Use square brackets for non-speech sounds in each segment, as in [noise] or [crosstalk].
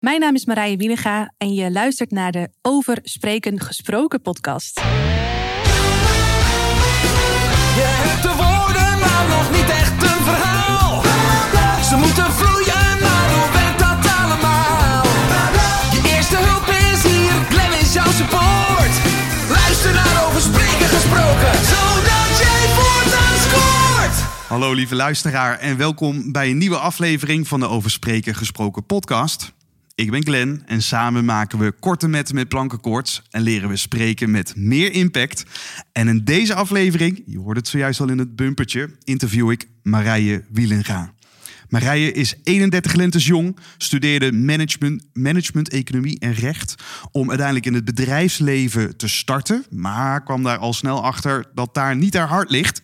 Mijn naam is Marije Wienega en je luistert naar de Over Spreken Gesproken podcast. Je hebt de woorden, maar nog niet echt een verhaal. Ze moeten vloeien, maar hoe werkt dat allemaal? Je eerste hulp is hier, Glenn is jouw support. Luister naar over spreken gesproken, zodat jij voortaan scoort. Hallo lieve luisteraar en welkom bij een nieuwe aflevering van de Over Spreken Gesproken podcast. Ik ben Glenn en samen maken we korte metten met plankenkoorts en leren we spreken met meer impact. En in deze aflevering, je hoorde het zojuist al in het bumpertje, interview ik Marije Wielenga. Marije is 31 lentes jong, studeerde management, management, economie en recht om uiteindelijk in het bedrijfsleven te starten, maar kwam daar al snel achter dat daar niet haar hart ligt.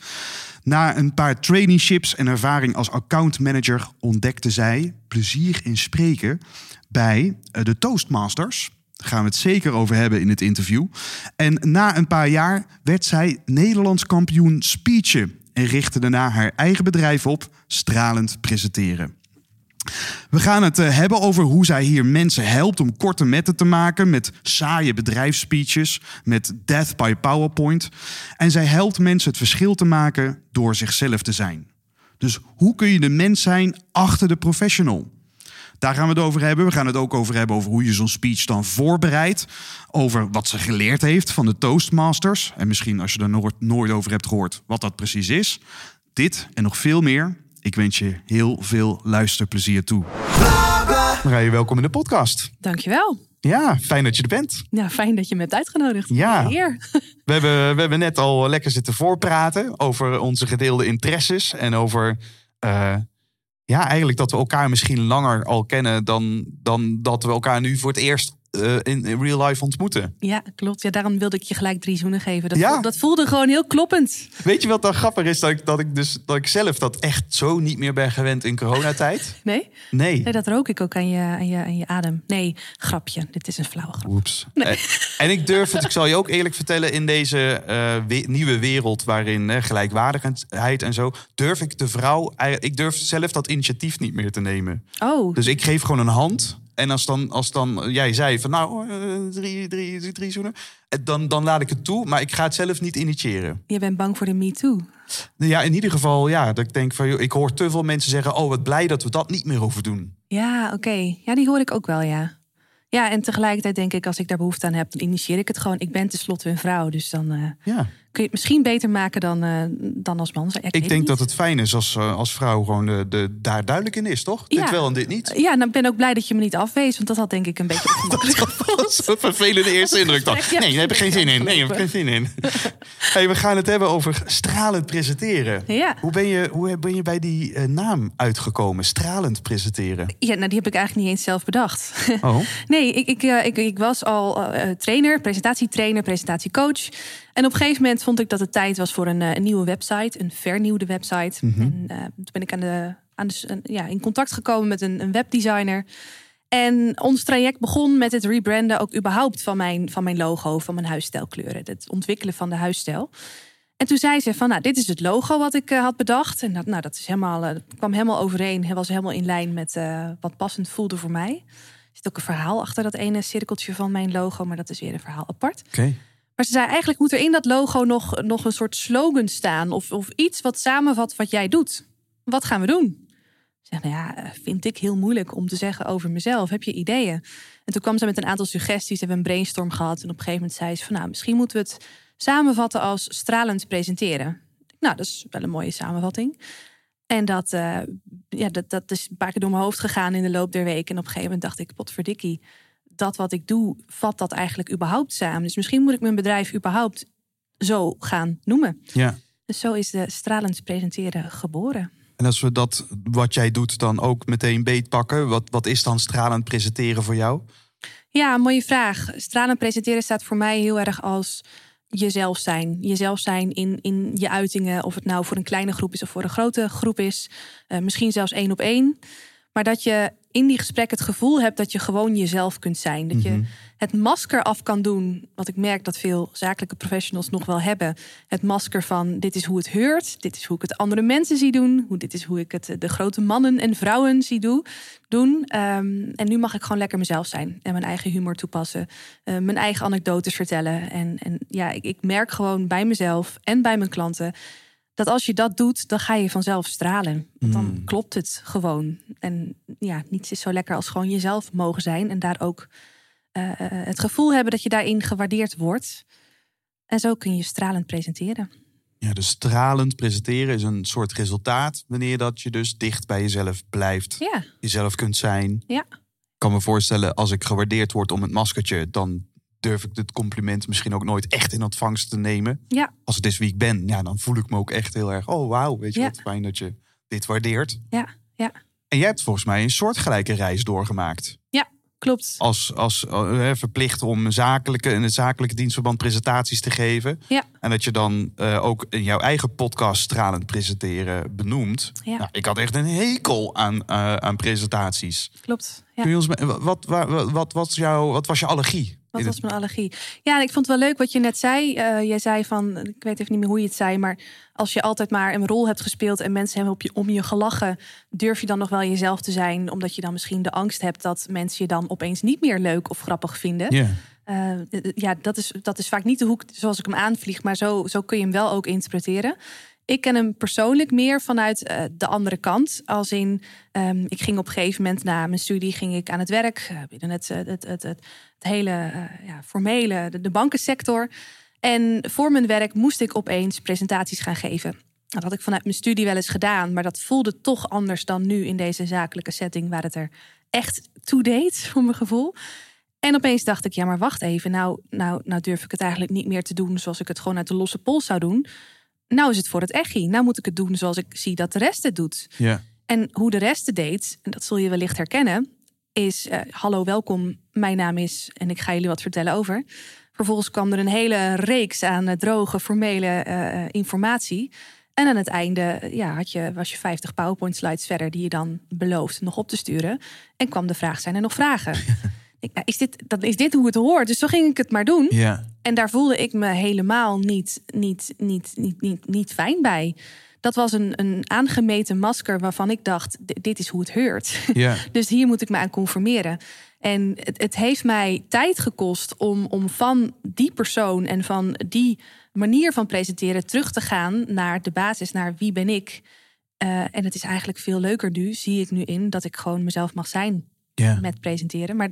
Na een paar traineeships en ervaring als accountmanager ontdekte zij plezier in spreken bij eh, de Toastmasters. Daar gaan we het zeker over hebben in het interview. En na een paar jaar werd zij Nederlands kampioen speechen en richtte daarna haar eigen bedrijf op, stralend presenteren. We gaan het eh, hebben over hoe zij hier mensen helpt om korte metten te maken met saaie bedrijfsspeeches, met death by PowerPoint. En zij helpt mensen het verschil te maken door zichzelf te zijn. Dus hoe kun je de mens zijn achter de professional? Daar gaan we het over hebben. We gaan het ook over hebben over hoe je zo'n speech dan voorbereidt. Over wat ze geleerd heeft van de Toastmasters. En misschien als je er nooit, nooit over hebt gehoord wat dat precies is. Dit en nog veel meer. Ik wens je heel veel luisterplezier toe. Marije, welkom in de podcast. Dankjewel. Ja, fijn dat je er bent. Ja, fijn dat je me hebt uitgenodigd. Ja. Heer. We hebben, we hebben net al lekker zitten voorpraten over onze gedeelde interesses. En over eh, ja, eigenlijk dat we elkaar misschien langer al kennen dan, dan dat we elkaar nu voor het eerst eh, in, in real life ontmoeten. Ja, klopt. Ja, daarom wilde ik je gelijk drie zoenen geven. Dat, Ja. voelde, dat voelde gewoon heel kloppend. Weet je wat dan grappig is? Dat ik, dat ik, dus, dat ik zelf dat echt zo niet meer ben gewend in coronatijd. [laughs] Nee? Nee. Nee, dat rook ik ook aan je, aan je, aan je adem. Nee, grapje. Dit is een flauwe grap. Oeps. En, en ik durf het, ik zal je ook eerlijk vertellen, in deze eh, we- nieuwe wereld waarin eh, gelijkwaardigheid en zo, durf ik de vrouw, eigenlijk- ik durf zelf dat initiatief niet meer te nemen. Oh, Dus ik geef gewoon een hand. En als dan, als dan jij zei van nou, eh, drie, drie, drie, zoenen, eh, dan, dan laat ik het toe, maar ik ga het zelf niet initiëren. je bent bang voor de Me Too. Ja, in ieder geval, ja, dat ik denk van, ik hoor te veel mensen zeggen, oh, wat blij dat we dat niet meer hoeven doen. Ja, oké. Ja, die hoor ik ook wel, ja. Ja, en tegelijkertijd denk ik, als ik daar behoefte aan heb, dan initieer ik het gewoon. Ik ben tenslotte een vrouw, dus dan eh, Ja. Kun je het misschien beter maken dan, eh, dan als man. Ik het denk dat het fijn is als, eh, als vrouw gewoon de, de, daar duidelijk in is, toch? Ja. Dit wel en dit niet. Ja, nou, ik ben ook blij dat je me niet afwees, want dat had denk ik een beetje [laughs] ongemakkelijk gevoeld. Dat is een vervelende eerste indruk dan. [laughs] Ja, Nee, daar heb ik geen zin in. Nee, daar heb ik geen zin in. [laughs] Hey, we gaan het hebben over stralend presenteren. Ja. Hoe ben je, hoe ben je bij die eh, naam uitgekomen? Stralend presenteren. Ja, nou, die heb ik eigenlijk niet eens zelf bedacht. Oh. Nee, ik, ik, ik, ik was al trainer, presentatietrainer, presentatiecoach. En op een gegeven moment vond ik dat het tijd was voor een, eh, een nieuwe website, een vernieuwde website. En eh, toen ben ik aan de, aan de, ja, in contact gekomen met een, een webdesigner. En ons traject begon met het rebranden ook überhaupt van mijn, van mijn logo, van mijn huisstijlkleuren. Het ontwikkelen van de huisstijl. En toen zei ze van, nou, dit is het logo wat ik eh, had bedacht. En dat, nou, dat is helemaal, kwam helemaal overeen. Het was helemaal in lijn met wat passend voelde voor mij. Er zit ook een verhaal achter dat ene cirkeltje van mijn logo, maar dat is weer een verhaal apart. Oké. Maar ze zei eigenlijk moet er in dat logo nog, nog een soort slogan staan of, of iets wat samenvat wat jij doet. Wat gaan we doen? Ik zeg, nou ja, eh, vind ik heel moeilijk om te zeggen over mezelf. Heb je ideeën? En toen kwam ze met een aantal suggesties. Hebben we een brainstorm gehad. En op een gegeven moment zei ze van, nou, misschien moeten we het samenvatten als stralend presenteren. Nou, dat is wel een mooie samenvatting. En dat, eh, ja, dat, dat is een paar keer door mijn hoofd gegaan in de loop der week. En op een gegeven moment dacht ik, potverdikkie, dat wat ik doe, vat dat eigenlijk überhaupt samen. Dus misschien moet ik mijn bedrijf überhaupt zo gaan noemen. Ja. Dus zo is de stralend presenteren geboren. En als we dat, wat jij doet, dan ook meteen beetpakken. Wat, wat is dan stralend presenteren voor jou? Ja, mooie vraag. Stralend presenteren staat voor mij heel erg als jezelf zijn. Jezelf zijn in, in je uitingen. Of het nou voor een kleine groep is of voor een grote groep is. Eh, misschien zelfs één op één. Maar dat je in die gesprek het gevoel hebt dat je gewoon jezelf kunt zijn. Dat je het masker af kan doen. Wat ik merk dat veel zakelijke professionals nog wel hebben. Het masker van dit is hoe het heurt. Dit is hoe ik het andere mensen zie doen. Hoe, dit is hoe ik het de grote mannen en vrouwen zie doen. doen. Ehm, en nu mag ik gewoon lekker mezelf zijn. En mijn eigen humor toepassen. eh, mijn eigen anekdotes vertellen. En, en ja, ik, ik merk gewoon bij mezelf en bij mijn klanten dat als je dat doet, dan ga je vanzelf stralen. Want dan klopt het gewoon. En ja, niets is zo lekker als gewoon jezelf mogen zijn. En daar ook eh, het gevoel hebben dat je daarin gewaardeerd wordt. En zo kun je stralend presenteren. Ja, dus stralend presenteren is een soort resultaat wanneer dat je dus dicht bij jezelf blijft. Ja, Jezelf kunt zijn. ja, Ik kan me voorstellen, als ik gewaardeerd word om het maskertje, dan durf ik dit compliment misschien ook nooit echt in ontvangst te nemen. ja, Als het is wie ik ben, ja, dan voel ik me ook echt heel erg. Oh, wauw, weet je Ja. wat fijn dat je dit waardeert. ja, ja. En jij hebt volgens mij een soortgelijke reis doorgemaakt. Ja, klopt. Als, als eh, verplicht om zakelijke, in het zakelijke dienstverband presentaties te geven. Ja. En dat je dan eh, ook in jouw eigen podcast stralend presenteren benoemt. Ja. Nou, ik had echt een hekel aan, eh, aan presentaties. Klopt. Ja. Kun je ons, wat, wat, wat, wat, was jouw, wat was je allergie? Wat In was mijn allergie? Ja, en ik vond het wel leuk wat je net zei. Eh, jij zei van, ik weet even niet meer hoe je het zei, maar als je altijd maar een rol hebt gespeeld en mensen hebben op je, om je gelachen, durf je dan nog wel jezelf te zijn, omdat je dan misschien de angst hebt dat mensen je dan opeens niet meer leuk of grappig vinden. Ja. Eh, ja, dat is, dat is vaak niet de hoek zoals ik hem aanvlieg, maar zo, zo kun je hem wel ook interpreteren. Ik ken hem persoonlijk meer vanuit eh, de andere kant. Als in, ehm, ik ging op een gegeven moment na mijn studie ging ik aan het werk eh, binnen het, eh, het, het, het, het hele ja, formele, de, de bankensector. En voor mijn werk moest ik opeens presentaties gaan geven. Dat had ik vanuit mijn studie wel eens gedaan, maar dat voelde toch anders dan nu in deze zakelijke setting, waar het er echt toe deed, voor mijn gevoel. En opeens dacht ik, ja, maar wacht even. Nou, nou, nou durf ik het eigenlijk niet meer te doen zoals ik het gewoon uit de losse pols zou doen. Nou is het voor het echi. Nou moet ik het doen zoals ik zie dat de rest het doet. Ja. En hoe de rest het deed, en dat zul je wellicht herkennen, is: eh, Hallo, welkom. Mijn naam is. En ik ga jullie wat vertellen over. Vervolgens kwam er een hele reeks aan eh, droge, formele eh, informatie. En aan het einde ja, had je, was je 50 PowerPoint-slides verder die je dan belooft nog op te sturen. En kwam de vraag: zijn er nog vragen? [laughs] Is, dit, dat, is dit hoe het hoort? Dus zo ging ik het maar doen. Ja. En daar voelde ik me helemaal niet, niet, niet, niet, niet, niet fijn bij. Dat was een, een aangemeten masker waarvan ik dacht: "D- dit is hoe het heurt. [laughs] Ja. Dus hier moet ik me aan conformeren. En het, het heeft mij tijd gekost om, om van die persoon en van die manier van presenteren terug te gaan naar de basis, naar wie ben ik. Eh, en het is eigenlijk veel leuker nu, zie ik nu in, dat ik gewoon mezelf mag zijn Met presenteren. Maar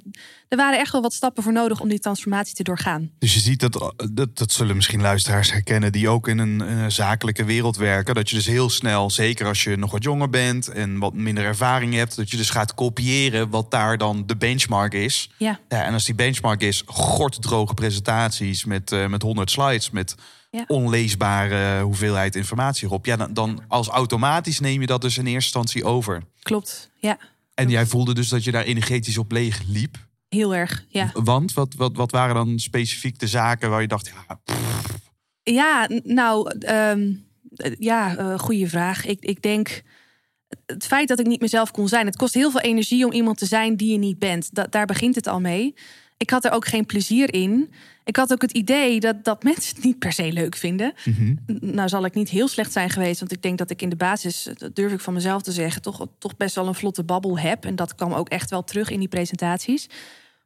er waren echt wel wat stappen voor nodig om die transformatie te doorgaan. Dus je ziet dat, dat, dat zullen misschien luisteraars herkennen die ook in een, eh, zakelijke wereld werken. Dat je dus heel snel, zeker als je nog wat jonger bent en wat minder ervaring hebt, dat je dus gaat kopiëren wat daar dan de benchmark is. Ja, Ja, en als die benchmark is, gorddroge presentaties met, eh, met 100 slides, met Ja. onleesbare hoeveelheid informatie erop. Ja, dan, dan als automatisch neem je dat dus in eerste instantie over. klopt. Ja, En jij voelde dus dat je daar energetisch op leeg liep. heel erg. Ja. Want wat, wat, wat waren dan specifiek de zaken waar je dacht, ja, Ja, nou, ehm, eh, ja, eh goede vraag. Ik, ik denk het feit dat ik niet mezelf kon zijn. Het kost heel veel energie om iemand te zijn die je niet bent. Da daar begint het al mee. Ik had er ook geen plezier in. Ik had ook het idee dat, dat mensen het niet per se leuk vinden. N- Nou zal ik niet heel slecht zijn geweest. Want ik denk dat ik in de basis, dat durf ik van mezelf te zeggen... toch, toch best wel een vlotte babbel heb. En dat kwam ook echt wel terug in die presentaties.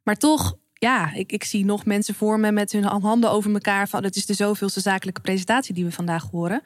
Maar toch, ja, ik, ik zie nog mensen voor me met hun handen over elkaar. Van, het is de zoveelste zakelijke presentatie die we vandaag horen.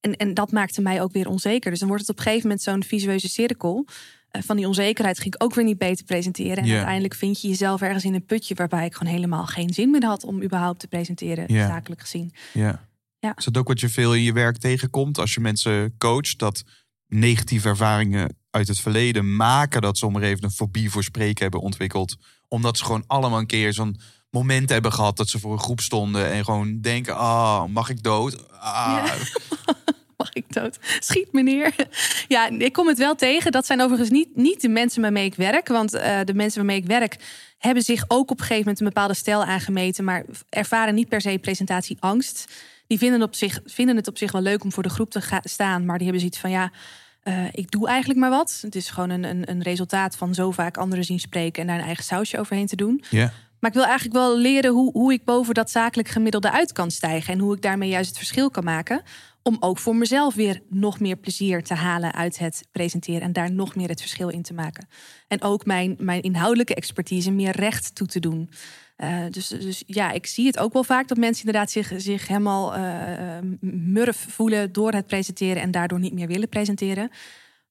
En, en dat maakte mij ook weer onzeker. Dus dan wordt het op een gegeven moment zo'n visueuze cirkel. Eh, van die onzekerheid ging ik ook weer niet beter presenteren. En uiteindelijk vind je jezelf ergens in een putje... waarbij ik gewoon helemaal geen zin meer had om überhaupt te presenteren, zakelijk gezien. Ja. Ja. Is dat ook wat je veel in je werk tegenkomt als je mensen coacht? Dat negatieve ervaringen uit het verleden maken dat ze om even een fobie voor spreken hebben ontwikkeld. Omdat ze gewoon allemaal een keer zo'n moment hebben gehad dat ze voor een groep stonden en gewoon denken: ah, mag ik dood? Ah. Ja. [laughs] Mag ik dood? Schiet meneer. Ja, ik kom het wel tegen. Dat zijn overigens niet, niet de mensen waarmee ik werk. Want eh, de mensen waarmee ik werk hebben zich ook op een gegeven moment een bepaalde stijl aangemeten. Maar ervaren niet per se presentatieangst. Die vinden, op zich, vinden het op zich wel leuk om voor de groep te staan. Maar die hebben zoiets van ja. Eh, ik doe eigenlijk maar wat. Het is gewoon een, een, een resultaat van zo vaak anderen zien spreken en daar een eigen sausje overheen te doen. Ja. Maar ik wil eigenlijk wel leren hoe, hoe ik boven dat zakelijk gemiddelde uit kan stijgen. En hoe ik daarmee juist het verschil kan maken. Om ook voor mezelf weer nog meer plezier te halen uit het presenteren. En daar nog meer het verschil in te maken. En ook mijn, mijn inhoudelijke expertise meer recht toe te doen. Uh, dus, dus ja, ik zie het ook wel vaak dat mensen inderdaad zich, zich helemaal uh, murf voelen door het presenteren en daardoor niet meer willen presenteren.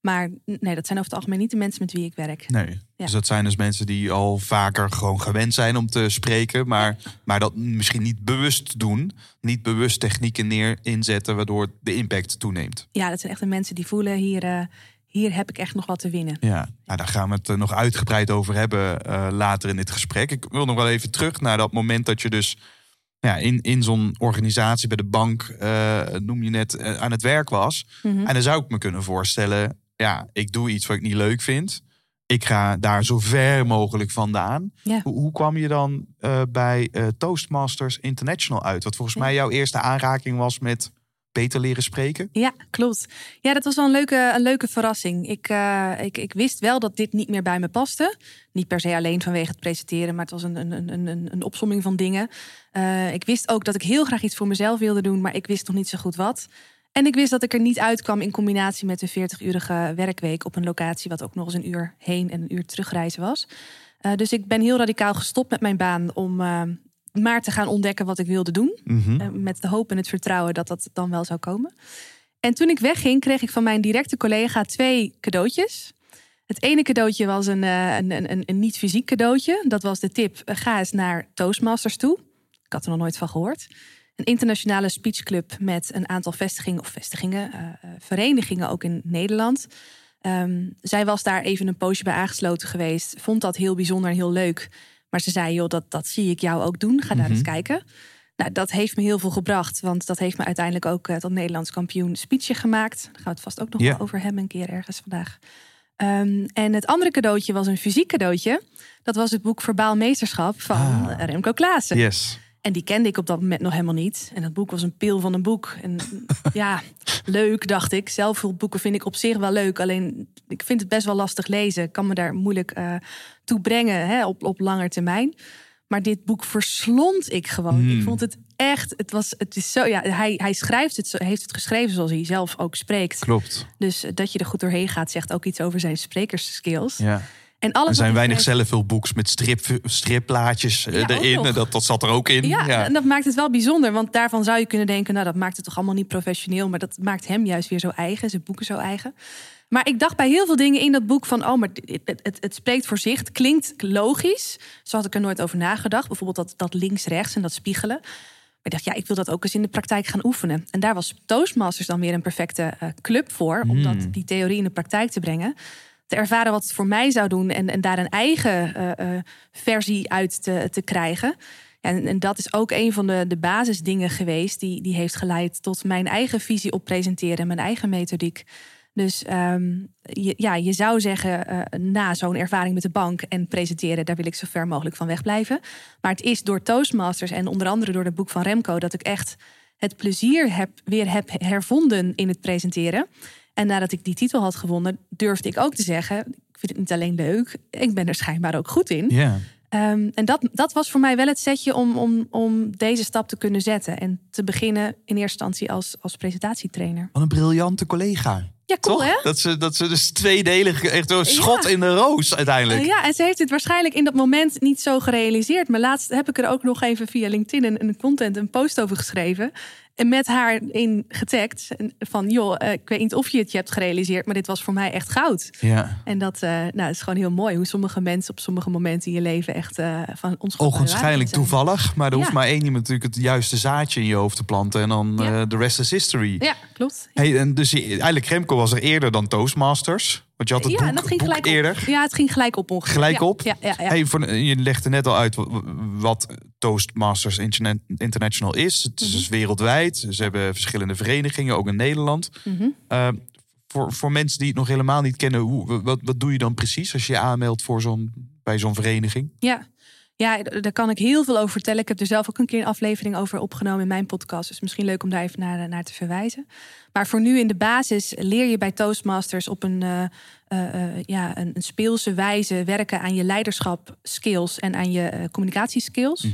Maar nee, dat zijn over het algemeen niet de mensen met wie ik werk. Nee. Ja. Dus dat zijn dus mensen die al vaker gewoon gewend zijn om te spreken, maar, maar dat misschien niet bewust doen. Niet bewust technieken neer inzetten, waardoor de impact toeneemt. Ja, dat zijn echt de mensen die voelen hier. Uh, hier heb ik echt nog wat te winnen. Ja, nou, daar gaan we het nog uitgebreid over hebben uh, later in dit gesprek. Ik wil nog wel even terug naar dat moment dat je dus ja, in, in zo'n organisatie bij de bank, uh, noem je net, uh, aan het werk was. Mhm. Mm -hmm. En dan zou ik me kunnen voorstellen, ja, ik doe iets wat ik niet leuk vind. Ik ga daar zo ver mogelijk vandaan. Ja. Hoe, hoe, kwam je dan uh, bij Toastmasters International uit? Wat volgens Ja. mij jouw eerste aanraking was met beter leren spreken. Ja, klopt. Ja, dat was wel een leuke, een leuke verrassing. Ik, uh, ik, ik wist wel dat dit niet meer bij me paste. Niet per se alleen vanwege het presenteren, maar het was een, een, een, een, een opsomming van dingen. Uh, ik wist ook dat ik heel graag iets voor mezelf wilde doen, maar ik wist nog niet zo goed wat. En ik wist dat ik er niet uitkwam in combinatie met een 40-urige werkweek op een locatie, wat ook nog eens een uur heen en een uur terugreizen was. Uh, dus ik ben heel radicaal gestopt met mijn baan om uh, maar te gaan ontdekken wat ik wilde doen. Mm -hmm. uh, met de hoop en het vertrouwen dat dat dan wel zou komen. En toen ik wegging, kreeg ik van mijn directe collega twee cadeautjes. Het ene cadeautje was een, een, een, een niet-fysiek cadeautje. Dat was de tip: ga eens naar Toastmasters toe. Ik had er nog nooit van gehoord. Een internationale speechclub met een aantal vestigingen of vestigingen, uh, verenigingen ook in Nederland. Um, zij was daar even een poosje bij aangesloten geweest. Vond dat heel bijzonder en heel leuk. Maar ze zei, joh, dat, dat zie ik jou ook doen. Ga daar mm -hmm. eens kijken. Nou, dat heeft me heel veel gebracht. Want dat heeft me uiteindelijk ook uh, tot Nederlands kampioen speechje gemaakt. Daar gaan we het vast ook nog wel over hebben een keer ergens vandaag. Um, en het andere cadeautje was een fysiek cadeautje. Dat was het boek Verbaal Meesterschap van Ah. Remco Klaassen. Yes. En die kende ik op dat moment nog helemaal niet. En dat boek was een pil van een boek. En [laughs] ja, leuk dacht ik. Zelfhulpboeken vind ik op zich wel leuk. Alleen ik vind het best wel lastig lezen. Ik kan me daar moeilijk uh, toe brengen hè, op, op lange termijn. Maar dit boek verslond ik gewoon. Hmm. Ik vond het echt. Het was. Het is zo. Ja, hij, hij schrijft het. zo- Heeft het geschreven zoals hij zelf ook spreekt. Klopt. Dus eh, dat je er goed doorheen gaat, zegt ook iets over zijn sprekersskills. Ja. En alles Er zijn weinig schrijft- zelfhulpboeks met strip, stripplaatjes eh, Ja, erin. dat, dat zat er ook in. Ja, en dat maakt het wel bijzonder. Want daarvan zou je kunnen denken, nou dat maakt het toch allemaal niet professioneel. Maar dat maakt hem juist weer zo eigen, zijn boeken zo eigen. Maar ik dacht bij heel veel dingen in dat boek van, oh, maar het, het, het spreekt voor zich. Het klinkt logisch. Zo had ik er nooit over nagedacht. Bijvoorbeeld dat, dat links-rechts en dat spiegelen. Maar ik dacht, ja, ik wil dat ook eens in de praktijk gaan oefenen. En daar was Toastmasters dan weer een perfecte eh, club voor. Om dat, die theorie in de praktijk te brengen. Te ervaren wat het voor mij zou doen. En, en daar een eigen eh, eh, versie uit te, te krijgen. En, en dat is ook een van de, de basisdingen geweest. Die, die heeft geleid tot mijn eigen visie op presenteren. En mijn eigen methodiek. Dus ehm, ja, je zou zeggen, eh, na zo'n ervaring met de bank en presenteren, daar wil ik zo ver mogelijk van wegblijven. Maar het is door Toastmasters en onder andere door het boek van Remco dat ik echt het plezier heb, weer heb hervonden in het presenteren. En nadat ik die titel had gewonnen, durfde ik ook te zeggen: ik vind het niet alleen leuk, ik ben er schijnbaar ook goed in. Ja. Ehm, en dat, dat was voor mij wel het setje om, om, om deze stap te kunnen zetten. En te beginnen in eerste instantie als, als presentatietrainer. Wat een briljante collega. Ja, cool Toch? hè? Dat ze, dat ze dus tweedelig, echt een schot Ja. in de roos uiteindelijk. Uh, ja, en ze heeft het waarschijnlijk in dat moment niet zo gerealiseerd. Maar laatst heb ik er ook nog even via LinkedIn een, een content, een post over geschreven. En met haar in getagd. Van joh, eh, ik weet niet of je het je hebt gerealiseerd, maar dit was voor mij echt goud. Ja. En dat eh, nou, is gewoon heel mooi. Hoe sommige mensen op sommige momenten in je leven echt eh van ons Ogenschijnlijk toevallig, maar er hoeft maar één iemand natuurlijk het juiste zaadje in je hoofd te planten. En dan Ja. de rest is history. Ja, klopt. Hey, en dus eigenlijk Remco was er eerder dan Toastmasters. Want je had het ja, boek, dat ging gelijk eerder. op. Ja, het ging gelijk op ongeveer. Gelijk Ja, op? Ja, ja, ja. Hey, voor, je legde net al uit wat, Toastmasters Interna- International is. Het is Mhm. dus wereldwijd. Ze hebben verschillende verenigingen, ook in Nederland. Mhm. Uh, voor, voor mensen die het nog helemaal niet kennen, hoe, wat, wat doe je dan precies als je je aanmeldt voor zo'n, bij zo'n vereniging? Ja. Ja, daar kan ik heel veel over vertellen. Ik heb er zelf ook een keer een aflevering over opgenomen in mijn podcast. Dus misschien leuk om daar even naar, naar te verwijzen. Maar voor nu in de basis leer je bij Toastmasters op een, eh, eh, eh, ja, een, een speelse wijze werken aan je leiderschap skills en aan je communicatieskills.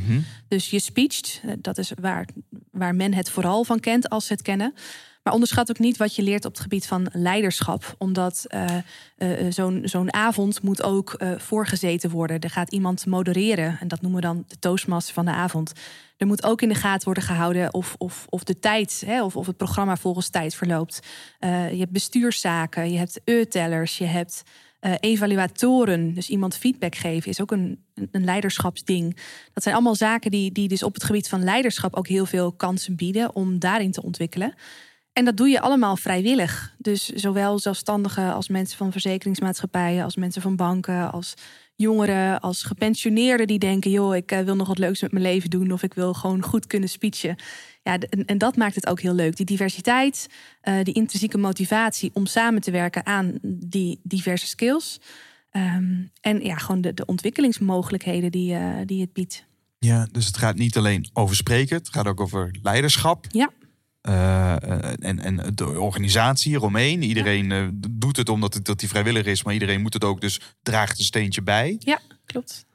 Dus je speech, eh, dat is waar, waar men het vooral van kent als ze het kennen. Maar onderschat ook niet wat je leert op het gebied van leiderschap. Omdat eh, eh, eh, zo'n zo'n avond moet ook eh, voorgezeten worden. Er gaat iemand modereren. En dat noemen we dan de toastmaster van de avond. Er moet ook in de gaten worden gehouden of, of, of de tijd, hè, of, of het programma volgens tijd verloopt. Je hebt bestuurszaken, je hebt e-tellers, je hebt evaluatoren. Dus iemand feedback geven is ook een, een leiderschapsding. Dat zijn allemaal zaken die, die dus op het gebied van leiderschap ook heel veel kansen bieden om daarin te ontwikkelen. En dat doe je allemaal vrijwillig. Dus zowel zelfstandigen als mensen van verzekeringsmaatschappijen, als mensen van banken, als jongeren, als gepensioneerden die denken: joh, ik eh, wil nog wat leuks met mijn leven doen of ik wil gewoon goed kunnen speechen. Ja, en, en dat maakt het ook heel leuk. Die diversiteit, eh, die intrinsieke motivatie om samen te werken aan die diverse skills. Ehm, en ja, gewoon de, de ontwikkelingsmogelijkheden die, eh, die het biedt. Ja, dus het gaat niet alleen over spreken, het gaat ook over leiderschap. Ja. Eh, en, en de organisatie eromheen. Iedereen eh, doet het omdat het dat die vrijwillig is, maar iedereen moet het ook, dus draagt een steentje bij. Ja, klopt.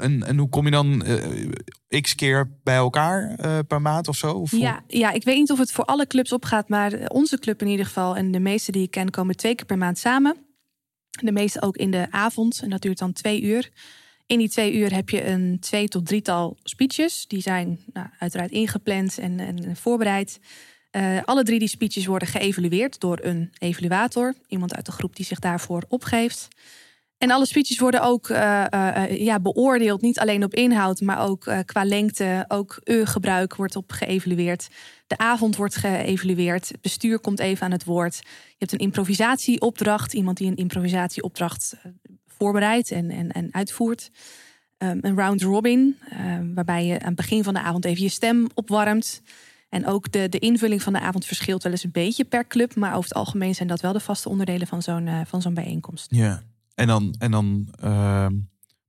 En, en hoe kom je dan eh, x keer bij elkaar per maand of zo? Of hoe- Ja, ja, ik weet niet of het voor alle clubs opgaat, maar onze club in ieder geval en de meeste die ik ken komen twee keer per maand samen. De meeste ook in de avond en dat duurt dan twee uur. In die twee uur heb je een twee tot drietal speeches. Die zijn nou, uiteraard ingepland en, en voorbereid. Eh, alle drie die speeches worden geëvalueerd door een evaluator. Iemand uit de groep die zich daarvoor opgeeft. En alle speeches worden ook eh, eh, ja, beoordeeld. Niet alleen op inhoud, maar ook qua lengte. Ook e-gebruik wordt op geëvalueerd. De avond wordt geëvalueerd. Het bestuur komt even aan het woord. Je hebt een improvisatieopdracht. Iemand die een improvisatieopdracht voorbereidt en, en, en uitvoert. Ehm, een round robin, waarbij je aan het begin van de avond even je stem opwarmt. En ook de, de invulling van de avond verschilt wel eens een beetje per club. Maar over het algemeen zijn dat wel de vaste onderdelen van zo'n eh, van zo'n bijeenkomst. Ja, en dan, en dan ehm,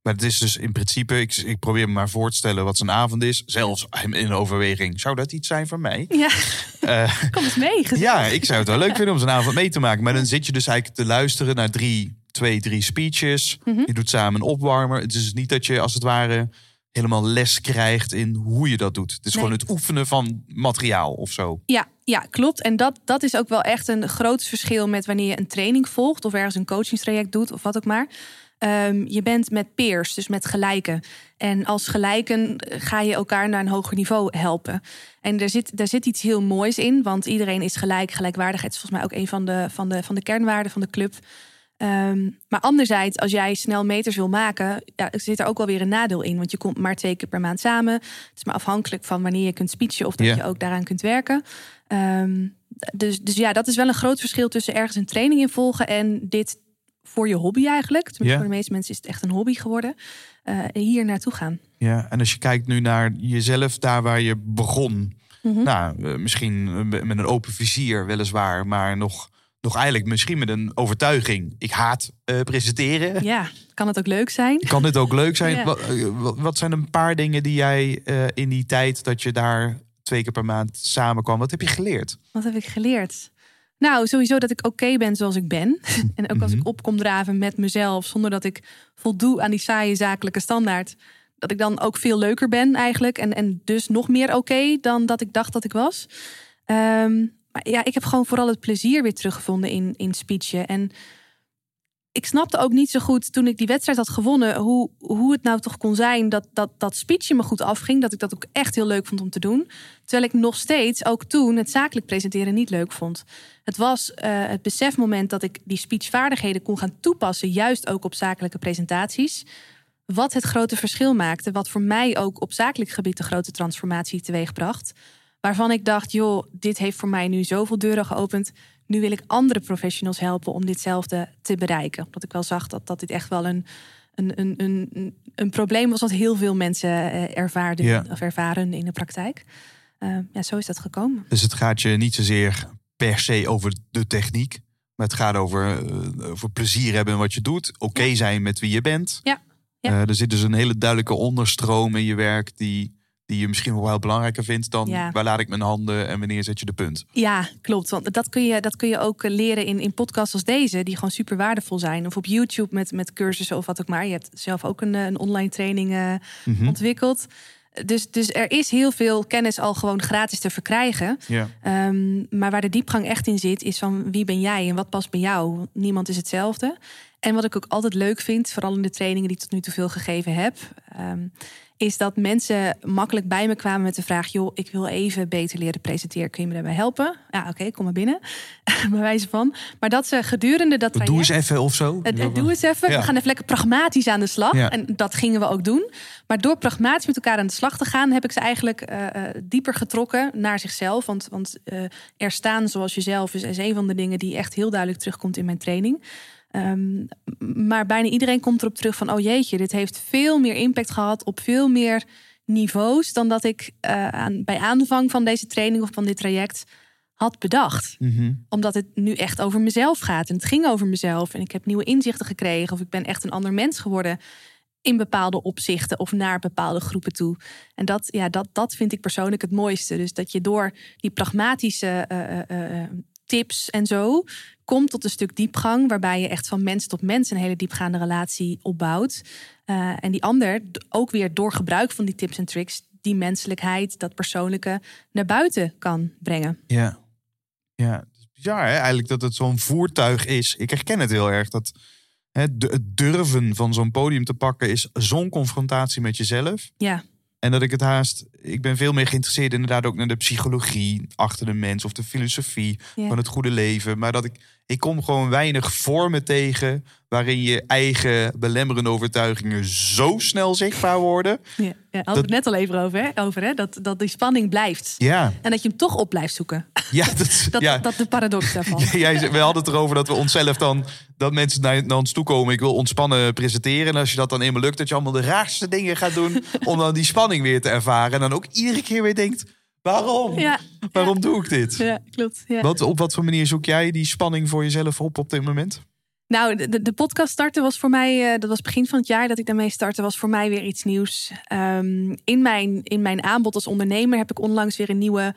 maar het is dus in principe, ik, ik probeer me maar voor te stellen wat zo'n avond is. Zelfs in overweging, zou dat iets zijn voor mij? Ja, [laughs] Eh, kom eens mee. gezellig. [laughs] ja, ik zou het wel leuk vinden om zo'n avond mee te maken. Maar dan zit je dus eigenlijk te luisteren naar drie, twee, drie speeches. Mhm. Je doet samen een opwarmer. Het is dus niet dat je als het ware helemaal les krijgt in hoe je dat doet. Het is Nee. gewoon het oefenen van materiaal of zo. Ja, ja, klopt. En dat, dat is ook wel echt een groot verschil met wanneer je een training volgt of ergens een coachingstraject doet of wat ook maar. Ehm, je bent met peers, dus met gelijken. En als gelijken eh, ga je elkaar naar een hoger niveau helpen. En er zit, daar zit iets heel moois in, want iedereen is gelijk. Gelijkwaardigheid is volgens mij ook een van de, van de, van de kernwaarden van de club. Ehm, maar anderzijds, als jij snel meters wil maken, ja, zit er ook wel weer een nadeel in. Want je komt maar twee keer per maand samen. Het is maar afhankelijk van wanneer je kunt speechen of dat je ook daaraan kunt werken. Ehm, dus, dus ja, dat is wel een groot verschil tussen ergens een training in volgen en dit voor je hobby eigenlijk. Tenminste, Ja. voor de meeste mensen is het echt een hobby geworden. eh, hier naartoe gaan. Ja, en als je kijkt nu naar jezelf, daar waar je begon. Mhm. Nou, eh, misschien eh, met een open vizier weliswaar, maar nog, nog eigenlijk misschien met een overtuiging. Ik haat eh, presenteren. Ja, kan het ook leuk zijn? Kan dit ook leuk zijn? [laughs] Ja. Wat, eh, wat- zijn een paar dingen die jij eh, in die tijd dat je daar twee keer per maand samenkwam, wat heb je geleerd? Wat heb ik geleerd? Nou, sowieso dat ik oké ben zoals ik ben. [laughs] en ook als Mhm. ik op kom draven met mezelf, zonder dat ik voldoe aan die saaie zakelijke standaard. Dat ik dan ook veel leuker ben eigenlijk. En, en dus nog meer oké dan dat ik dacht dat ik was. Ehm, maar ja, ik heb gewoon vooral het plezier weer teruggevonden in, in speechen. En ik snapte ook niet zo goed toen ik die wedstrijd had gewonnen, hoe, hoe het nou toch kon zijn dat, dat dat speechje me goed afging. Dat ik dat ook echt heel leuk vond om te doen. Terwijl ik nog steeds, ook toen, het zakelijk presenteren niet leuk vond. Het was eh, het besefmoment dat ik die speechvaardigheden kon gaan toepassen, juist ook op zakelijke presentaties. Wat het grote verschil maakte, wat voor mij ook op zakelijk gebied de grote transformatie teweegbracht. Waarvan ik dacht, joh, dit heeft voor mij nu zoveel deuren geopend. Nu wil ik andere professionals helpen om ditzelfde te bereiken. Omdat ik wel zag dat, dat dit echt wel een, een, een, een, een probleem was dat heel veel mensen eh, ervaarden Ja. of ervaren in de praktijk. Eh, ja, zo is dat gekomen. Dus het gaat je niet zozeer per se over de techniek, maar het gaat over, eh, over plezier hebben in wat je doet, oké zijn met wie je bent. Ja. Ja. Eh, er zit dus een hele duidelijke onderstroom in je werk die, die je misschien wel heel belangrijker vindt dan Ja. waar laat ik mijn handen en wanneer zet je de punt. Ja, klopt. Want dat kun je, dat kun je ook eh, leren in, in podcasts als deze, die gewoon super waardevol zijn. Of op YouTube met, met cursussen of wat ook maar. Je hebt zelf ook een, eh, een online training eh, Mhm. ontwikkeld. Dus, dus er is heel veel kennis al gewoon gratis te verkrijgen. Ja. Ehm, maar waar de diepgang echt in zit, is van wie ben jij en wat past bij jou? Niemand is hetzelfde. En wat ik ook altijd leuk vind, vooral in de trainingen die ik tot nu toe veel gegeven heb, ehm, is dat mensen makkelijk bij me kwamen met de vraag: joh, ik wil even beter leren presenteren. Kun je me daarbij helpen? Ja, oké, kom maar binnen. [laughs] bij wijze van. Maar dat ze gedurende dat traject. Doe eens even of zo. Het, het doe eens even. Ja. We gaan even lekker pragmatisch aan de slag. Ja. En dat gingen we ook doen. Maar door pragmatisch met elkaar aan de slag te gaan, heb ik ze eigenlijk eh, eh, dieper getrokken naar zichzelf. Want, want eh, er staan zoals jezelf is, is een van de dingen die echt heel duidelijk terugkomt in mijn training. Ehm, maar bijna iedereen komt erop terug van: oh jeetje, dit heeft veel meer impact gehad op veel meer niveaus dan dat ik eh, aan, bij aanvang van deze training of van dit traject had bedacht Mhm. omdat het nu echt over mezelf gaat. En het ging over mezelf. En ik heb nieuwe inzichten gekregen. Of ik ben echt een ander mens geworden. In bepaalde opzichten of naar bepaalde groepen toe. En dat, ja, dat, dat vind ik persoonlijk het mooiste. Dus dat je door die pragmatische eh, eh, tips en zo. komt tot een stuk diepgang. waarbij je echt van mens tot mens een hele diepgaande relatie opbouwt. Eh, en die ander ook weer door gebruik van die tips en tricks. die menselijkheid, dat persoonlijke naar buiten kan brengen. Ja. Ja, bizar hè? eigenlijk dat het zo'n voertuig is. Ik herken het heel erg. Dat hè, het durven van zo'n podium te pakken is zo'n confrontatie met jezelf. Ja, En dat ik het haast... Ik ben veel meer geïnteresseerd inderdaad ook naar de psychologie achter de mens. Of de filosofie van het goede leven. Maar dat ik... Ik kom gewoon weinig vormen tegen waarin je eigen belemmerende overtuigingen zo snel zichtbaar worden. Ja, ja hadden we Dat- het net al even over, hè? over hè? Dat, dat die spanning blijft. Ja, En dat je hem toch op blijft zoeken. [laughs] ja, dat, Dat, ja. dat de paradox daarvan. [laughs] Jij, we hadden het erover dat we onszelf dan, dat mensen naar, naar ons toe komen. Ik wil ontspannen presenteren. En als je dat dan eenmaal lukt, dat je allemaal de raarste dingen gaat doen. [laughs] om dan die spanning weer te ervaren. En dan ook iedere keer weer denkt: waarom? Ja, Waarom doe ik dit? ja klopt. Ja. Wat, op wat voor manier zoek jij die spanning voor jezelf op op dit moment? Nou, de, de- podcast starten was voor mij, eh, dat was begin van het jaar dat ik daarmee startte, was voor mij weer iets nieuws. Ehm, in, mijn, in mijn aanbod als ondernemer heb ik onlangs weer een nieuwe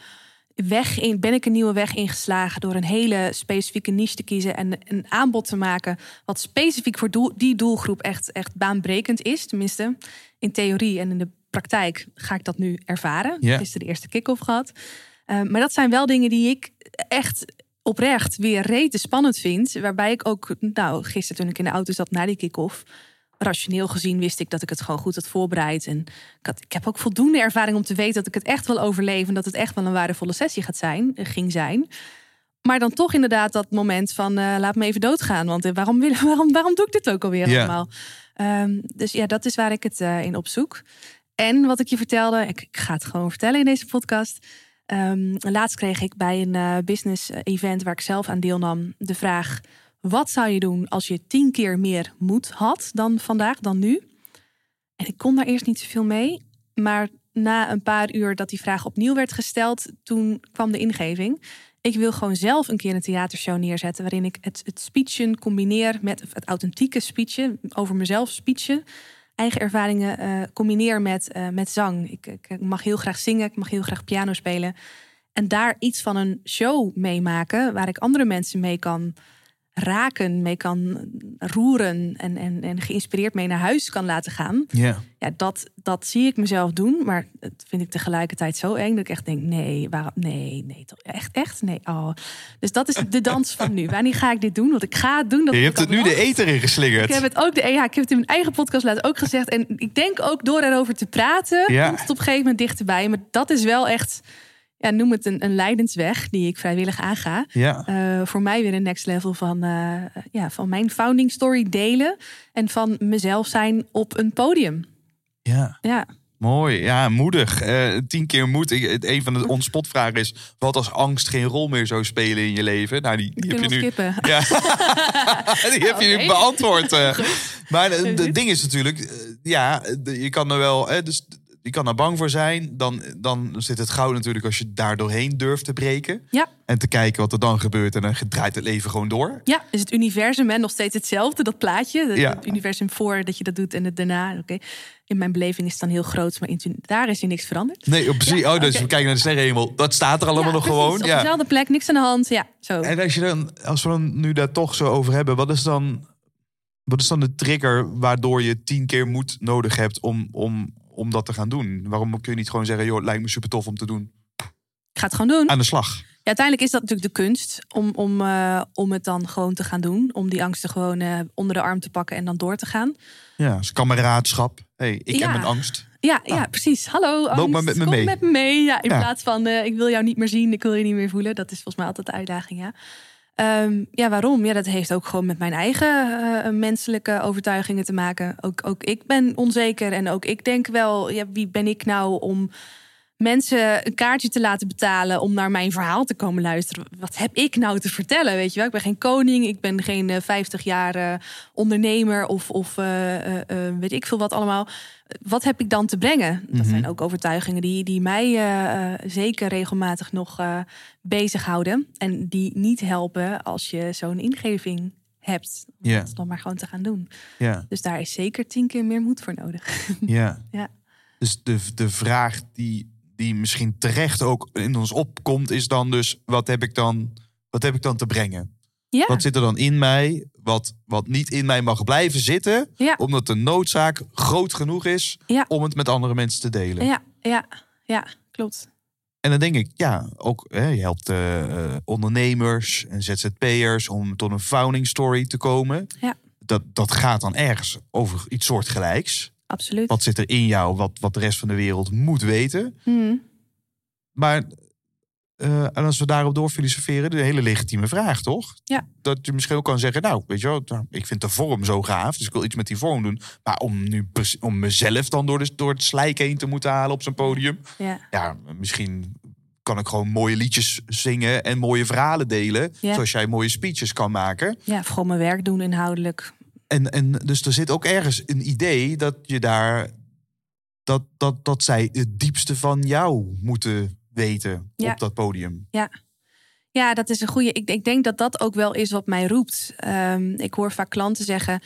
weg in, ben ik een nieuwe weg ingeslagen door een hele specifieke niche te kiezen en een aanbod te maken wat specifiek voor doel, die doelgroep echt, echt baanbrekend is. Tenminste, in theorie en in de praktijk ga ik dat nu ervaren. Is er de eerste kick-off gehad. Ehm, maar dat zijn wel dingen die ik echt oprecht weer rete spannend vind. Waarbij ik ook, nou, gisteren toen ik in de auto zat na die kick-off. Rationeel gezien wist ik dat ik het gewoon goed had voorbereid. En ik, had, ik heb ook voldoende ervaring om te weten dat ik het echt wil overleven. En dat het echt wel een waardevolle sessie gaat zijn, eh, ging zijn. Maar dan toch inderdaad dat moment van eh, laat me even doodgaan. Want eh, waarom, [laughs] waarom, waarom doe ik dit ook alweer allemaal? Ehm, dus ja, dat is waar ik het eh, in opzoek. En wat ik je vertelde, ik, ga het gewoon vertellen in deze podcast. Ehm, laatst kreeg ik bij een eh, business event waar ik zelf aan deelnam de vraag: wat zou je doen als je tien keer meer moed had dan vandaag, dan nu? En ik kon daar eerst niet zoveel mee, maar na een paar uur dat die vraag opnieuw werd gesteld, toen kwam de ingeving. Ik wil gewoon zelf een keer een theatershow neerzetten waarin ik het, het speechen combineer met het authentieke speechen over mezelf speechen eigen ervaringen eh, combineer met, eh, met zang. Ik, ik, mag heel graag zingen, ik mag heel graag piano spelen. En daar iets van een show mee maken, waar ik andere mensen mee kan raken, mee kan roeren en, en, en geïnspireerd mee naar huis kan laten gaan. Ja. Ja, dat, dat zie ik mezelf doen, maar dat vind ik tegelijkertijd zo eng dat ik echt denk, nee, waarom, nee, nee, toch, echt, echt, nee. Oh. Dus dat is de dans van nu. Wanneer ga ik dit doen? Want ik ga het doen. Dat Je heb hebt het nu de eter in geslingerd. Ik heb het ook de, ja, ik heb het in mijn eigen podcast laatst ook gezegd. En ik denk ook door erover te praten, Ja. komt het op een gegeven moment dichterbij. Maar dat is wel echt, ja, noem het een, een leidensweg die ik vrijwillig aanga. Ja. Eh, voor mij weer een next level van, eh, ja, van mijn founding story delen. En van mezelf zijn op een podium. ja. Ja, Mooi, ja, moedig. Eh, tien keer moed. Ik- het- Een van de onspot-vragen is: wat als angst geen rol meer zou spelen in je leven? Nou, die, [laughs] die heb je nu. Ja, die heb je nu beantwoord. Maar het ding is natuurlijk, ja, je kan er wel. eh, dus die kan daar bang voor zijn. Dan, dan zit het goud natuurlijk als je daar doorheen durft te breken. Ja. En te kijken wat er dan gebeurt. En dan draait het leven gewoon door. Ja, is het universum hè, nog steeds hetzelfde, dat plaatje? Het, Ja. het universum voor dat je dat doet en het daarna. Oké. In mijn beleving is het dan heel groot, maar in, daar is er niks veranderd. Nee, oh, precies. Ja, oh, dus we kijken naar de sterrenhemel. Dat staat er allemaal Ja, nog precies, gewoon. Op Ja. dezelfde plek, niks aan de hand. Ja, zo. En als, je dan, als we dan nu daar toch zo over hebben, wat is dan, wat is dan de trigger waardoor je tien keer moed nodig hebt om, om, om dat te gaan doen? Waarom kun je niet gewoon zeggen, joh, lijkt me super tof om te doen? Ik ga het gewoon doen. Aan de slag. Ja, uiteindelijk is dat natuurlijk de kunst om, om, eh, om het dan gewoon te gaan doen. Om die angsten gewoon eh, onder de arm te pakken en dan door te gaan. Ja, als kameraadschap. hey, ik Ja. heb mijn angst. Ja, ja precies. Hallo, Loop angst, maar met me kom mee. met me mee. Ja, in Ja. plaats van eh, ik wil jou niet meer zien, ik wil je niet meer voelen. Dat is volgens mij altijd de uitdaging, ja. Ehm, ja, waarom? Ja, dat heeft ook gewoon met mijn eigen eh, menselijke overtuigingen te maken. Ook, ook ik ben onzeker en ook ik denk wel, ja, wie ben ik nou om mensen een kaartje te laten betalen om naar mijn verhaal te komen luisteren. Wat heb ik nou te vertellen? Weet je wel, ik ben geen koning, ik ben geen eh, 50 jaar eh, ondernemer of, of eh, eh, eh, weet ik veel wat allemaal. Wat heb ik dan te brengen? Dat Mhm. zijn ook overtuigingen die, die mij eh, eh, zeker regelmatig nog eh bezighouden. En die niet helpen als je zo'n ingeving hebt. Om dan maar gewoon te gaan doen. Ja, Dus daar is zeker tien keer meer moed voor nodig. ja. [laughs] Ja. Dus de, de vraag die, die misschien terecht ook in ons opkomt, is dan dus: wat heb ik dan, wat heb ik dan te brengen? Ja, Wat zit er dan in mij, wat, wat niet in mij mag blijven zitten, ja, omdat de noodzaak groot genoeg is Ja. om het met andere mensen te delen? ja, ja, ja, klopt. En dan denk ik, ja, ook hè, je helpt eh, eh, ondernemers en ZZP'ers om tot een founding story te komen. Ja. Dat, dat gaat dan ergens over iets soortgelijks. Absoluut. Wat zit er in jou, wat, wat de rest van de wereld moet weten. Hmm. Maar eh, en als we daarop doorfilosoferen, de hele legitieme vraag, toch? Ja. Dat je misschien ook kan zeggen, nou, weet je wel, nou, ik vind de vorm zo gaaf, dus ik wil iets met die vorm doen. Maar om nu om mezelf dan door, de, door het slijk heen te moeten halen op zo'n podium, Ja, ja, misschien kan ik gewoon mooie liedjes zingen en mooie verhalen delen, Ja. zoals jij mooie speeches kan maken. ja, of gewoon mijn werk doen inhoudelijk. En, en dus er zit ook ergens een idee dat je daar dat, dat, dat zij het diepste van jou moeten weten Ja. op dat podium. Ja, dat is een goede. Ik, ik denk dat dat ook wel is wat mij roept. Ehm, ik hoor vaak klanten zeggen: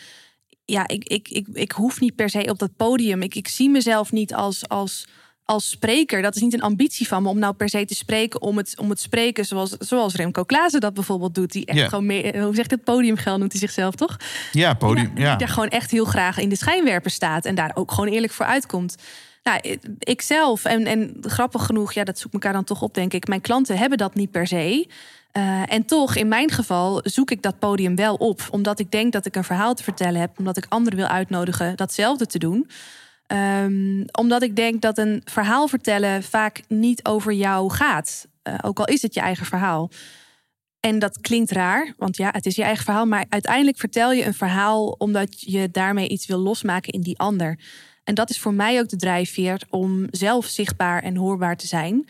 Ja, ik, ik, ik, ik hoef niet per se op dat podium. Ik, ik zie mezelf niet als, als, als spreker. Dat is niet een ambitie van me om nou per se te spreken om het, om het spreken zoals, zoals Remco Klaassen dat bijvoorbeeld doet. Die echt gewoon meer, hoe zegt het podiumgeld noemt hij zichzelf toch? Ja, podium. Ja, Ja, Die daar gewoon echt heel graag in de schijnwerper staat en daar ook gewoon eerlijk voor uitkomt. Nou, ik zelf, en, en grappig genoeg, ja, dat zoekt elkaar dan toch op, denk ik. Mijn klanten hebben dat niet per se. Eh, en toch, in mijn geval, zoek ik dat podium wel op. Omdat ik denk dat ik een verhaal te vertellen heb. Omdat ik anderen wil uitnodigen datzelfde te doen. Ehm, omdat ik denk dat een verhaal vertellen vaak niet over jou gaat. Eh, ook al is het je eigen verhaal. En dat klinkt raar, want ja, het is je eigen verhaal. Maar uiteindelijk vertel je een verhaal omdat je daarmee iets wil losmaken in die ander. En dat is voor mij ook de drijfveer om zelf zichtbaar en hoorbaar te zijn.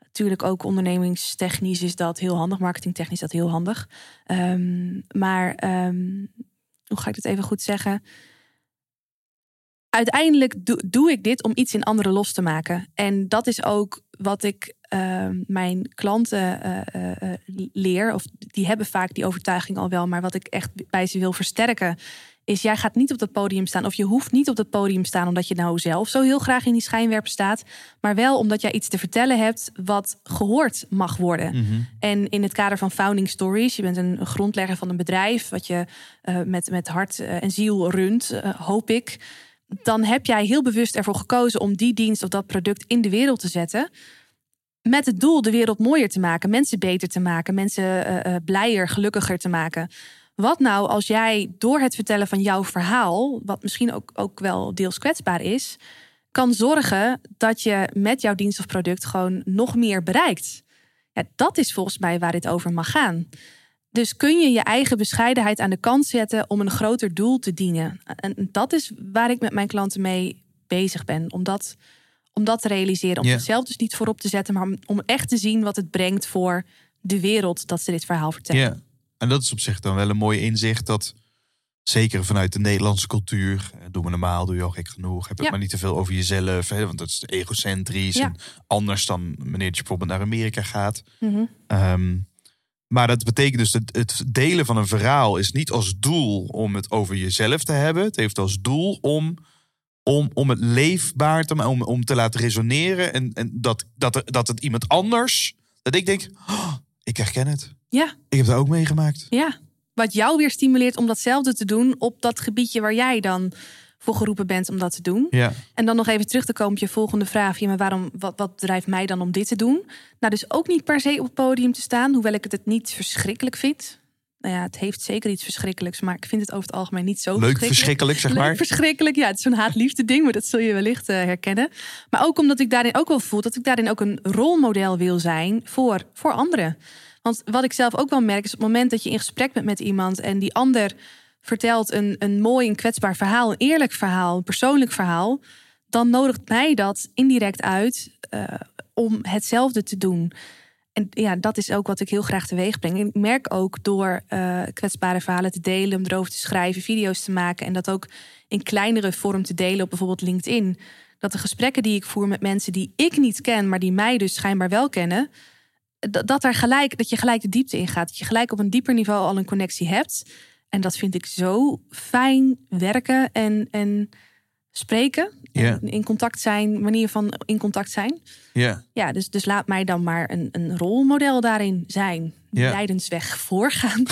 Natuurlijk ook ondernemingstechnisch is dat heel handig, marketingtechnisch is dat heel handig. Ehm, maar ehm, hoe ga ik het even goed zeggen? Uiteindelijk doe, doe ik dit om iets in anderen los te maken. En dat is ook wat ik ehm, mijn klanten eh, eh, eh, leer. Of die hebben vaak die overtuiging al wel. Maar wat ik echt bij ze wil versterken. Is jij gaat niet op dat podium staan. Of je hoeft niet op dat podium staan. Omdat je nou zelf zo heel graag in die schijnwerper staat. Maar wel omdat jij iets te vertellen hebt. Wat gehoord mag worden. Mhm. En in het kader van Founding Stories, je bent een, grondlegger van een bedrijf wat je met, met hart en ziel runt, hoop ik. Dan heb jij heel bewust ervoor gekozen om die dienst of dat product in de wereld te zetten. Met het doel de wereld mooier te maken, mensen beter te maken, mensen eh, eh, blijer, gelukkiger te maken. Wat nou als jij door het vertellen van jouw verhaal, wat misschien ook, ook wel deels kwetsbaar is, kan zorgen dat je met jouw dienst of product gewoon nog meer bereikt? Ja, dat is volgens mij waar dit over mag gaan. Dus kun je je eigen bescheidenheid aan de kant zetten om een groter doel te dienen? En dat is waar ik met mijn klanten mee bezig ben. Om dat, om dat te realiseren. Om Ja. zichzelf dus niet voorop te zetten, maar om, echt te zien wat het brengt voor de wereld dat ze dit verhaal vertellen. Ja, en dat is op zich dan wel een mooi inzicht dat zeker vanuit de Nederlandse cultuur. eh, Doe me normaal, doe je al gek genoeg. Heb het Ja. maar niet te veel over jezelf. Hè, want dat is egocentrisch. Ja. En anders dan wanneer je bijvoorbeeld naar Amerika gaat. Mhm. Ehm, maar dat betekent dus dat het delen van een verhaal is niet als doel om het over jezelf te hebben. Het heeft als doel om, om, om het leefbaar te maken, om, om te laten resoneren. En, en dat, dat, er- dat het iemand anders, dat ik denk, "Oh, ik herken het. Ja, Ik heb dat ook meegemaakt. ja. Wat jou weer stimuleert om datzelfde te doen op dat gebiedje waar jij dan voor geroepen bent om dat te doen. Ja, En dan nog even terug te komen op je volgende vraag. Ja, maar waarom, wat, wat drijft mij dan om dit te doen? Nou, dus ook niet per se op het podium te staan, hoewel ik het, het niet verschrikkelijk vind. Nou ja, het heeft zeker iets verschrikkelijks, maar ik vind het over het algemeen niet zo leuk verschrikkelijk, zeg Leuk, maar. verschrikkelijk. Ja, het is zo'n haat-liefde ding, maar dat zul je wellicht eh, herkennen. Maar ook omdat ik daarin ook wel voel dat ik daarin ook een rolmodel wil zijn voor, voor anderen. Want wat ik zelf ook wel merk is op het moment dat je in gesprek bent met iemand en die ander vertelt een, een mooi en kwetsbaar verhaal, een eerlijk verhaal, een persoonlijk verhaal, dan nodigt mij dat indirect uit eh, om hetzelfde te doen. En ja, dat is ook wat ik heel graag teweeg breng. En ik merk ook door eh, kwetsbare verhalen te delen, om erover te schrijven, video's te maken en dat ook in kleinere vorm te delen op bijvoorbeeld LinkedIn. Dat de gesprekken die ik voer met mensen die ik niet ken, maar die mij dus schijnbaar wel kennen, dat, dat, er gelijk, dat je gelijk de diepte in gaat. Dat je gelijk op een dieper niveau al een connectie hebt. En dat vind ik zo fijn werken en, en spreken. En in contact zijn, manier van in contact zijn. Ja, Ja, dus, dus laat mij dan maar een, een rolmodel daarin zijn. Leidensweg voorgaan.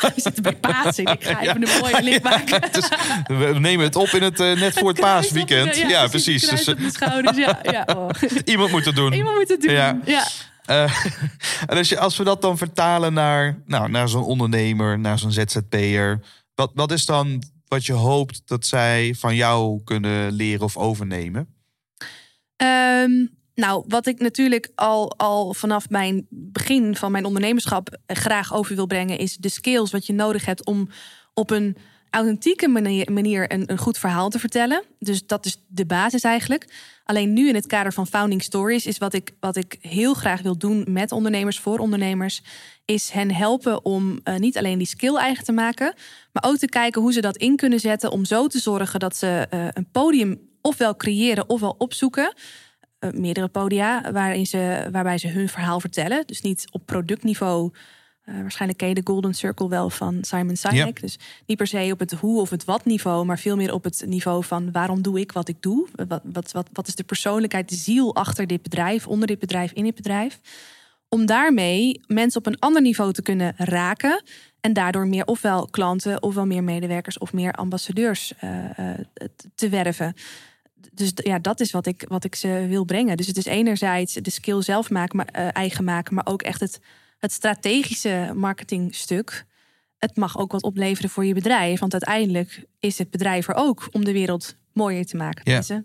We zitten bij Pasen. Ik ga even een mooie link maken. [laughs] dus we nemen het op in het eh, net voor het [laughs] paasweekend. Ja, precies. Dus, op de schouders. Ja, ja, oh. eh, [laughs] iemand moet het doen. Iemand moet het doen. Ja. Eh, [laughs] en als we dat dan vertalen naar, nou, naar zo'n ondernemer, naar zo'n ZZP'er. Wat, wat is dan wat je hoopt dat zij van jou kunnen leren of overnemen? Ehm, nou, wat ik natuurlijk al, al vanaf mijn begin van mijn ondernemerschap eh, graag over wil brengen, is de skills wat je nodig hebt om op een authentieke manier, manier een, een goed verhaal te vertellen. Dus dat is de basis eigenlijk. Alleen nu in het kader van Founding Stories is wat ik, wat ik heel graag wil doen met ondernemers, voor ondernemers, is hen helpen om eh, niet alleen die skill eigen te maken, maar ook te kijken hoe ze dat in kunnen zetten om zo te zorgen dat ze eh, een podium ofwel creëren ofwel opzoeken. eh, meerdere podia waarin ze, waarbij ze hun verhaal vertellen. Dus niet op productniveau. Eh, waarschijnlijk ken je de Golden Circle wel van Simon Sinek. Dus niet per se op het hoe of het wat niveau, maar veel meer op het niveau van waarom doe ik wat ik doe? Wat, wat, wat, wat is de persoonlijkheid, de ziel achter dit bedrijf, onder dit bedrijf, in dit bedrijf? Om daarmee mensen op een ander niveau te kunnen raken. En daardoor meer ofwel klanten, ofwel meer medewerkers of meer ambassadeurs eh, eh, te werven. Dus ja, dat is wat ik, wat ik ze wil brengen. Dus het is enerzijds de skill zelf maken, maar, eigen maken, maar ook echt het, het strategische marketingstuk. Het mag ook wat opleveren voor je bedrijf. Want uiteindelijk is het bedrijf er ook om de wereld mooier te maken. Ja.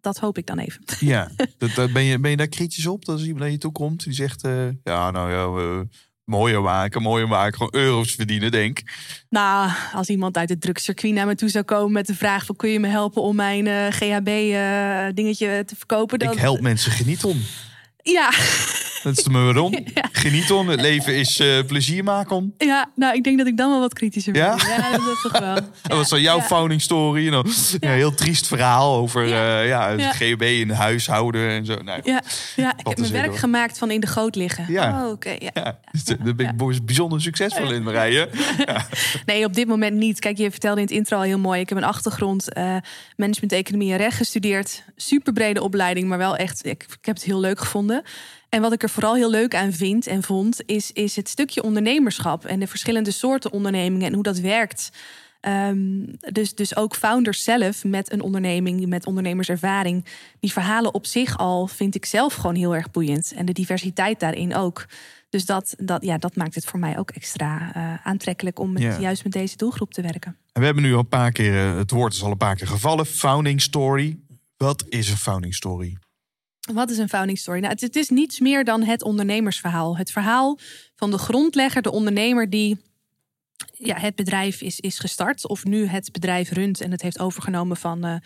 Dat hoop ik dan even. [laughs] Ja, [laughs] dat, dat- ben, je, ben je daar kritisch op? Dat als iemand naar je toe komt die zegt... eh, ja, nou ja, mooier maken, mooier maken. Gewoon euro's verdienen, denk. Nou, als iemand uit het drugscircuit naar me toe zou komen met de vraag van kun je me helpen om mijn eh, GHB dingetje te verkopen? Dan... Ik help mensen genieten. Ja, Dat is de waarom. [laughs] Ja. Genieten. Het leven is eh, plezier maken. ja, nou ik denk dat ik dan wel wat kritischer ben. Ja? Ja, dat is toch wel. [laughs] Dat was dan jouw founding story. You know. ja, heel triest verhaal over Ja. eh, ja, het. GHB in de huishouden en zo. Nou, Ja, ja ik Wat heb mijn werk gemaakt van in de goot liggen. Ja. Oh, oké. ja. ja, daar ben ik bijzonder succesvol in, Marije. [laughs] Nee, op dit moment niet. Kijk, je vertelde in het intro al heel mooi. Ik heb een achtergrond eh, management, economie en recht gestudeerd. Super brede opleiding, maar wel echt. Ik, ik heb het heel leuk gevonden. En wat ik er vooral heel leuk aan vind en vond, is, is het stukje ondernemerschap en de verschillende soorten ondernemingen en hoe dat werkt. Ehm, dus, dus ook founders zelf met een onderneming, met ondernemerservaring. Die verhalen op zich al vind ik zelf gewoon heel erg boeiend. En de diversiteit daarin ook. Dus dat, dat, ja, dat maakt het voor mij ook extra eh, aantrekkelijk om met, Ja. juist met deze doelgroep te werken. En we hebben nu al een paar keer, eh, het woord is al een paar keer gevallen. Founding story. Wat is een founding story? Wat is een founding story? Nou, het, is niets meer dan het ondernemersverhaal. Het verhaal van de grondlegger, de ondernemer die ja, het bedrijf is, is gestart. Of nu het bedrijf runt en het heeft overgenomen van, eh,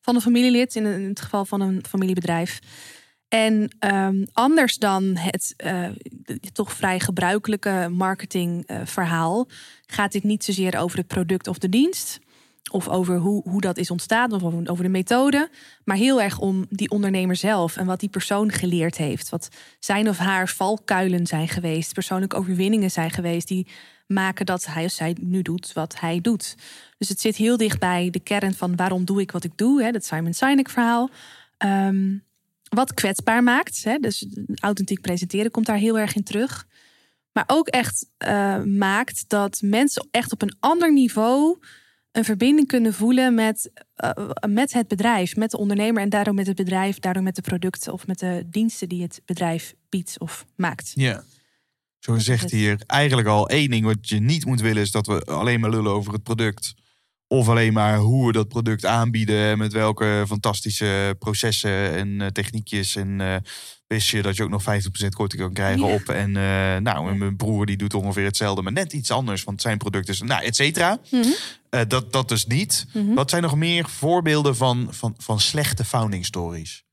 van een familielid. In, het geval van een familiebedrijf. En ehm, anders dan het eh, toch vrij gebruikelijke marketingverhaal, gaat dit niet zozeer over het product of de dienst. Of over hoe, hoe dat is ontstaan, of over, de methode. Maar heel erg om die ondernemer zelf en wat die persoon geleerd heeft. Wat zijn of haar valkuilen zijn geweest, persoonlijke overwinningen zijn geweest. die maken dat hij of zij nu doet wat hij doet. Dus het zit heel dicht bij de kern van waarom doe ik wat ik doe. Hè, dat Simon Sinek verhaal. Ehm, wat kwetsbaar maakt. Hè, dus authentiek presenteren komt daar heel erg in terug. Maar ook echt eh, maakt dat mensen echt op een ander niveau een verbinding kunnen voelen met, eh, met het bedrijf, met de ondernemer en daardoor met het bedrijf, daardoor met de producten of met de diensten die het bedrijf biedt of maakt. Ja. Zo zegt hier eigenlijk al één ding wat je niet moet willen... is dat we alleen maar lullen over het product. Of alleen maar hoe we dat product aanbieden... en met welke fantastische processen en eh, techniekjes. En eh, wist je dat je ook nog 50% korting kan krijgen Ja. op. En eh, nou, en mijn broer die doet ongeveer hetzelfde... maar net iets anders, want zijn product is... Nou, et cetera. Mhm. Eh, dat, dat dus niet. Mhm. Wat zijn nog meer voorbeelden van, van, van slechte founding stories?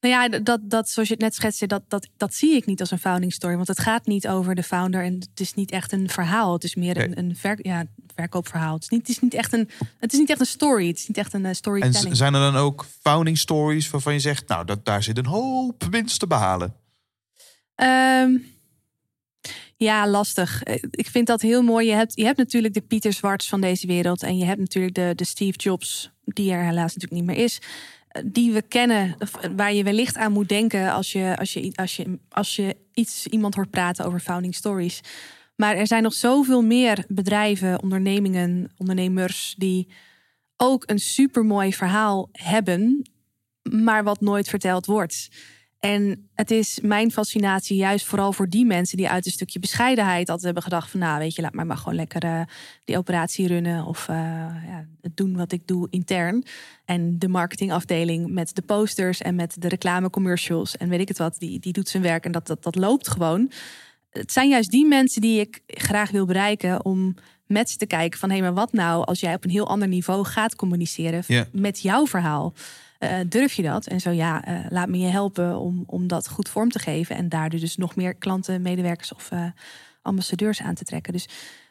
Nou ja, dat, dat zoals je het net schetste, dat, dat, dat zie ik niet als een founding story. Want het gaat niet over de founder en het is niet echt een verhaal. Het is meer een, een ver, ja, verkoopverhaal. Het is, niet, het, is niet echt een, het is niet echt een story. Het is niet echt een eh, En storytelling. z- zijn er dan ook founding stories waarvan je zegt... nou, dat, daar zit een hoop winst te behalen? Ehm, ja, lastig. Eh, Ik vind dat heel mooi. Je hebt, je hebt natuurlijk de Pieter Zwarts van deze wereld. En je hebt natuurlijk de, de Steve Jobs, die er helaas natuurlijk niet meer is. Die we kennen, eh, waar je wellicht aan moet denken als je, als je, als je, als je iets, iemand hoort praten over founding stories. Maar er zijn nog zoveel meer bedrijven, ondernemingen, ondernemers die ook een supermooi verhaal hebben, maar wat nooit verteld wordt. En het is mijn fascinatie juist vooral voor die mensen die uit een stukje bescheidenheid altijd hebben gedacht van nou weet je, laat maar maar gewoon lekker eh, die operatie runnen of eh, ja, het doen wat ik doe intern. En de marketingafdeling met de posters en met de reclamecommercials en weet ik het wat, die, die doet zijn werk en dat, dat, dat loopt gewoon. Het zijn juist die mensen die ik graag wil bereiken om met ze te kijken van hé, maar wat nou als jij op een heel ander niveau gaat communiceren Ja. met jouw verhaal? Eh, durf je dat? En zo ja, eh, laat me je helpen om, om dat goed vorm te geven. En daardoor dus nog meer klanten, medewerkers of eh, ambassadeurs aan te trekken. Dus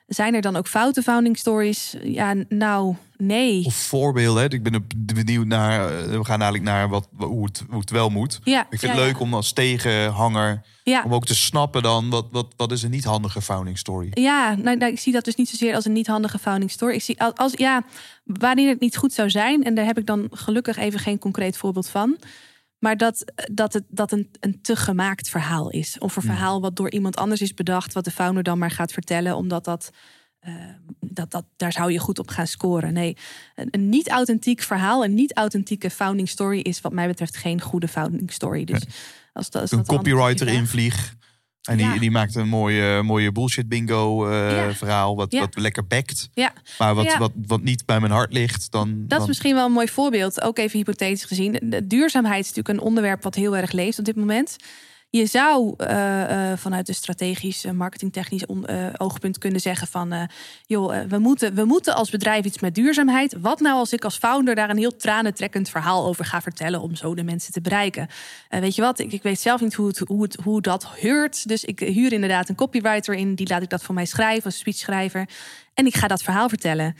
zijn er dan ook foute founding stories? Ja, nou, nee. Of voorbeelden. Hè? Ik ben benieuwd naar... eh, we gaan eigenlijk naar wat, hoe, het, hoe het wel moet. Ja, Ik vind ja, het leuk ja. om als tegenhanger... Om ook te snappen dan... wat, wat, wat is een niet handige founding story? Ja, nou, nou, ik zie dat dus niet zozeer als een niet handige founding story. Ik zie als, als ja, wanneer het niet goed zou zijn, en daar heb ik dan gelukkig even geen concreet voorbeeld van. Maar dat, dat het dat een, een te gemaakt verhaal is. Of een verhaal wat door iemand anders is bedacht, wat de founder dan maar gaat vertellen, omdat dat. eh, dat, dat, daar zou je goed op gaan scoren. Nee, een, een niet authentiek verhaal, een niet authentieke founding story is wat mij betreft geen goede founding story. Dus als dat, als een dat copywriter invlieg. En die, Ja. die maakt een mooie, mooie bullshit bingo eh, Ja. verhaal. Wat, Ja. wat lekker bekt. Maar wat, wat, wat niet bij mijn hart ligt. Dan, Dat dan, is misschien wel een mooi voorbeeld, ook even hypothetisch gezien. De duurzaamheid is natuurlijk een onderwerp wat heel erg leeft op dit moment. Je zou eh, eh, vanuit een strategisch, eh, marketingtechnisch oogpunt kunnen zeggen van... joh, we, moeten, we moeten als bedrijf iets met duurzaamheid. Wat nou als ik als founder daar een heel tranentrekkend verhaal over ga vertellen... om zo de mensen te bereiken? Weet je wat, ik, ik weet zelf niet hoe, het, hoe, het, hoe dat heurt. Dus ik huur inderdaad een copywriter in. Die laat ik dat voor mij schrijven, een speechschrijver. En ik ga dat verhaal vertellen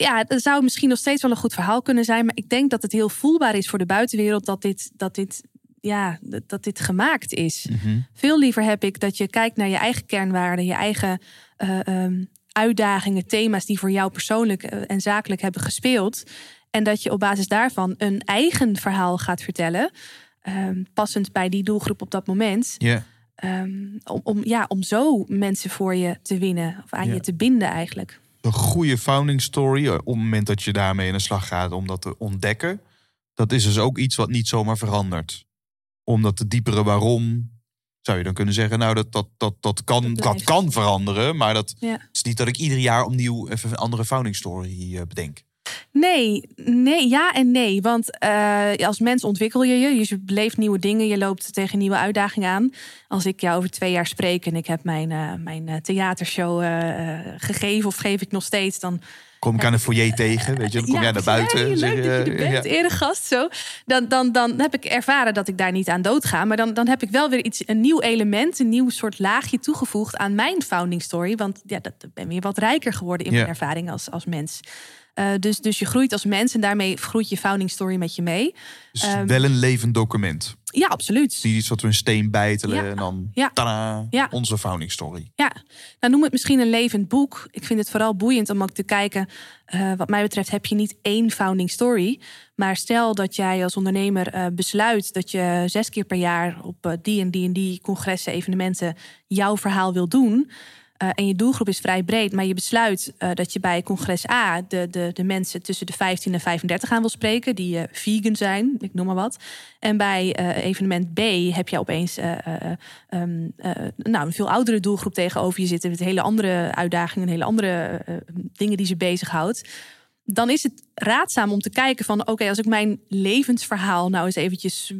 ja, dat zou misschien nog steeds wel een goed verhaal kunnen zijn. Maar ik denk dat het heel voelbaar is voor de buitenwereld dat dit, dat dit, ja, dat dat dit gemaakt is. Mhm. Veel liever heb ik dat je kijkt naar je eigen kernwaarden, je eigen eh, ehm, uitdagingen, thema's die voor jou persoonlijk eh, en zakelijk hebben gespeeld. En dat je op basis daarvan een eigen verhaal gaat vertellen. ehm, passend bij die doelgroep op dat moment. Ja. ehm, om, om, ja, om zo mensen voor je te winnen. Of aan je te binden eigenlijk. Een goede founding story. eh, Op het moment dat je daarmee in de slag gaat om dat te ontdekken. Dat is dus ook iets wat niet zomaar verandert. Omdat de diepere waarom. Zou je dan kunnen zeggen, nou dat, dat, dat, dat, kan, Dat kan veranderen. Maar dat Ja. het is niet dat ik ieder jaar opnieuw even een andere founding story eh, bedenk. Nee, nee, ja en nee. Want eh, als mens ontwikkel je je. Je beleeft nieuwe dingen. Je loopt tegen nieuwe uitdagingen aan. Als ik jou over twee jaar spreek en ik heb mijn, eh, mijn theatershow gegeven of geef ik nog steeds, dan Kom ik aan de foyer tegen, weet je, dan kom jij naar buiten. Zeg leuk dat je er bent, ja. eregast zo. Dan, dan, dan heb ik ervaren dat ik daar niet aan dood ga. Maar dan, dan heb ik wel weer iets, een nieuw element, een nieuw soort laagje toegevoegd aan mijn founding story. Want ja, dat ben weer wat rijker geworden in Ja. mijn ervaring als, als mens. Eh, dus, dus je groeit als mens en daarmee groeit je founding story met je mee. Dus Ehm, wel een levend document. Ja, absoluut. Niet iets wat we een steen bijtelen Ja. en dan Ja. tada, Ja. onze founding story. Ja, nou noem het misschien een levend boek. Ik vind het vooral boeiend om ook te kijken. eh, wat mij betreft heb je niet één founding story. Maar stel dat jij als ondernemer eh, besluit dat je zes keer per jaar op eh, die en die en die congressen, evenementen jouw verhaal wil doen. Eh, en je doelgroep is vrij breed, maar je besluit eh, dat je bij congres A de, de, de mensen tussen de 15 en 35 aan wil spreken, die eh, vegan zijn, ik noem maar wat. En bij evenement B heb je opeens eh, eh, ehm, eh, nou, een veel oudere doelgroep tegenover je zitten. Met hele andere uitdagingen, hele andere dingen die ze bezighoudt. Dan is het raadzaam om te kijken van... oké, als ik mijn levensverhaal nou eens eventjes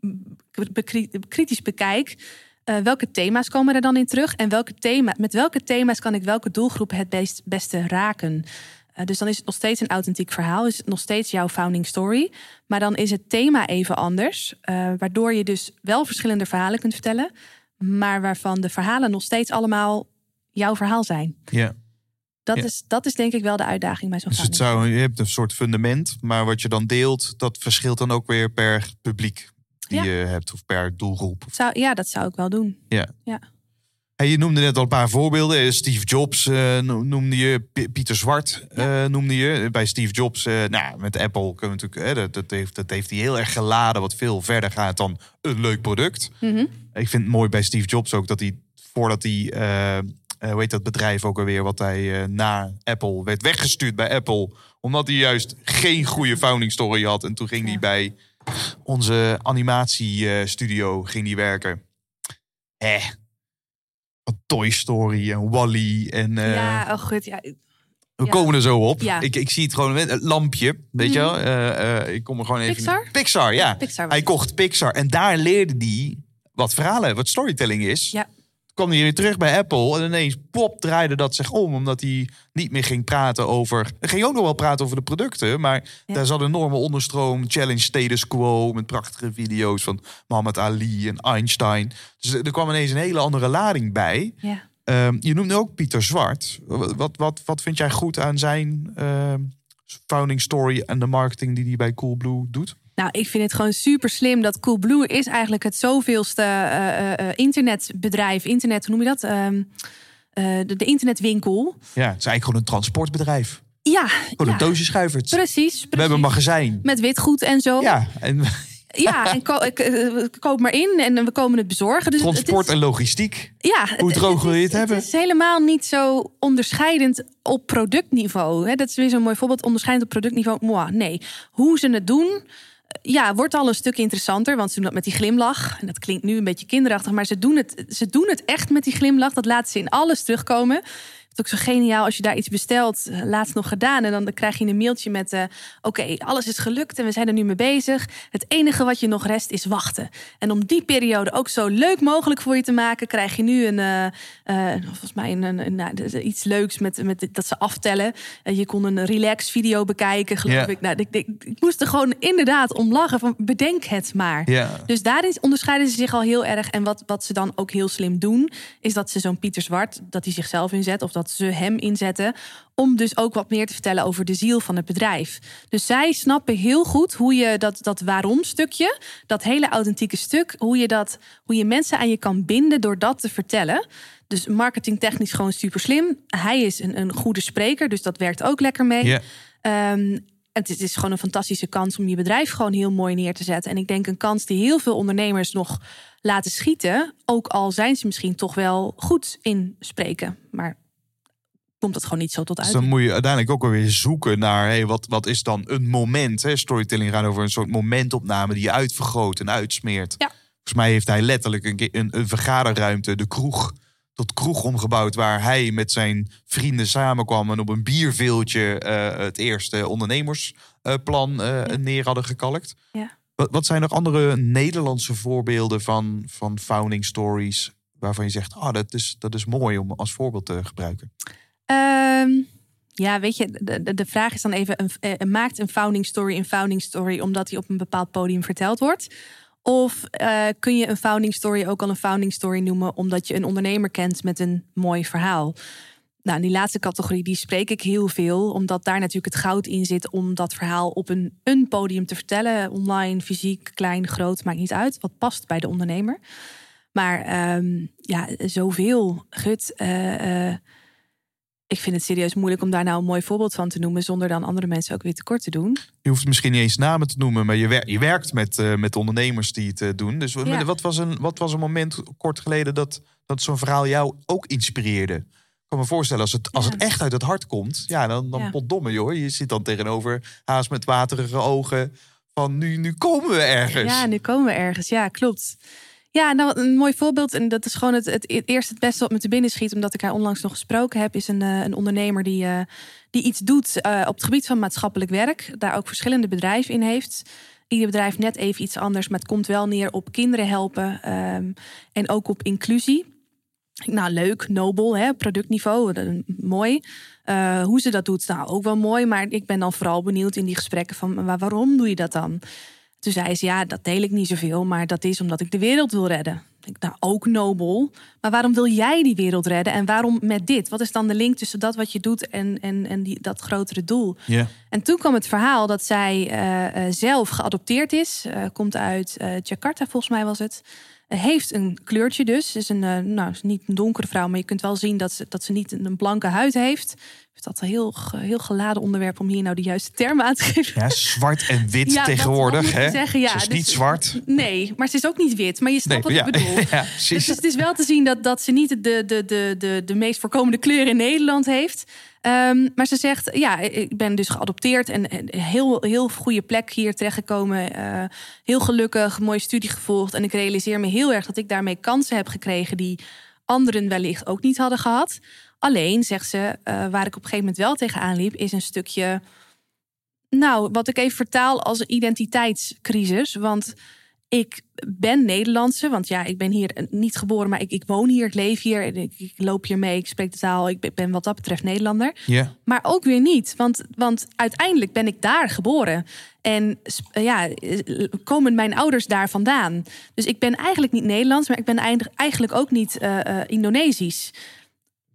mm, bekri- kritisch bekijk... eh, welke thema's komen er dan in terug? En welke thema, met welke thema's kan ik welke doelgroep het best, beste raken? Eh, dus dan is het nog steeds een authentiek verhaal. Is het nog steeds jouw founding story. Maar dan is het thema even anders. eh, waardoor je dus wel verschillende verhalen kunt vertellen. Maar waarvan de verhalen nog steeds allemaal jouw verhaal zijn. Ja. Dat, is, dat is denk ik wel de uitdaging bij zo'n Dus het zou, je hebt een soort fundament, maar wat je dan deelt, dat verschilt dan ook weer per publiek die Ja. je hebt of per doelgroep. Zou, ja, dat zou ik wel doen. Hey, je noemde net al een paar voorbeelden. Eh, Steve Jobs eh, no- noemde je, Pieter Zwart eh, noemde je. Bij Steve Jobs, nou, met Apple kunnen we natuurlijk, dat, dat, heeft, dat heeft hij heel erg geladen, wat veel verder gaat dan een leuk product. Mhm. Ik vind het mooi bij Steve Jobs ook dat hij, voordat hij, hoe heet dat bedrijf ook alweer, wat hij na Apple werd weggestuurd bij Apple, omdat hij juist geen goede founding story had. En toen ging hij Ja. bij onze animatiestudio ging hij werken. Eh, Toy Story en Wally en eh, ja, oh goed. Ja, we ja. komen er zo op. Ja. Ik, ik zie het gewoon het lampje, weet je Mhm. wel? Eh, eh, ik kom er gewoon even. Pixar? Pixar, ja. Pixar Hij kocht Pixar en daar leerde hij wat verhalen, wat storytelling is. Ja. Kwam hij weer terug bij Apple en ineens pop draaide dat zich om, omdat hij niet meer ging praten over. Hij ging ook nog wel praten over de producten, maar Ja. daar zat een enorme onderstroom, challenge status quo met prachtige video's van Muhammad Ali en Einstein. Dus er er kwam ineens een hele andere lading bij. ja. Ehm, je noemde ook Pieter Zwart. Wat, wat, wat vind jij goed aan zijn ehm, founding story en de marketing die hij bij Coolblue doet? Nou, ik vind het gewoon super slim dat Coolblue is eigenlijk het zoveelste eh, eh, eh, internetbedrijf. Internet, hoe noem je dat? Ehm, eh, de, de internetwinkel. Ja, het is eigenlijk gewoon een transportbedrijf. Ja, Gewoon ja een doosjeschuivert. precies. precies. We hebben een magazijn. Met witgoed en zo. Ja, en [laughs] Ja, en ko ik, koop maar in en we komen het bezorgen. Dus het transport is- en logistiek. Ja, Hoe droog wil je het hebben? Het is helemaal niet zo onderscheidend op productniveau. Dat is weer zo'n mooi voorbeeld. Onderscheidend op productniveau. Nee. Hoe ze het doen, ja, wordt al een stuk interessanter. Want ze doen dat met die glimlach. En dat klinkt nu een beetje kinderachtig. Maar ze doen het, ze doen het echt met die glimlach. Dat laten ze in alles terugkomen. Het ook zo geniaal als je daar iets bestelt, eh, laatst nog gedaan. En dan krijg je een mailtje met: eh, Oké, alles is gelukt en we zijn er nu mee bezig. Het enige wat je nog rest is wachten. En om die periode ook zo leuk mogelijk voor je te maken, krijg je nu een, eh, volgens mij een, een, nou, iets leuks met, met dat ze aftellen. Je kon een relax video bekijken, geloof ik. Nou, ik, ik, ik moest er gewoon inderdaad om lachen van bedenk het maar. Dus daarin onderscheiden ze zich al heel erg. En wat, wat ze dan ook heel slim doen, is dat ze zo'n Pieter Zwart, dat hij zichzelf inzet of dat ze hem inzetten, om dus ook wat meer te vertellen over de ziel van het bedrijf. Dus zij snappen heel goed hoe je dat, dat waarom stukje, dat hele authentieke stuk, hoe je, dat, hoe je mensen aan je kan binden door dat te vertellen. Dus marketingtechnisch gewoon super slim. Hij is een, een goede spreker, dus dat werkt ook lekker mee. Ehm, het is, het is gewoon een fantastische kans om je bedrijf gewoon heel mooi neer te zetten. En ik denk een kans die heel veel ondernemers nog laten schieten. Ook al zijn ze misschien toch wel goed in spreken. Maar komt het gewoon niet zo tot Dus uit. dan moet je uiteindelijk ook weer zoeken naar hey, wat, wat is dan een moment. Hè? Storytelling gaat over een soort momentopname die je uitvergroot en uitsmeert. Ja. Volgens mij heeft hij letterlijk een, een, een vergaderruimte, de kroeg, tot kroeg omgebouwd. Waar hij met zijn vrienden samenkwam en op een bierveeltje eh, het eerste ondernemersplan eh, neer hadden gekalkt. Ja. Wat, wat zijn nog andere Nederlandse voorbeelden van, van founding stories waarvan je zegt, ah, dat, is, dat is mooi om als voorbeeld te gebruiken? Ehm, Ja, weet je, de, de, vraag is dan even: een, eh, maakt een founding story een founding story omdat die op een bepaald podium verteld wordt? Of eh, kun je een founding story ook al een founding story noemen omdat je een ondernemer kent met een mooi verhaal? Nou, in die laatste categorie die spreek ik heel veel, omdat daar natuurlijk het goud in zit om dat verhaal op een, een podium te vertellen. Online, fysiek, klein, groot, maakt niet uit. Wat past bij de ondernemer. Maar ehm, ja, zoveel. Gut, eh, eh, ik vind het serieus moeilijk om daar nou een mooi voorbeeld van te noemen, zonder dan andere mensen ook weer tekort te doen. Je hoeft misschien niet eens namen te noemen, maar je, wer- je werkt met, eh, met ondernemers die het eh, doen. Dus wat- Ja. wat, was een, wat was een moment kort geleden dat, dat zo'n verhaal jou ook inspireerde? Ik kan me voorstellen, als het, als Ja. het echt uit het hart komt, ja, dan, dan Ja. potdomme joh. Je zit dan tegenover haast met waterige ogen van nu, nu komen we ergens. Ja, nu komen we ergens. Ja, klopt. Ja, nou, een mooi voorbeeld. En dat is gewoon het, het eerste het beste wat me te binnen schiet. Omdat ik haar onlangs nog gesproken heb. Is een, eh, een ondernemer die, eh, die iets doet eh, op het gebied van maatschappelijk werk. Daar ook verschillende bedrijven in heeft. Ieder bedrijf net even iets anders. Maar het komt wel neer op kinderen helpen. ehm, en ook op inclusie. Nou, leuk, nobel, hè, productniveau, mooi. Hoe ze dat doet, nou ook wel mooi. Maar ik ben dan vooral benieuwd in die gesprekken van... waarom doe je dat dan? Toen zei ze, ja, dat deel ik niet zoveel, maar dat is omdat ik de wereld wil redden. Ik denk, nou, ook nobel. Maar waarom wil jij die wereld redden? En waarom met dit? Wat is dan de link tussen dat wat je doet en, en, en die, dat grotere doel? Ja. En toen kwam het verhaal dat zij eh, eh, zelf geadopteerd is. Eh, komt uit Jakarta, volgens mij was het. Heeft een kleurtje dus. Is een, nou, is niet een donkere vrouw, maar je kunt wel zien dat ze, dat ze niet een blanke huid heeft. Is dat een heel, heel geladen onderwerp om hier nou de juiste termen aan te geven? Ja, zwart en wit [laughs] Ja, tegenwoordig. Hè? zeggen, ja. Ze is Dus- niet zwart. Nee, maar ze is ook niet wit. Maar je snapt Nee, wat ik [laughs] bedoel. ja, Dus het is wel te zien dat, dat ze niet de, de, de, de, de meest voorkomende kleur in Nederland heeft. Ehm, maar ze zegt, ja, ik ben dus geadopteerd en en heel, heel goede plek hier terechtgekomen. Eh, heel gelukkig, mooie studie gevolgd. En ik realiseer me heel erg dat ik daarmee kansen heb gekregen die anderen wellicht ook niet hadden gehad. Alleen, zegt ze, eh, waar ik op een gegeven moment wel tegenaan liep, is een stukje nou, wat ik even vertaal als identiteitscrisis. Want ik ben Nederlandse, want ja, ik ben hier niet geboren, maar ik, ik woon hier, ik leef hier, en ik, ik loop hier mee, ik spreek de taal, ik ben- wat dat betreft Nederlander. Ja. Maar ook weer niet, want, want uiteindelijk ben ik daar geboren. En sp- ja, eh, komen mijn ouders daar vandaan. Dus ik ben eigenlijk niet Nederlands, maar ik ben eigenlijk ook niet eh, eh, Indonesisch.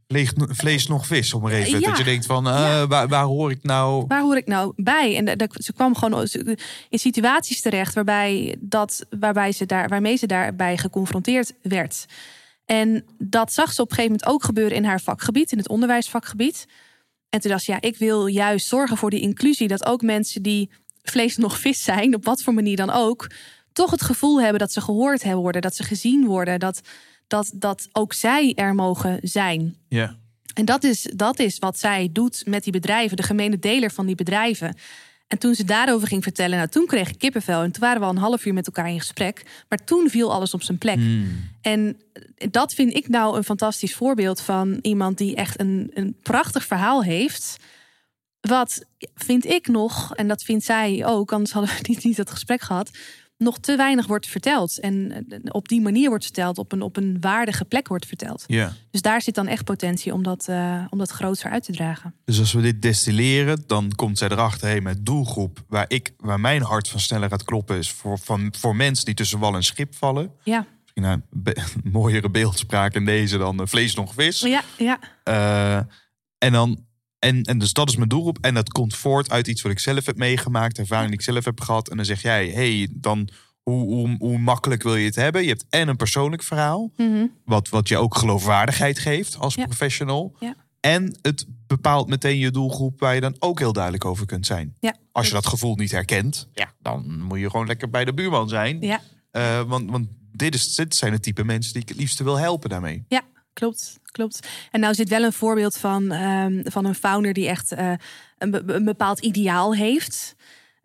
Vlees, vlees nog vis, om maar even. Ja. Dat je denkt van, eh, Ja. waar, waar hoor ik nou... Waar hoor ik nou bij? En da- da- ze kwam gewoon in situaties terecht waarbij, dat, waarbij ze daar, waarmee ze daarbij geconfronteerd werd. En dat zag ze op een gegeven moment ook gebeuren in haar vakgebied, in het onderwijsvakgebied. En toen dacht ze, ja, ik wil juist zorgen voor die inclusie. Dat ook mensen die vlees nog vis zijn, op wat voor manier dan ook, toch het gevoel hebben dat ze gehoord hebben worden, dat ze gezien worden, dat, dat, dat ook zij er mogen zijn. Ja. En dat is, dat is wat zij doet met die bedrijven, de gemene deler van die bedrijven. En toen ze daarover ging vertellen, nou, toen kreeg ik kippenvel. En toen waren we al een half uur met elkaar in gesprek. Maar toen viel alles op zijn plek. En dat vind ik nou een fantastisch voorbeeld van iemand die echt een, een prachtig verhaal heeft. Wat vind ik nog, en dat vindt zij ook, anders hadden we [laughs] niet, niet dat gesprek gehad, nog te weinig wordt verteld. En eh, op die manier wordt verteld, op een, op een waardige plek wordt verteld. ja. Dus daar zit dan echt potentie om dat, eh, om dat grootser uit te dragen. Dus als we dit destilleren, dan komt zij erachter... Hey, mijn doelgroep, waar, ik, waar mijn hart van sneller gaat kloppen... is voor, van, voor mensen die tussen wal en schip vallen. Ja, Misschien een [laughs] mooiere beeldspraak in deze dan eh, vlees nog vis. ja, ja. En dan... En, en dus dat is mijn doelgroep. En dat komt voort uit iets wat ik zelf heb meegemaakt, ervaring die ik zelf heb gehad. En dan zeg jij, hey, dan hoe, hoe, hoe makkelijk wil je het hebben? Je hebt en een persoonlijk verhaal, Mhm. wat, wat je ook geloofwaardigheid geeft als Ja. professional. Ja. En het bepaalt meteen je doelgroep waar je dan ook heel duidelijk over kunt zijn. Ja, Als je dat gevoel niet herkent, ja, dan moet je gewoon lekker bij de buurman zijn. Ja, Eh, want want dit, is, dit zijn het type mensen die ik het liefste wil helpen daarmee. ja, klopt, klopt. En nou zit wel een voorbeeld van, ehm, van een founder die echt eh, een, be- een bepaald ideaal heeft.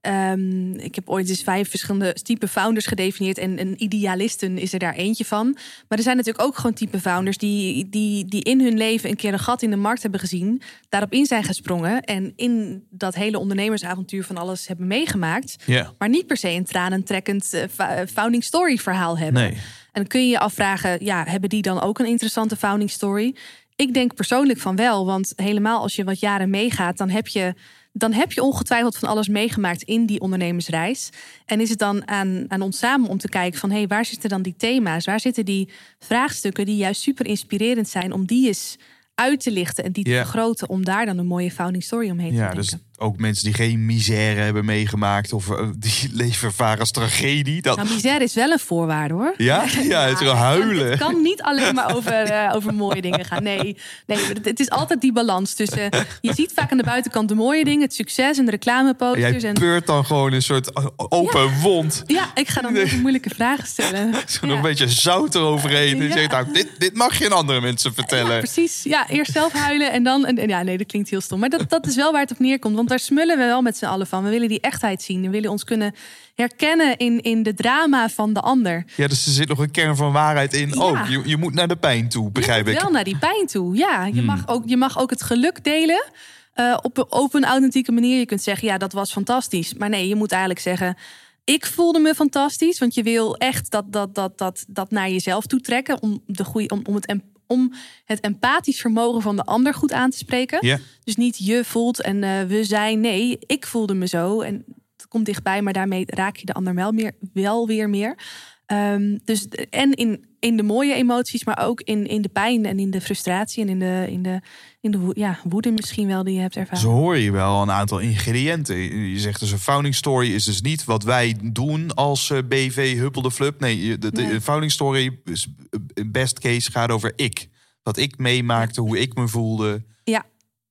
Ehm, ik heb ooit eens vijf verschillende type founders gedefinieerd. En een idealisten is er daar eentje van. Maar er zijn natuurlijk ook gewoon type founders die, die, die in hun leven een keer een gat in de markt hebben gezien. Daarop in zijn gesprongen. En in dat hele ondernemersavontuur van alles hebben meegemaakt. Maar niet per se een tranentrekkend eh, founding story verhaal hebben. Nee. En dan kun je je afvragen, ja, hebben die dan ook een interessante founding story? Ik denk persoonlijk van wel, want helemaal als je wat jaren meegaat, dan heb je, dan heb je ongetwijfeld van alles meegemaakt in die ondernemersreis. En is het dan aan, aan ons samen om te kijken van hé, hey, waar zitten dan die thema's? Waar zitten die vraagstukken die juist super inspirerend zijn om die eens uit te lichten en die te vergroten om daar dan een mooie founding story omheen Ja, te dus denken. Ook mensen die geen misère hebben meegemaakt of eh, die [laughs] leven ervaren als tragedie. Dat, Nou, misère is wel een voorwaarde hoor. ja? [laughs] ja, het is wel huilen. Het kan niet alleen maar over, eh, over mooie dingen gaan. Nee, nee het, is altijd die balans tussen. Je ziet vaak aan de buitenkant de mooie dingen, het succes en de reclameposters. Jij En, peurt dan gewoon een soort open wond. ja, ik ga dan veel moeilijke vragen stellen. [laughs] Zo nog Ja. een beetje zout eroverheen. En je zegt, nou, dit, dit mag geen andere mensen vertellen. Precies. Ja, eerst zelf huilen en dan. En, en ja, nee, dat klinkt heel stom. Maar dat, dat is wel waar het op neerkomt. Want daar smullen we wel met z'n allen van. We willen die echtheid zien. We willen ons kunnen herkennen in, in de drama van de ander. Ja, dus er zit nog een kern van waarheid in. Ja. Oh, je, je moet naar de pijn toe, begrijp ik. wel naar die pijn toe. Ja, Hmm. je, mag, ook, je mag ook het geluk delen. eh, op, een- authentieke manier. Je kunt zeggen, ja, dat was fantastisch. Maar nee, je moet eigenlijk zeggen. Ik voelde me fantastisch, want je wil echt dat, dat, dat, dat, dat naar jezelf toe trekken. Om, de goeie, om, om, het, om het empathisch vermogen van de ander goed aan te spreken. Dus niet je voelt en eh, we zijn. Nee, ik voelde me zo. En het komt dichtbij, maar daarmee raak je de ander wel, meer, wel weer meer. Ehm, dus, en in, in de mooie emoties, maar ook in, in de pijn en in de frustratie en in de, in de, in de ja, woede misschien wel die je hebt ervaren. Zo hoor je wel een aantal ingrediënten. Je zegt dus een founding story is dus niet wat wij doen als eh, BV Huppel de Flub. Nee, de, de Nee. founding story is eh, best case gaat over ik. Wat ik meemaakte, hoe ik me voelde. Ja.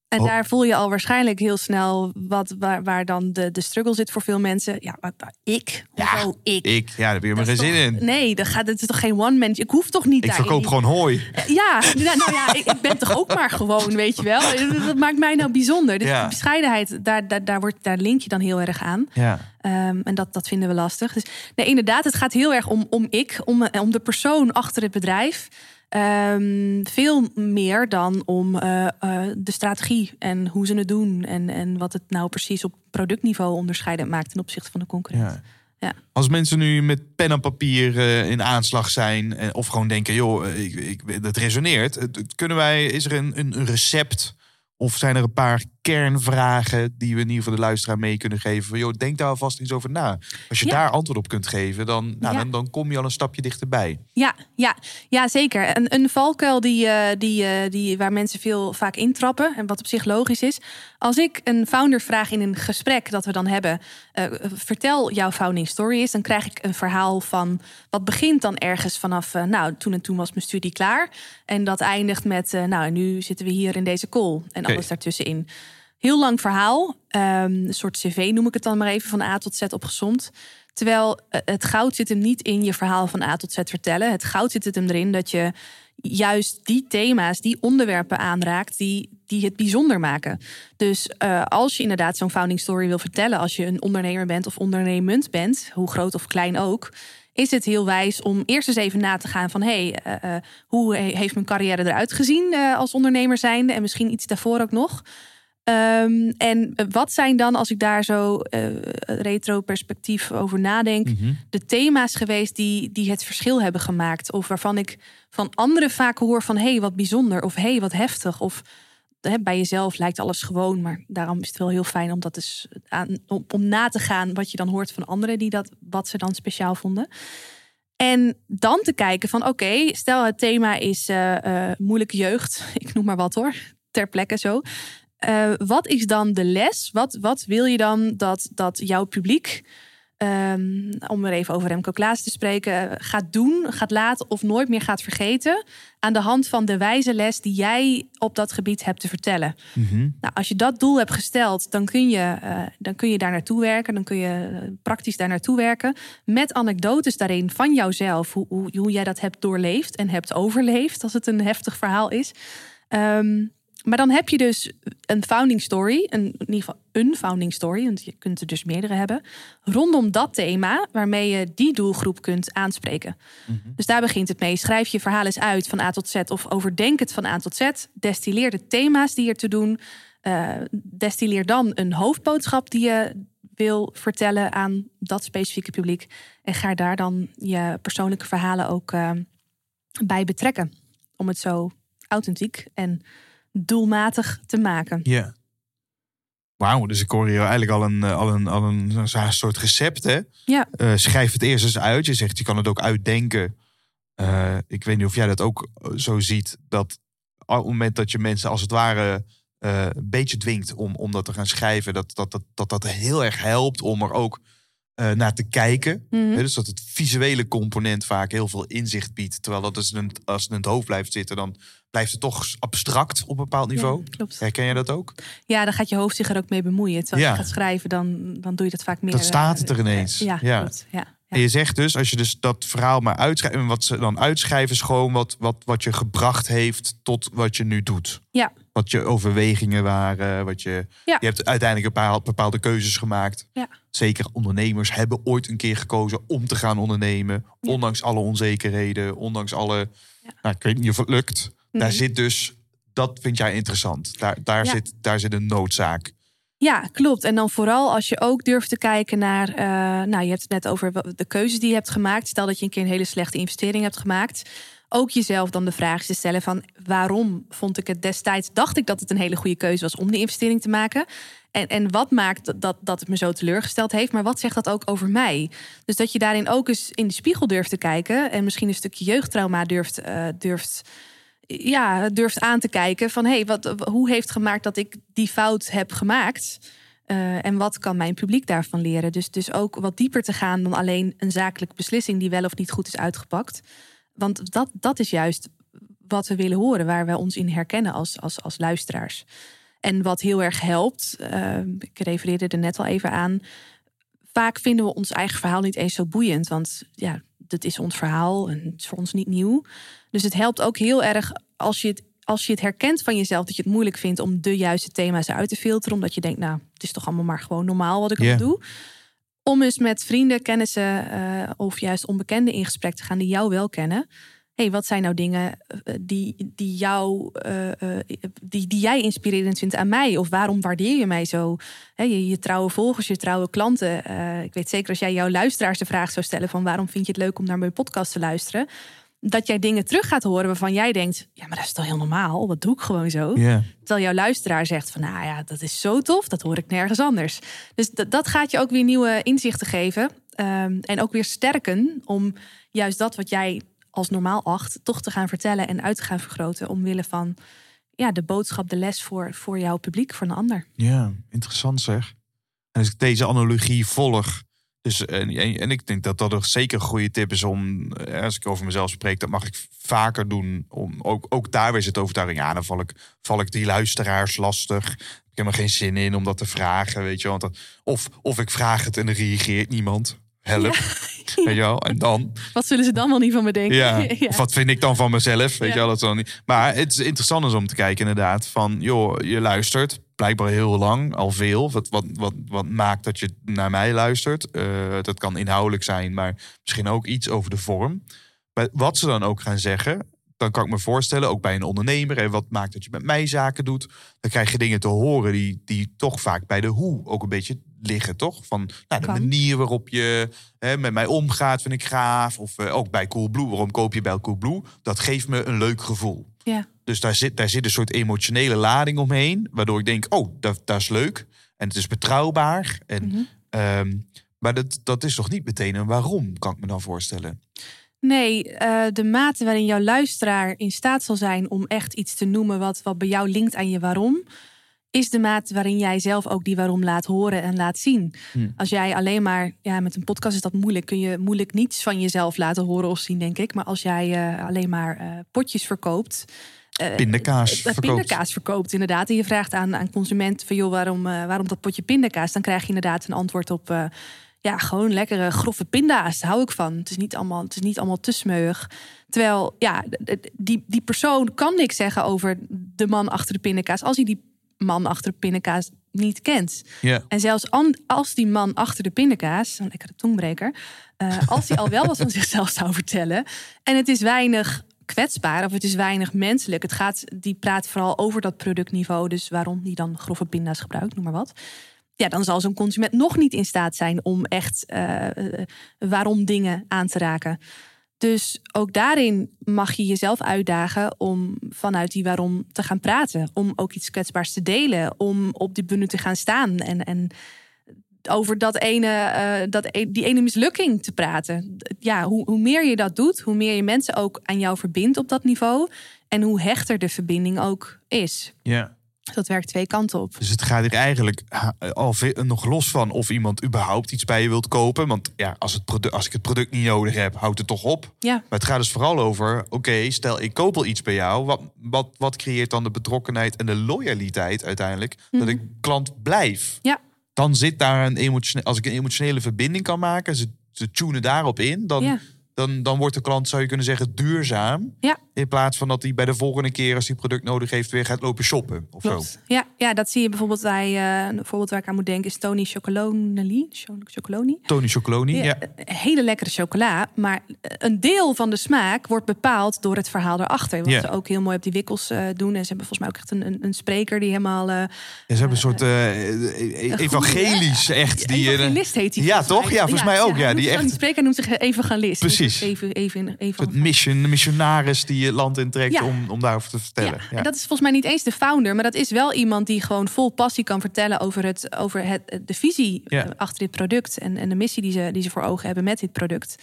En Oh. daar voel je al waarschijnlijk heel snel wat, waar, waar dan de, de struggle zit voor veel mensen. Ja, maar, maar ik? Hoezo ik? Ik, ja, daar heb je maar Dat geen zin in. Nee, dat gaat, het is toch geen one man. Ik hoef toch niet Ik daarin verkoop gewoon hooi. Ja, nou, nou ja, ik, ik ben toch ook maar gewoon, weet je wel. Dat maakt mij nou bijzonder. Dus Ja. die bescheidenheid, daar, daar, daar, wordt, daar link je dan heel erg aan. Ja. Ehm, en dat, dat vinden we lastig. Dus nee, inderdaad, het gaat heel erg om, om ik, om, om de persoon achter het bedrijf. Ehm, veel meer dan om eh, eh, de strategie en hoe ze het doen. En, en wat het nou precies op productniveau onderscheidend maakt ten opzichte van de concurrent. Ja. Ja. Als mensen nu met pen en papier eh, in aanslag zijn, of gewoon denken, joh, ik, ik, dat resoneert. Kunnen wij, is er een, een recept? Of zijn er een paar kernvragen die we in ieder geval de luisteraar mee kunnen geven? Van, joh, denk daar alvast eens over na. Als je Ja. daar antwoord op kunt geven, dan, nou, Ja. dan, dan kom je al een stapje dichterbij. Ja, ja, ja zeker. Een, een valkuil die, eh, die, eh, die, waar mensen veel vaak intrappen. En wat op zich logisch is. Als ik een founder vraag in een gesprek dat we dan hebben. eh, vertel jouw founding story is. Dan krijg ik een verhaal van. Wat begint dan ergens vanaf. nou, toen en toen was mijn studie klaar. En dat eindigt met. nou, en nu zitten we hier in deze call. En alles daartussenin. Heel lang verhaal. Ehm, een soort cv noem ik het dan maar even. Van A tot Z opgezomd. Terwijl eh, het goud zit hem niet in je verhaal van A tot Z vertellen. Het goud zit het hem erin dat je juist die thema's, die onderwerpen aanraakt, die, die het bijzonder maken. Dus eh, als je inderdaad zo'n founding story wil vertellen, als je een ondernemer bent of ondernemend bent, hoe groot of klein ook, is het heel wijs om eerst eens even na te gaan van hé, hey, eh, hoe he- heeft mijn carrière eruit gezien als ondernemer zijnde en misschien iets daarvoor ook nog. Ehm, en wat zijn dan, als ik daar zo eh, retro perspectief over nadenk, de thema's geweest die, die het verschil hebben gemaakt? Of waarvan ik van anderen vaak hoor van hé, hey, wat bijzonder, of hé, hey, wat heftig. Of hè, bij jezelf lijkt alles gewoon, maar daarom is het wel heel fijn om dat eens aan, om, om na te gaan wat je dan hoort van anderen die dat, wat ze dan speciaal vonden. En dan te kijken van oké, stel het thema is eh, moeilijke jeugd, [laughs] ik noem maar wat hoor, ter plekke zo. Eh, wat is dan de les? Wat, wat wil je dan dat, dat jouw publiek, ehm, om er even over Remco Klaas te spreken, gaat doen, gaat laten of nooit meer gaat vergeten aan de hand van de wijze les die jij op dat gebied hebt te vertellen? Nou, als je dat doel hebt gesteld, dan kun je, eh, dan kun je daar naartoe werken. Dan kun je eh, praktisch daar naartoe werken. Met anekdotes daarin van jouzelf. Hoe, hoe, hoe jij dat hebt doorleefd en hebt overleefd. Als het een heftig verhaal is. Ehm, maar dan heb je dus een founding story. Een, in ieder geval een founding story. Want je kunt er dus meerdere hebben. Rondom dat thema. Waarmee je die doelgroep kunt aanspreken. Dus daar begint het mee. Schrijf je verhaal eens uit van A tot Z. Of overdenk het van A tot Z. Destilleer de thema's die er te doen. Eh, destilleer dan een hoofdboodschap die je wil vertellen aan dat specifieke publiek. En ga daar dan je persoonlijke verhalen ook eh, bij betrekken. Om het zo authentiek en doelmatig te maken. Ja. Wauw, dus ik hoor hier eigenlijk al een, eh, al een, al een, een soort recept, hè? Ja. Eh, schrijf het eerst eens uit. Je zegt, je kan het ook uitdenken. Eh, ik weet niet of jij dat ook zo ziet. Dat op het moment dat je mensen als het ware een beetje dwingt om, om dat te gaan schrijven, dat dat, dat, dat dat heel erg helpt om er ook eh, naar te kijken. Mhm. Dus dat het visuele component vaak heel veel inzicht biedt. Terwijl dat als het, in het- als het in het hoofd blijft zitten, dan blijft het toch abstract op een bepaald niveau. Ja, klopt. Herken je dat ook? Ja, dan gaat je hoofd zich er ook mee bemoeien. Terwijl Ja. je gaat schrijven, dan, dan doe je dat vaak meer. Dat staat eh, het er ineens. eh, ja, Ja. klopt. Ja, ja. En je zegt dus, als je dus dat verhaal maar uitschrijft, en wat ze dan uitschrijven is gewoon wat, wat, wat je gebracht heeft tot wat je nu doet. Ja. Wat je overwegingen waren, wat je, Ja. je hebt uiteindelijk een paar bepaalde keuzes gemaakt. Ja. Zeker ondernemers hebben ooit een keer gekozen om te gaan ondernemen, Ja. ondanks alle onzekerheden, ondanks alle, nou, ik weet niet of het lukt. Daar Mhm. zit dus, dat vind jij interessant. Daar, daar, zit, daar zit een noodzaak. Ja, klopt. En dan vooral als je ook durft te kijken naar. eh, nou, je hebt het net over de keuzes die je hebt gemaakt. Stel dat je een keer een hele slechte investering hebt gemaakt. Ook jezelf dan de vraag te stellen van waarom vond ik het destijds, dacht ik dat het een hele goede keuze was om die investering te maken. En, en wat maakt dat, dat, dat het me zo teleurgesteld heeft, maar wat zegt dat ook over mij? Dus dat je daarin ook eens in de spiegel durft te kijken en misschien een stukje jeugdtrauma durft, eh, durft ja, durft aan te kijken van hey, wat, hoe heeft gemaakt dat ik die fout heb gemaakt? Eh, en wat kan mijn publiek daarvan leren? Dus, dus ook wat dieper te gaan dan alleen een zakelijke beslissing die wel of niet goed is uitgepakt. Want dat, dat is juist wat we willen horen, waar we ons in herkennen als, als, als luisteraars. En wat heel erg helpt, eh, ik refereerde er net al even aan. Vaak vinden we ons eigen verhaal niet eens zo boeiend. Want ja, dit is ons verhaal en het is voor ons niet nieuw. Dus het helpt ook heel erg als je het, als je het herkent van jezelf dat je het moeilijk vindt om de juiste thema's eruit te filteren. Omdat je denkt, nou, het is toch allemaal maar gewoon normaal wat ik yeah. doe. Om eens met vrienden, kennissen eh, of juist onbekenden in gesprek te gaan die jou wel kennen. hey, wat zijn nou dingen eh, die, die, jou, eh, die, die jij inspirerend vindt aan mij? Of waarom waardeer je mij zo? Je, je trouwe volgers, je trouwe klanten. Ik weet zeker als jij jouw luisteraars de vraag zou stellen van waarom vind je het leuk om naar mijn podcast te luisteren? Dat jij dingen terug gaat horen waarvan jij denkt, ja, maar dat is toch heel normaal? Dat doe ik gewoon zo. Ja. Terwijl jouw luisteraar zegt van, nou ja, dat is zo tof, dat hoor ik nergens anders. Dus dat, dat gaat je ook weer nieuwe inzichten geven. Ehm, en ook weer sterken om juist dat wat jij als normaal acht, toch te gaan vertellen en uit te gaan vergroten. Omwille van ja, de boodschap, de les voor, voor jouw publiek, voor een ander. Ja, interessant zeg. En als ik deze analogie volg. Dus, en, en, en ik denk dat dat ook zeker een goede tip is om, eh, als ik over mezelf spreek, dat mag ik vaker doen. Om ook, ook daar weer zit overtuiging. Ja, dan val ik, val ik die luisteraars lastig. Ik heb er geen zin in om dat te vragen, weet je. Want of, of ik vraag het en er reageert niemand. Help. [laughs] Weet je wel? En dan, Wat zullen ze dan wel niet van me denken? ja. [laughs] Of wat vind ik dan van mezelf? Weet Ja. je wel, dat dan niet. Maar het is interessant is om te kijken inderdaad. Van, joh, je luistert blijkbaar heel lang, al veel. Wat, wat, wat, wat maakt dat je naar mij luistert? Eh, dat kan inhoudelijk zijn, maar misschien ook iets over de vorm. Maar wat ze dan ook gaan zeggen, dan kan ik me voorstellen, ook bij een ondernemer, en wat maakt dat je met mij zaken doet, dan krijg je dingen te horen die, die toch vaak bij de hoe ook een beetje liggen, toch? Van nou, de Kan. manier waarop je hè, met mij omgaat, vind ik gaaf. Of eh, ook bij Coolblue, waarom koop je bij Coolblue? Dat geeft me een leuk gevoel. Ja. Dus daar zit, daar zit een soort emotionele lading omheen, waardoor ik denk, oh, dat, dat is leuk. En het is betrouwbaar. En, Mhm. ehm, maar dat, dat is toch niet meteen een waarom, kan ik me dan voorstellen. Nee, eh, de mate waarin jouw luisteraar in staat zal zijn om echt iets te noemen wat, wat bij jou linkt aan je waarom, is de mate waarin jij zelf ook die waarom laat horen en laat zien. Hmm. Als jij alleen maar, ja, met een podcast is dat moeilijk, kun je moeilijk niets van jezelf laten horen of zien, denk ik. Maar als jij eh, alleen maar eh, potjes verkoopt. eh, Pindakaas verkoopt. pindakaas verkoopt, inderdaad. En je vraagt aan, aan consumenten van joh, waarom, waarom dat potje pindakaas? Dan krijg je inderdaad een antwoord op. ja, gewoon lekkere grove pinda's. Daar hou ik van. Het is niet allemaal, het is niet allemaal te smeuig. Terwijl, ja, die, die persoon kan niks zeggen over de man achter de pindakaas. Als hij die man achter de pindakaas niet kent. En zelfs als die man achter de pindakaas, een lekkere tongbreker, eh, als hij al wel wat van [laughs] zichzelf zou vertellen. En het is weinig kwetsbaar of het is weinig menselijk. Het gaat, die praat vooral over dat productniveau. Dus waarom die dan grove pinda's gebruikt, noem maar wat. Ja, dan zal zo'n consument nog niet in staat zijn om echt eh, eh, waarom dingen aan te raken. Dus ook daarin mag je jezelf uitdagen om vanuit die waarom te gaan praten. Om ook iets kwetsbaars te delen. Om op die bühne te gaan staan. En, en over dat ene, eh, dat, e- die ene mislukking te praten. Ja, hoe, hoe meer je dat doet, hoe meer je mensen ook aan jou verbindt op dat niveau. En hoe hechter de verbinding ook is. Ja. Dat werkt twee kanten op. Dus het gaat er eigenlijk al nog los van of iemand überhaupt iets bij je wilt kopen. Want ja, als, het als ik het product niet nodig heb, houdt het toch op. Ja, Maar het gaat dus vooral over, oké, stel ik koop al iets bij jou. Wat, wat, wat creëert dan de betrokkenheid en de loyaliteit uiteindelijk? Dat ik klant blijf. Mhm. ja, Dan zit daar een emotionele, als ik een emotionele verbinding kan maken, ze, ze tunen daarop in, dan, Ja. Dan, dan wordt de klant, zou je kunnen zeggen, duurzaam. ja. In plaats van dat hij bij de volgende keer, als hij product nodig heeft, weer gaat lopen shoppen. Of zo. Ja, ja, dat zie je bijvoorbeeld bij, eh, een voorbeeld waar ik aan moet denken is Tony Chocolonely. Cho- Chocoloni. Tony Chocoloni. Ja. Hele lekkere chocola. Maar een deel van de smaak wordt bepaald door het verhaal erachter. Wat Ja. ze ook heel mooi op die wikkels eh, doen. En ze hebben volgens mij ook echt een, een, een spreker die helemaal... eh Ja, ze hebben een soort eh, evangelisch echt. Die, eh, evangelist heet hij. Ja, toch? Ja, volgens mij ook. Ja, die echt Die spreker noemt zich evangelist. Precies. Dus Even, even, even, het mission, de missionaris die je land intrekt Ja. om, om daarover te vertellen. Ja. en dat is volgens mij niet eens de founder, maar dat is wel iemand die gewoon vol passie kan vertellen over, het, over het, de visie Ja. achter dit product en, en de missie die ze, die ze voor ogen hebben met dit product.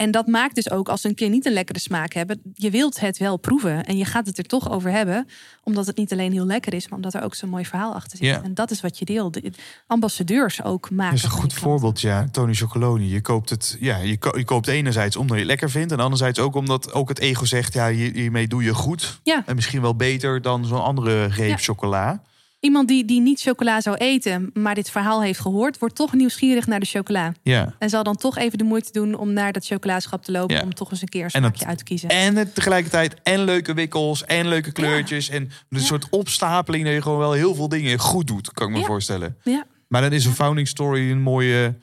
En dat maakt dus ook als ze een keer niet een lekkere smaak hebben, je wilt het wel proeven en je gaat het er toch over hebben, omdat het niet alleen heel lekker is, maar omdat er ook zo'n mooi verhaal achter zit. En dat is wat je deelt. De ambassadeurs ook maken. Dat is een goed voorbeeld, ja. Tony Chocoloni. Je koopt het, ja, je, ko- je koopt enerzijds omdat je het lekker vindt. En anderzijds ook omdat ook het ego zegt, ja, hier- hiermee doe je goed. Ja. En misschien wel beter dan zo'n andere reep Ja. chocola. Iemand die, die niet chocola zou eten, maar dit verhaal heeft gehoord, wordt toch nieuwsgierig naar de chocola. Ja. En zal dan toch even de moeite doen om naar dat chocolaschap te lopen. Ja. Om toch eens een keer een dat- smaakje uit te kiezen. En het tegelijkertijd en leuke wikkels en leuke kleurtjes. En een soort opstapeling dat je gewoon wel heel veel dingen goed doet, kan ik me voorstellen. Ja, Maar dan is een founding story een mooie,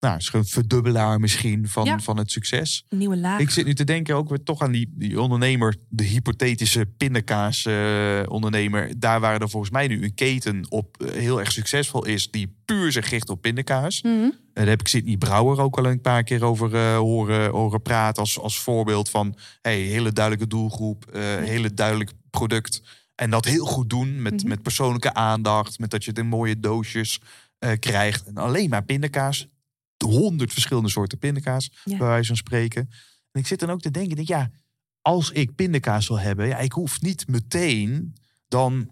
nou, is een verdubbelaar misschien van, Ja. van het succes. een nieuwe laag. Ik zit nu te denken ook weer toch aan die, die ondernemer, de hypothetische pindakaas eh, ondernemer. Daar waar er volgens mij nu een keten op eh, heel erg succesvol is, die puur zich richt op pindakaas. Mhm. Daar heb ik Sidney Brouwer ook al een paar keer over eh, horen, horen praten. Als, als voorbeeld van hey, hele duidelijke doelgroep, eh, hele duidelijk product. En dat heel goed doen met, Mhm. met persoonlijke aandacht. Met dat je het in mooie doosjes krijgt. En alleen maar pindakaas. Honderd verschillende soorten pindakaas, Ja. bij wijze van spreken. En ik zit dan ook te denken, denk, ja, als ik pindakaas wil hebben, ja, ik hoef niet meteen dan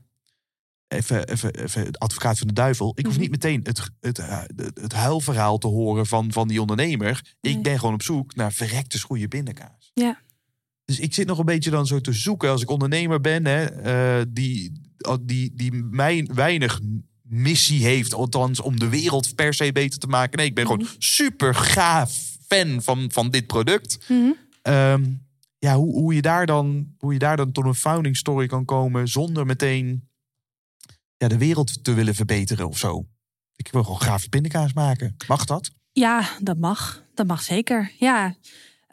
even, even, even het advocaat van de duivel. Ik hoef Mhm. niet meteen het, het, het, het huilverhaal te horen van, van die ondernemer. Ik Nee. ben gewoon op zoek naar verrekte goede pindakaas. Ja. Dus ik zit nog een beetje dan zo te zoeken als ik ondernemer ben, hè, eh, die, die, die mij weinig missie heeft, althans om de wereld per se beter te maken. Nee, ik ben gewoon super gaaf fan van, van dit product. Mhm. Ehm, ja, hoe, hoe, je daar dan, hoe je daar dan tot een founding story kan komen zonder meteen ja, de wereld te willen verbeteren of zo. Ik wil gewoon graaf pindakaas maken. Mag dat? Ja, dat mag. Dat mag zeker. Ja.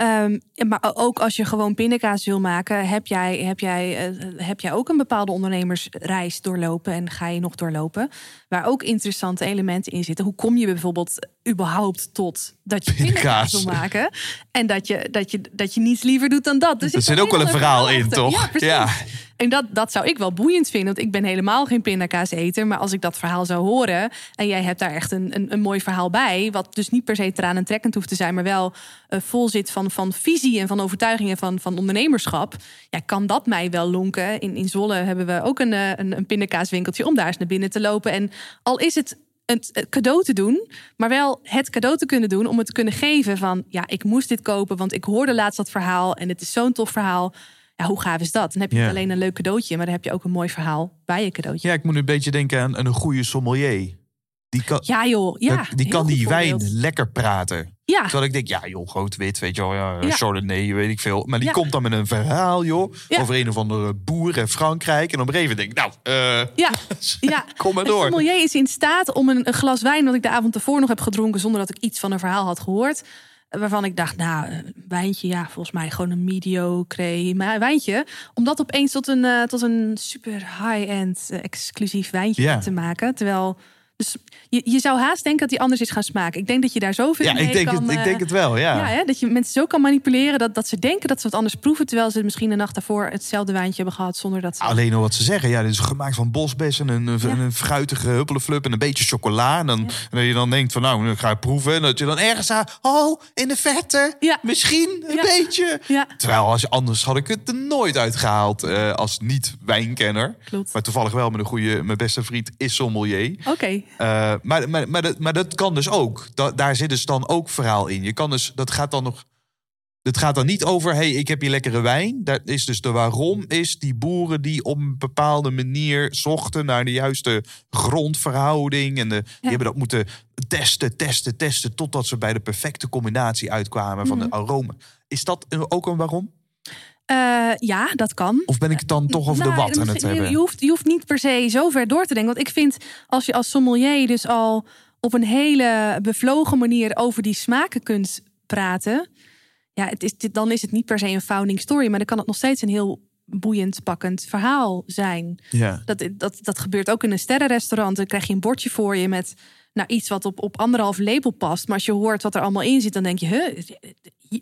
Ehm, maar ook als je gewoon pindakaas wil maken, heb jij, heb, jij, eh, heb jij ook een bepaalde ondernemersreis doorlopen en ga je nog doorlopen. Waar ook interessante elementen in zitten. Hoe kom je bijvoorbeeld überhaupt tot dat je Pindakaas. pindakaas wil maken? En dat je, dat je, dat je niets liever doet dan dat. Dus Er zit ook wel een verhaal in, achter. toch? Ja, precies. Ja. En dat, dat zou ik wel boeiend vinden. Want ik ben helemaal geen pindakaaseter. Maar als ik dat verhaal zou horen. En jij hebt daar echt een, een, een mooi verhaal bij. Wat dus niet per se tranentrekkend hoeft te zijn. Maar wel eh, vol zit van, van visie en van overtuigingen van, van ondernemerschap. Ja, kan dat mij wel lonken. In, in Zwolle hebben we ook een, eh, een, een pindakaaswinkeltje. Om daar eens naar binnen te lopen. En al is het het het cadeau te doen, maar wel het cadeau te kunnen doen om het te kunnen geven van ja, ik moest dit kopen, want ik hoorde laatst dat verhaal en het is zo'n tof verhaal. Ja, hoe gaaf is dat? Dan heb je Ja. alleen een leuk cadeautje, maar dan heb je ook een mooi verhaal bij je cadeautje. Ja, ik moet een beetje denken aan, een goede sommelier. Die kan, Ja, joh, ja. die, kan die wijn lekker praten. Ja, Terwijl ik denk, ja joh, groot wit, weet je wel, ja, Ja. Chardonnay, weet ik veel. Maar die Ja. komt dan met een verhaal, joh, over een of andere boer in Frankrijk. En op een gegeven moment denk ik, nou, eh, ja, [laughs] ja. kom maar door. sommelier is in staat om een, een glas wijn dat ik de avond ervoor nog heb gedronken zonder dat ik iets van een verhaal had gehoord. eh, Waarvan ik dacht, nou, een wijntje, ja, volgens mij gewoon een mediocre maar wijntje. Om dat opeens tot een, eh, tot een super high-end eh, exclusief wijntje te maken. Terwijl je, je zou haast denken dat die anders is gaan smaken. Ik denk dat je daar zoveel Ja, mee ik denk, kan... het, ik eh, denk het wel, ja. Ja, hè, dat je mensen zo kan manipuleren dat, dat ze denken dat ze wat anders proeven. Terwijl ze misschien de nacht daarvoor hetzelfde wijntje hebben gehad zonder dat ze. Alleen al wat ze zeggen. Ja, dit is gemaakt van bosbessen, een, een, Ja. een fruitige huppeleflup en een beetje chocola. En, dan, en dat je dan denkt van nou, nu ga ik proeven. En dat je dan ergens aan, oh, in de verte, Ja. misschien een Ja. beetje. Ja, Terwijl als je, anders had ik het er nooit uitgehaald eh, als niet-wijnkenner. klopt. Maar toevallig wel met een goede, mijn beste vriend is sommelier. Oké. Eh, maar, maar, maar, dat, maar dat kan dus ook. Da- daar zit dus dan ook verhaal in. Je kan dus, dat gaat dan nog. Het gaat dan niet over, hey, ik heb hier lekkere wijn. Dat is dus de waarom is die boeren die op een bepaalde manier zochten naar de juiste grondverhouding. En de, die hebben dat moeten testen, testen, testen. Totdat ze bij de perfecte combinatie uitkwamen van Mhm. de aroma. Is dat ook een waarom? Eh, ja, dat kan. Of ben ik het dan toch over de Nou, wat aan het je, hebben? Je hoeft, je hoeft niet per se zo ver door te denken. Want ik vind, als je als sommelier dus al op een hele bevlogen manier over die smaken kunt praten. Ja, het is, dan is het niet per se een founding story. Maar dan kan het nog steeds een heel boeiend, pakkend verhaal zijn. Ja. Dat, dat, dat gebeurt ook in een sterrenrestaurant. Dan krijg je een bordje voor je met nou, iets wat op, op anderhalf label past. Maar als je hoort wat er allemaal in zit, dan denk je... Huh,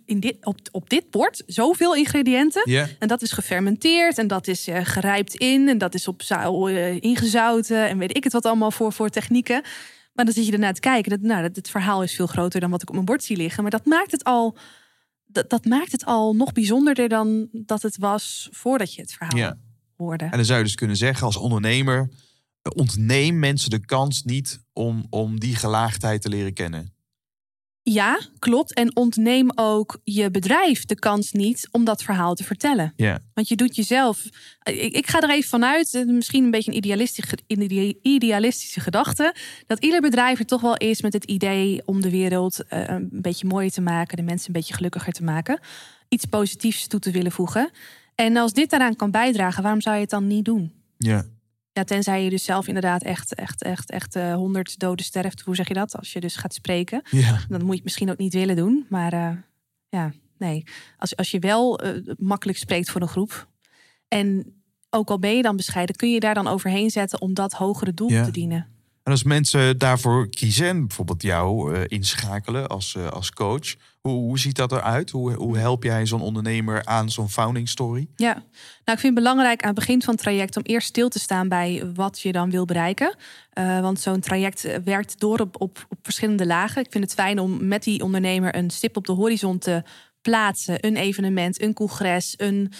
in dit, op, op dit bord zoveel ingrediënten. En dat is gefermenteerd en dat is eh, gerijpt in. En dat is op eh, ingezouten. En weet ik het wat allemaal voor, voor technieken. Maar dan zit je ernaar te kijken. Dat, nou, dat, het verhaal is veel groter dan wat ik op mijn bord zie liggen. Maar dat maakt het al... Dat, dat maakt het al nog bijzonderder dan dat het was voordat je het verhaal Ja. hoorde. En dan zou je dus kunnen zeggen als ondernemer... ontneem mensen de kans niet om, om die gelaagdheid te leren kennen. Ja, klopt. En ontneem ook je bedrijf de kans niet om dat verhaal te vertellen. Ja. Want je doet jezelf. Ik, ik ga er even vanuit, eh, misschien een beetje een idealistische, ide- idealistische gedachte. Dat ieder bedrijf er toch wel is met het idee om de wereld eh, een beetje mooier te maken, de mensen een beetje gelukkiger te maken. Iets positiefs toe te willen voegen. En als dit daaraan kan bijdragen, waarom zou je het dan niet doen? Ja. Ja, tenzij je dus zelf inderdaad echt, echt, echt, echt eh, honderd doden sterft. Hoe zeg je dat? Als je dus gaat spreken. Ja. Dan moet je het misschien ook niet willen doen. Maar eh, ja, nee. Als, als je wel eh, makkelijk spreekt voor een groep. En ook al ben je dan bescheiden, kun je daar dan overheen zetten om dat hogere doel Ja. te dienen. En als mensen daarvoor kiezen, en bijvoorbeeld jou inschakelen als, als coach, hoe, hoe ziet dat eruit? Hoe, hoe help jij zo'n ondernemer aan zo'n founding story? Ja, nou, ik vind het belangrijk aan het begin van het traject om eerst stil te staan bij wat je dan wil bereiken. Eh, want zo'n traject eh, werkt door op, op, op verschillende lagen. Ik vind het fijn om met die ondernemer een stip op de horizon te plaatsen. Een evenement, een congres, een,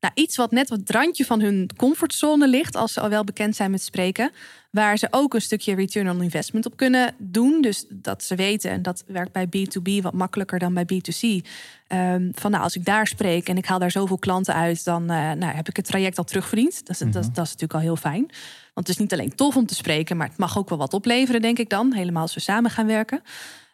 nou, iets wat net wat randje van hun comfortzone ligt, als ze al wel bekend zijn met spreken. Waar ze ook een stukje return on investment op kunnen doen. Dus dat ze weten, en dat werkt bij B2B wat makkelijker dan bij B2C. ehm, van nou, als ik daar spreek en ik haal daar zoveel klanten uit, dan eh, nou, heb ik het traject al terugverdiend. Dat is, dat, dat is natuurlijk al heel fijn. Want het is niet alleen tof om te spreken, maar het mag ook wel wat opleveren, denk ik dan. Helemaal als we samen gaan werken.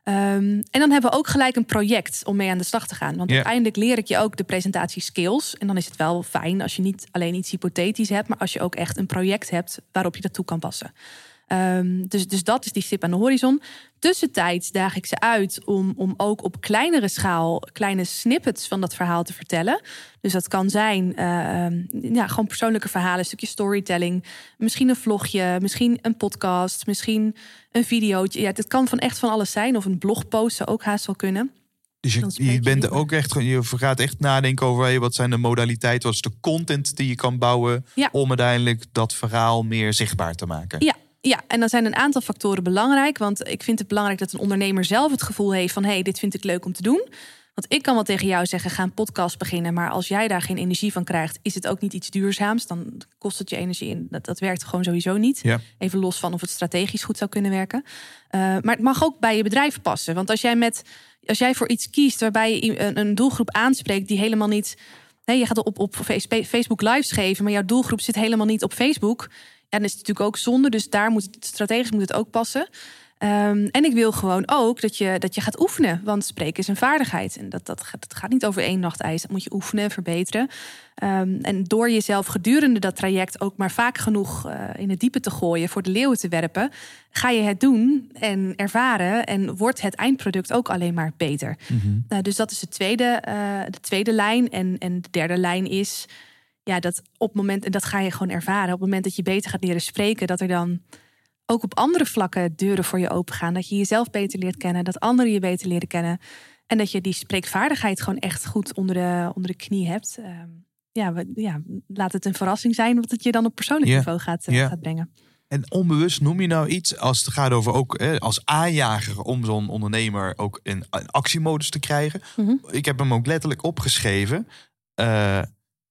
Ehm, en dan hebben we ook gelijk een project om mee aan de slag te gaan. Want uiteindelijk leer ik je ook de presentatie skills. En dan is het wel fijn als je niet alleen iets hypothetisch hebt, maar als je ook echt een project hebt waarop je dat toe kan passen. Ehm, dus, dus dat is die stip aan de horizon. Tussentijds daag ik ze uit om, om ook op kleinere schaal kleine snippets van dat verhaal te vertellen. Dus dat kan zijn ehm, ja, gewoon persoonlijke verhalen, een stukje storytelling. Misschien een vlogje, misschien een podcast, misschien een videootje. Ja, het kan van echt van alles zijn. Of een blogpost zou ook haast wel kunnen. Dus je, bent ook echt, je gaat echt nadenken over hey, wat zijn de modaliteiten, wat is de content die je kan bouwen Ja. om uiteindelijk dat verhaal meer zichtbaar te maken. Ja, ja, en dan zijn een aantal factoren belangrijk. Want ik vind het belangrijk dat een ondernemer zelf het gevoel heeft van... hé, hey, dit vind ik leuk om te doen. Want ik kan wel tegen jou zeggen, ga een podcast beginnen... maar als jij daar geen energie van krijgt, is het ook niet iets duurzaams. Dan kost het je energie in. Dat, dat werkt gewoon sowieso niet. Ja. Even los van of het strategisch goed zou kunnen werken. Eh, maar het mag ook bij je bedrijf passen. Want als jij, met, als jij voor iets kiest waarbij je een, een doelgroep aanspreekt... die helemaal niet... Nee, je gaat op, op Face- Facebook lives geven, maar jouw doelgroep zit helemaal niet op Facebook. Ja, dan is het natuurlijk ook zonde. Dus daar moet het strategisch moet het ook passen. Ehm, en ik wil gewoon ook dat je, dat je gaat oefenen. Want spreken is een vaardigheid. En dat, dat, gaat, dat gaat niet over één nacht ijs. Dat moet je oefenen, verbeteren. Ehm, en door jezelf gedurende dat traject ook maar vaak genoeg eh, in het diepe te gooien, voor de leeuwen te werpen, ga je het doen en ervaren. En wordt het eindproduct ook alleen maar beter. Nou, dus dat is de tweede, eh, de tweede lijn. En, en de derde lijn is ja, dat op het moment, en dat ga je gewoon ervaren, op het moment dat je beter gaat leren spreken, dat er dan ook op andere vlakken deuren voor je open gaan. Dat je jezelf beter leert kennen, dat anderen je beter leren kennen. En dat je die spreekvaardigheid gewoon echt goed onder de, onder de knie hebt. Ehm, ja, we, ja, laat het een verrassing zijn wat het je dan op persoonlijk niveau gaat, eh, gaat brengen. En onbewust noem je nou iets als het gaat over ook hè, als aanjager om zo'n ondernemer ook in, in actiemodus te krijgen. Mhm. Ik heb hem ook letterlijk opgeschreven. Eh,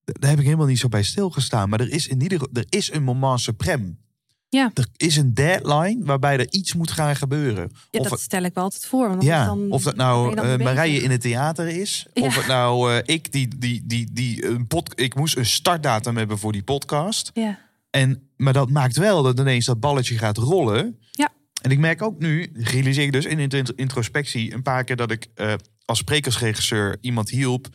daar heb ik helemaal niet zo bij stilgestaan. Maar er is in ieder er is een moment suprem. Ja. Er is een deadline waarbij er iets moet gaan gebeuren. Ja, of, dat stel ik wel altijd voor. Want ja, dan, of dat nou bezig. Marije in het theater is. Ja. Of het nou eh, ik die, die, die, die een pod, ik moest een startdatum hebben voor die podcast. Ja, En, maar dat maakt wel dat ineens dat balletje gaat rollen. Ja. En ik merk ook nu, realiseer ik dus in int- introspectie een paar keer dat ik eh, als sprekersregisseur iemand hielp.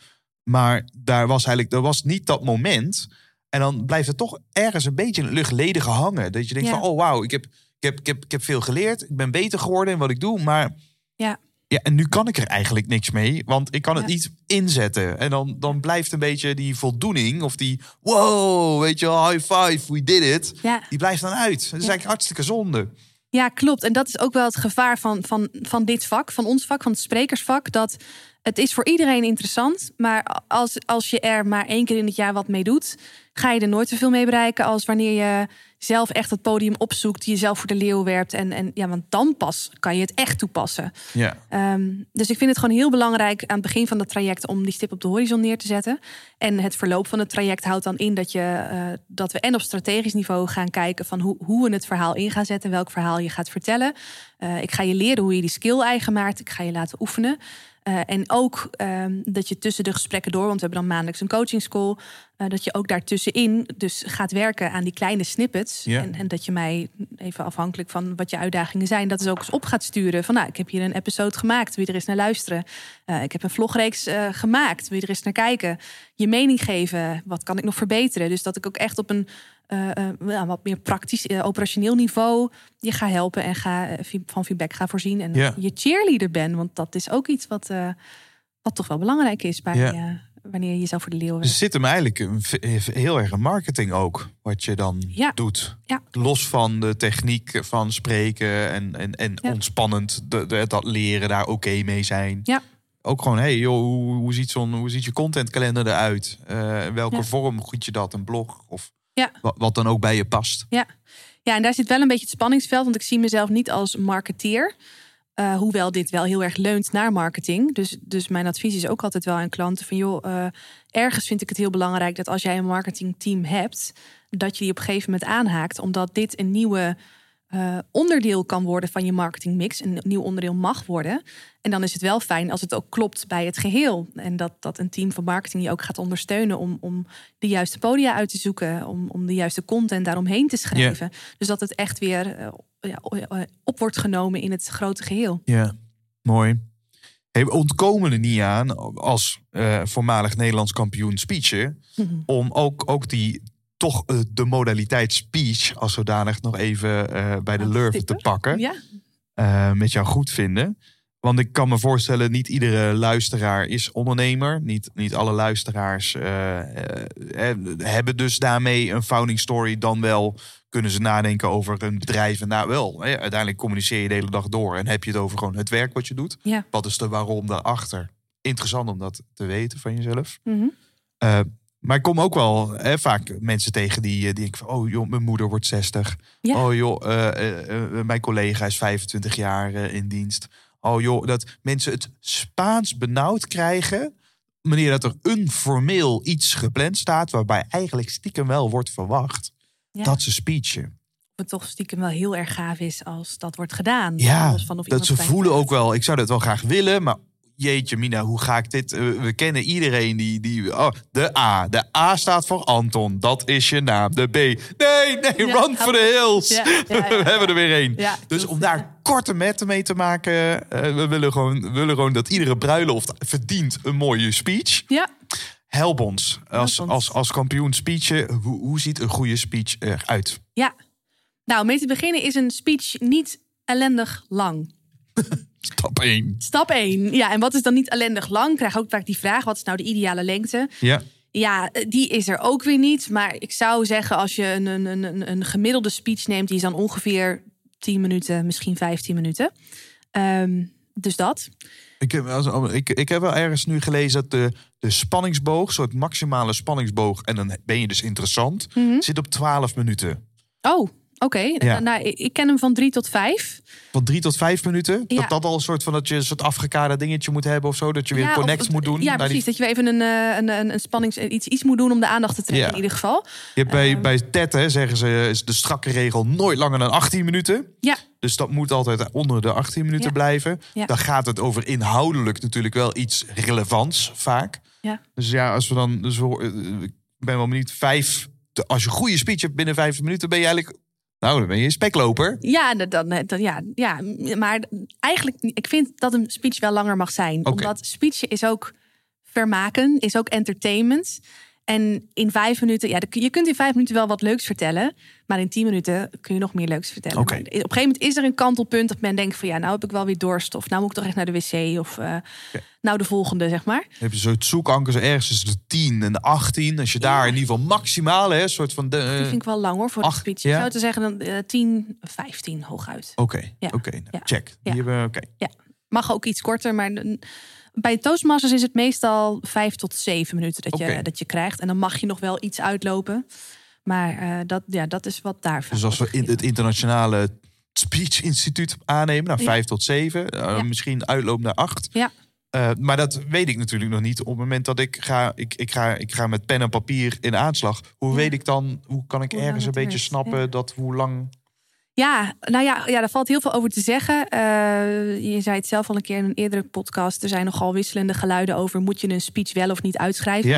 Maar daar was eigenlijk, er was niet dat moment. En dan blijft het toch ergens een beetje in het luchtledige hangen. Dat je denkt Ja. van, oh wauw, ik heb, ik, heb, ik, heb, ik heb veel geleerd. Ik ben beter geworden in wat ik doe. Maar ja, ja, en nu kan ik er eigenlijk niks mee, want ik kan het Ja. niet inzetten. En dan, dan blijft een beetje die voldoening of die wow, weet je wel, high five, we did it. ja. Die blijft dan uit. Dat is Ja. eigenlijk hartstikke zonde. Ja, klopt. En dat is ook wel het gevaar van, van, van dit vak, van ons vak, van het sprekersvak. Dat het is voor iedereen interessant. Maar als, als je er maar één keer in het jaar wat mee doet, ga je er nooit zoveel mee bereiken als wanneer je zelf echt het podium opzoekt, jezelf voor de leeuw werpt. En, en ja, want dan pas kan je het echt toepassen. Ja. Ehm, dus ik vind het gewoon heel belangrijk aan het begin van het traject om die stip op de horizon neer te zetten. En het verloop van het traject houdt dan in dat, je, eh, dat we en op strategisch niveau gaan kijken van hoe, hoe we het verhaal in gaan zetten, welk verhaal je gaat vertellen. Eh, ik ga je leren hoe je die skill eigen maakt. Ik ga je laten oefenen. Eh, en ook ehm, dat je tussen de gesprekken door, want we hebben dan maandelijks een coaching school, eh, dat je ook daartussenin dus gaat werken aan die kleine snippets. En, en dat je mij even afhankelijk van wat je uitdagingen zijn, dat is ook eens op gaat sturen. Van nou, ik heb hier een episode gemaakt, wil je er eens naar luisteren? Eh, ik heb een vlogreeks gemaakt, wil je er eens naar kijken? Je mening geven, wat kan ik nog verbeteren? Dus dat ik ook echt op een ja, wat meer praktisch, eh, operationeel niveau je ga helpen en ga van feedback ga voorzien. En je cheerleader ben, want dat is ook iets wat, wat toch wel belangrijk is bij, wanneer je jezelf voor de leeuw Dus er zit hem eigenlijk een heel erg in marketing ook, wat je dan Ja. doet. Ja. Los van de techniek van spreken en, en, en Ja. ontspannend de, de- dat leren, daar oké mee zijn. Ja. Ook gewoon, hey, joh, hoe, hoe, ziet zo'n, hoe ziet je contentkalender eruit? In welke Ja. vorm goed je dat? Een blog? Of Ja. wat, dan ook bij je past. Ja. ja, en daar zit wel een beetje het spanningsveld, want ik zie mezelf niet als marketeer. Eh, hoewel dit wel heel erg leunt naar marketing. Dus, dus mijn advies is ook altijd wel aan klanten van joh, eh, ergens vind ik het heel belangrijk dat als jij een marketingteam hebt, dat je die op een gegeven moment aanhaakt, omdat dit een nieuwe eh, onderdeel kan worden van je marketingmix, een nieuw onderdeel mag worden. En dan is het wel fijn als het ook klopt bij het geheel. En dat, dat een team van marketing je ook gaat ondersteunen om, om de juiste podia uit te zoeken, om, om de juiste content daaromheen te schrijven. Dus dat het echt weer eh, ja, eh, op wordt genomen in het grote geheel. Ja, mooi. Hey, we ontkomen er niet aan als voormalig Nederlands kampioen speechen. [laughs] Om ook, ook die toch eh, de modaliteit speech als zodanig nog even eh, bij de te lurven te pakken. Ja, eh, met jou goed vinden. Want ik kan me voorstellen, niet iedere luisteraar is ondernemer. Niet, niet alle luisteraars hebben dus daarmee een founding story. Dan wel kunnen ze nadenken over een bedrijf. En nou wel, hè, uiteindelijk communiceer je de hele dag door. En heb je het over gewoon het werk wat je doet. ja. Wat is de waarom daarachter? Interessant om dat te weten van jezelf. Mhm. Maar ik kom ook wel hè, vaak mensen tegen die, eh, die denken van... oh joh, mijn moeder wordt 60. Ja. Oh joh, eh, eh, mijn collega is 25 jaar in dienst. Oh joh, dat mensen het Spaans benauwd krijgen... wanneer dat er een formeel iets gepland staat... waarbij eigenlijk stiekem wel wordt verwacht Ja. dat ze speechen. Het toch stiekem wel heel erg gaaf is als dat wordt gedaan. Ja, van of dat ze voelen ook wel... ik zou dat wel graag willen, maar... Jeetje, Mina, hoe ga ik dit? eh, we kennen iedereen die. die oh, de A. De A staat voor Anton. Dat is je naam. De B. Nee, nee, Ja, run for the hills. Ja, [laughs] ja, ja, we hebben er weer één. Dus om daar korte metten mee te maken. eh, we, willen gewoon, willen gewoon dat iedere bruiloft verdient een mooie speech. Ja, Help ons. Als, ons. als, als kampioen speechen. Hoe, hoe ziet een goede speech eruit? ja. Nou, om mee te beginnen is een speech niet ellendig lang. [laughs] Stap 1. Stap 1. Ja, en wat is dan niet ellendig lang? Ik krijg ook vaak die vraag: wat is nou de ideale lengte? Ja. Ja, die is er ook weer niet. Maar ik zou zeggen, als je een, een, een, een gemiddelde speech neemt, die is dan ongeveer 10 minuten, misschien 15 minuten. Ehm, dus dat. Ik heb, ik, ik heb wel ergens nu gelezen dat de, de spanningsboog, soort maximale spanningsboog, en dan ben je dus interessant, Mhm. zit op 12 minuten. Oh, oké. Ja. Nou, ik ken hem van 3 tot 5. Van drie tot vijf minuten. Ja. Dat dat al een soort van dat je een soort afgekade dingetje moet hebben of zo. Dat je weer Ja, connect of- moet doen. Ja, die- precies. Dat je even een, eh, een, een, een spannings... iets, iets moet doen om de aandacht te trekken in ieder geval. Je hebt bij, Ehm. bij TED hè, zeggen ze is de strakke regel nooit langer dan 18 minuten. Ja, Dus dat moet altijd onder de 18 minuten blijven. Ja. Dan gaat het over inhoudelijk natuurlijk wel iets relevants vaak. ja. Dus ja, als we dan. Dus eh, ik ben wel benieuwd. Vijf. Als je een goede speech hebt binnen vijf minuten, ben je eigenlijk. Nou, dan ben je een spekloper. Ja, dan, dan, dan- ja, ja, maar eigenlijk, ik vind dat een speech wel langer mag zijn. Omdat speech is ook vermaken, is ook entertainment. En in vijf minuten, ja, je kunt in vijf minuten wel wat leuks vertellen. Maar in tien minuten kun je nog meer leuks vertellen. Maar Op een gegeven moment is er een kantelpunt dat men denkt van ja, nou heb ik wel weer dorst. Of nou moet ik toch echt naar de wc. Of eh, nou de volgende, zeg maar. Dan heb je zo'n zoekanker, zo ergens tussen de 10 en de 18. Als je daar in ieder geval maximaal, hè, soort van. de- Die eh, vind ik wel lang hoor voor acht, de speech. ja? Ik zou te zeggen dan eh, 10, 15 hooguit. Oké, Ja. oké, nou, Ja. check. Die Ja. hebben, oké. Mag ook iets korter, maar bij Toastmasters is het meestal vijf tot zeven minuten dat, je, dat je krijgt. En dan mag je nog wel iets uitlopen. Maar eh, dat, ja, dat is wat daar vaak Dus als we in het internationale Speech Instituut aannemen, nou Ja. vijf tot zeven, eh, Ja. misschien uitloop naar acht. Ja. Eh, maar dat weet ik natuurlijk nog niet. Op het moment dat ik ga, ik, ik ga, ik ga met pen en papier in aanslag. Hoe Ja. weet ik dan, hoe kan ik Hoe ergens een beetje snappen dat hoe lang. Ja, nou ja, ja, daar valt heel veel over te zeggen. Eh, je zei het zelf al een keer in een eerdere podcast. Er zijn nogal wisselende geluiden over... moet je een speech wel of niet uitschrijven?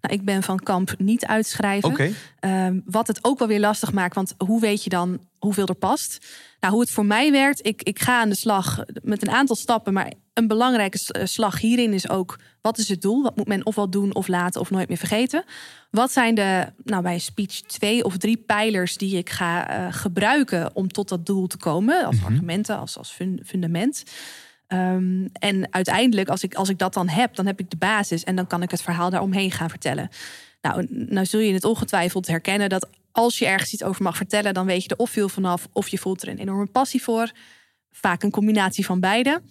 Nou, ik ben van kamp niet uitschrijven. oké. Ehm, wat het ook wel weer lastig maakt, want hoe weet je dan hoeveel er past? Nou, hoe het voor mij werkt, ik, ik ga aan de slag met een aantal stappen, maar een belangrijke eh, slag hierin is ook: wat is het doel? Wat moet men ofwel doen of laten of nooit meer vergeten? Wat zijn de, nou bij speech twee of drie pijlers die ik ga eh, gebruiken om tot dat doel te komen, als argumenten, als, als fun- fundament? Ehm, en uiteindelijk, als ik, als ik dat dan heb, dan heb ik de basis en dan kan ik het verhaal daaromheen gaan vertellen. Nou, nou zul je het ongetwijfeld herkennen dat als je ergens iets over mag vertellen, dan weet je er of veel vanaf of je voelt er een enorme passie voor. Vaak een combinatie van beide.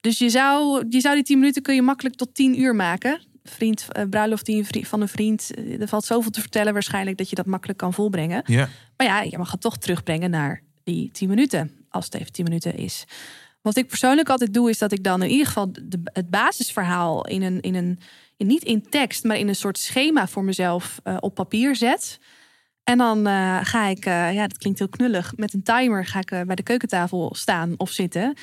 Dus je zou, je zou die tien minuten kun je makkelijk tot tien uur maken. Vriend, eh, bruiloft van een vriend. eh, Er valt zoveel te vertellen waarschijnlijk dat je dat makkelijk kan volbrengen. Ja. Maar ja, je mag het toch terugbrengen naar die 10 minuten. Als het even 10 minuten is. Wat ik persoonlijk altijd doe, is dat ik dan in ieder geval de, het basisverhaal in een, in een in- niet in tekst, maar in een soort schema voor mezelf eh, op papier zet. En dan eh, ga ik, eh, ja, dat klinkt heel knullig, met een timer ga ik eh, bij de keukentafel staan of zitten.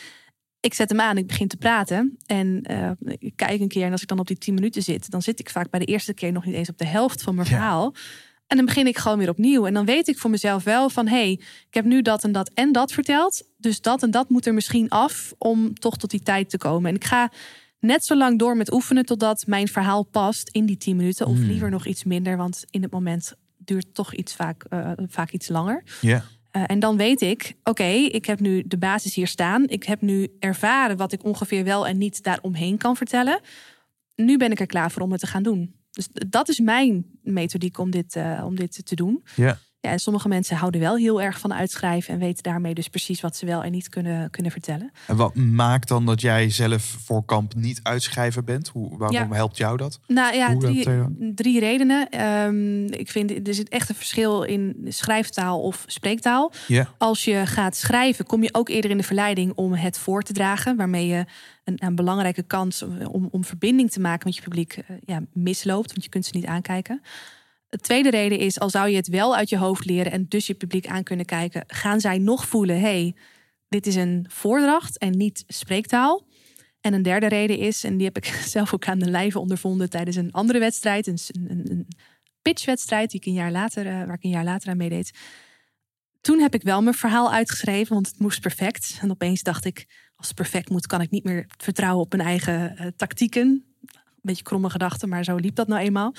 Ik zet hem aan, ik begin te praten. En ik kijk een keer en als ik dan op die 10 minuten zit, dan zit ik vaak bij de eerste keer nog niet eens op de helft van mijn Ja. verhaal. En dan begin ik gewoon weer opnieuw. En dan weet ik voor mezelf wel van... hé, hey, ik heb nu dat en dat en dat verteld. Dus dat en dat moet er misschien af om toch tot die tijd te komen. En ik ga net zo lang door met oefenen... totdat mijn verhaal past in die 10 minuten. Of liever nog iets minder, want in het moment duurt toch iets vaak, eh, vaak iets langer. Ja. Eh, en dan weet ik, oké, ik heb nu de basis hier staan. Ik heb nu ervaren wat ik ongeveer wel en niet daaromheen kan vertellen. Nu ben ik er klaar voor om het te gaan doen. Dus dat is mijn methodiek om dit, eh, om dit te doen. Ja. Ja, en sommige mensen houden wel heel erg van uitschrijven en weten daarmee dus precies wat ze wel en niet kunnen, kunnen vertellen. En wat maakt dan dat jij zelf voor kamp niet uitschrijver bent? Hoe, waarom Ja. helpt jou dat? Nou ja, dat, drie, drie redenen. Ehm, ik vind er zit echt een verschil in schrijftaal of spreektaal. Als je gaat schrijven, kom je ook eerder in de verleiding om het voor te dragen, waarmee je een, een belangrijke kans om, om verbinding te maken met je publiek eh, ja, misloopt, want je kunt ze niet aankijken. De tweede reden is, al zou je het wel uit je hoofd leren en dus je publiek aan kunnen kijken, gaan zij nog voelen: hey, dit is een voordracht en niet spreektaal. En een derde reden is, en die heb ik [laughs] zelf ook aan de lijve ondervonden tijdens een andere wedstrijd, een, een, pitchwedstrijd die ik een jaar later, eh, waar ik een jaar later aan meedeed. Toen heb ik wel mijn verhaal uitgeschreven, want het moest perfect. En opeens dacht ik, als het perfect moet, kan ik niet meer vertrouwen op mijn eigen eh, tactieken. Een beetje kromme gedachten, maar zo liep dat nou eenmaal.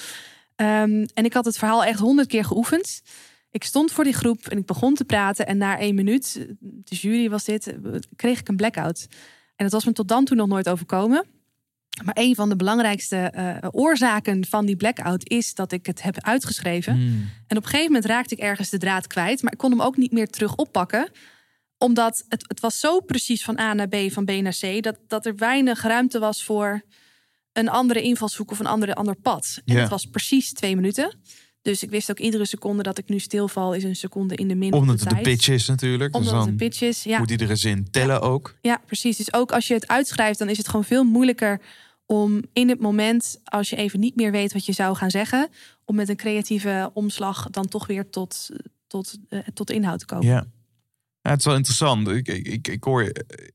Ehm, en ik had het verhaal echt honderd keer geoefend. Ik stond voor die groep en ik begon te praten. En na één minuut, de jury was dit, kreeg ik een blackout. En dat was me tot dan toe nog nooit overkomen. Maar een van de belangrijkste eh, oorzaken van die blackout is dat ik het heb uitgeschreven. En op een gegeven moment raakte ik ergens de draad kwijt. Maar ik kon hem ook niet meer terug oppakken. Omdat het, het was zo precies van A naar B, van B naar C, dat, dat er weinig ruimte was voor een andere invalshoek of een andere, ander pad. En Ja. het was precies twee minuten. Dus ik wist ook iedere seconde dat ik nu stilval, is een seconde in de min. Omdat de het de pitch is natuurlijk. Dus Omdat het dan een pitch is. Ja, moet iedere zin tellen ook. ja, precies. Dus ook als je het uitschrijft, dan is het gewoon veel moeilijker om in het moment, als je even niet meer weet wat je zou gaan zeggen, om met een creatieve omslag dan toch weer tot, tot, eh, tot de inhoud te komen. Ja. Ja, het is wel interessant. Ik, ik, ik, hoor,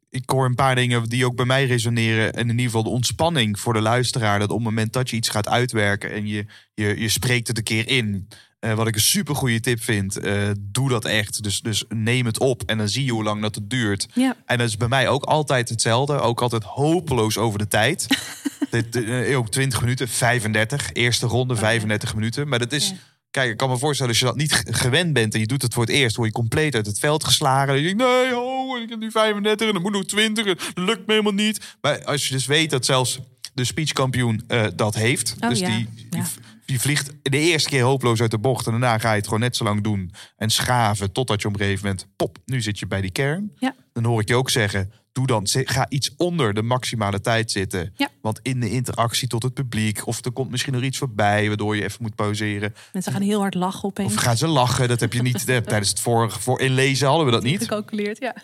ik hoor een paar dingen die ook bij mij resoneren. En in ieder geval de ontspanning voor de luisteraar. Dat op het moment dat je iets gaat uitwerken en je, je, je spreekt het een keer in. eh, wat ik een super goede tip vind. eh, doe dat echt. Dus, dus neem het op en dan zie je hoe lang dat het duurt. Ja. En dat is bij mij ook altijd hetzelfde. Ook altijd hopeloos over de tijd. [laughs] Dit, eh, ook 20 minuten, 35. Eerste ronde, 35 minuten. Maar dat is... Ja. Kijk, ik kan me voorstellen, als je dat niet gewend bent en je doet het voor het eerst, word je compleet uit het veld geslagen. En je denkt, nee, oh, ik heb nu 35 en dan moet nog 20 en dat lukt me helemaal niet. Maar als je dus weet dat zelfs de speechkampioen eh, dat heeft, Oh, dus ja. die, die, die vliegt de eerste keer hopeloos uit de bocht en daarna ga je het gewoon net zo lang doen en schaven totdat je op een gegeven moment, pop, nu zit je bij die kern. Ja. Dan hoor ik je ook zeggen, doe dan, ga iets onder de maximale tijd zitten. Ja. Want in de interactie tot het publiek, of er komt misschien nog iets voorbij waardoor je even moet pauzeren. Mensen gaan heel hard lachen opeens. Of gaan ze lachen? Dat heb je niet [laughs] eh, tijdens het vorige voor inlezen hadden we dat niet. Gecalculeerd, ja.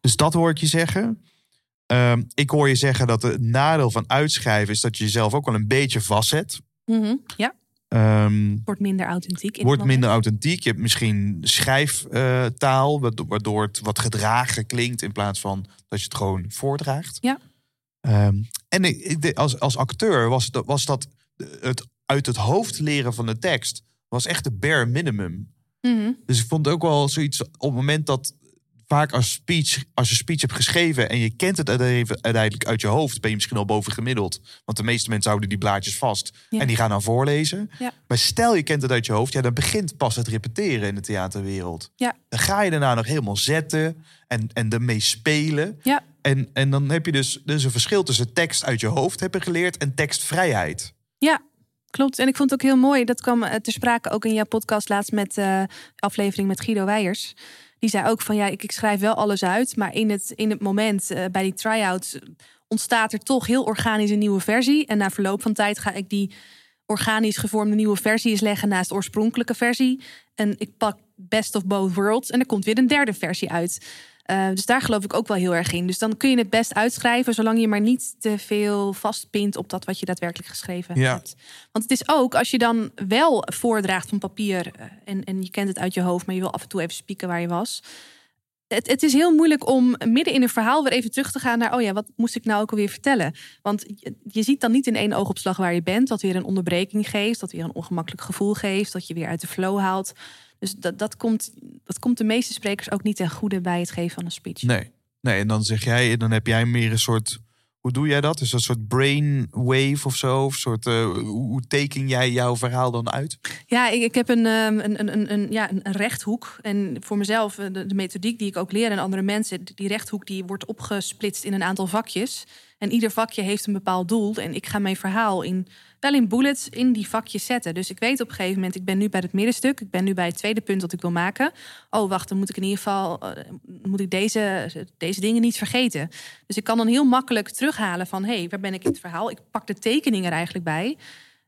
Dus dat hoor ik je zeggen. Ehm, ik hoor je zeggen dat het nadeel van uitschrijven is dat je jezelf ook wel een beetje vastzet. Mhm. Ja, Ehm wordt minder authentiek. wordt moment. minder authentiek. Je hebt misschien schrijftaal, waardo- waardoor het wat gedragen klinkt in plaats van dat je het gewoon voordraagt. Ja. Ehm, en ik, ik- de- als, als acteur was, dat- was dat het uit het hoofd leren van de tekst was echt de bare minimum. Mhm. Dus ik vond het ook wel zoiets op het moment dat vaak als speech, als je speech hebt geschreven en je kent het uiteindelijk uit je hoofd, ben je misschien al boven gemiddeld. Want de meeste mensen houden die blaadjes vast Ja. en die gaan dan voorlezen. Ja. Maar stel je kent het uit je hoofd, ja, dan begint pas het repeteren in de theaterwereld. Ja. Dan ga je daarna nog helemaal zetten en, en ermee spelen. Ja. En, en dan heb je dus, dus een verschil tussen tekst uit je hoofd hebben geleerd en tekstvrijheid. Ja, klopt. En ik vond het ook heel mooi. Dat kwam eh, ter sprake ook in jouw podcast laatst met eh aflevering met Guido Weijers. Die zei ook van ja, ik, ik schrijf wel alles uit. Maar in het, in het moment eh, bij die try-outs ontstaat er toch heel organisch een nieuwe versie. En na verloop van tijd ga ik die organisch gevormde nieuwe versie eens leggen naast de oorspronkelijke versie. En ik pak best of both worlds. En er komt weer een derde versie uit. Eh, dus daar geloof ik ook wel heel erg in. Dus dan kun je het best uitschrijven, zolang je maar niet te veel vastpint op dat wat je daadwerkelijk geschreven Ja. hebt. Want het is ook, als je dan wel voordraagt van papier eh, en, en je kent het uit je hoofd, maar je wil af en toe even spieken waar je was. Het, het is heel moeilijk om midden in een verhaal weer even terug te gaan naar, oh ja, wat moest ik nou ook alweer vertellen? Want je, je ziet dan niet in één oogopslag waar je bent, wat weer een onderbreking geeft, dat weer een ongemakkelijk gevoel geeft, dat je weer uit de flow haalt. Dus dat, dat, komt, dat komt de meeste sprekers ook niet ten goede bij het geven van een speech. Nee. Nee, en dan zeg jij, dan heb jij meer een soort. Hoe doe jij dat? Is dat een soort brainwave of zo? Of soort, eh, hoe, teken jij jouw verhaal dan uit? Ja, ik, ik heb een, ehm, een, een, een, ja, een rechthoek. En voor mezelf, eh, de, de methodiek die ik ook leer aan andere mensen, die rechthoek die wordt opgesplitst in een aantal vakjes. En ieder vakje heeft een bepaald doel. En ik ga mijn verhaal in, wel in bullets in die vakjes zetten. Dus ik weet op een gegeven moment, ik ben nu bij het middenstuk. Ik ben nu bij het tweede punt dat ik wil maken. Oh, wacht, dan moet ik in ieder geval eh, moet ik deze, deze dingen niet vergeten. Dus ik kan dan heel makkelijk terughalen van hé, hey, waar ben ik in het verhaal? Ik pak de tekeningen er eigenlijk bij.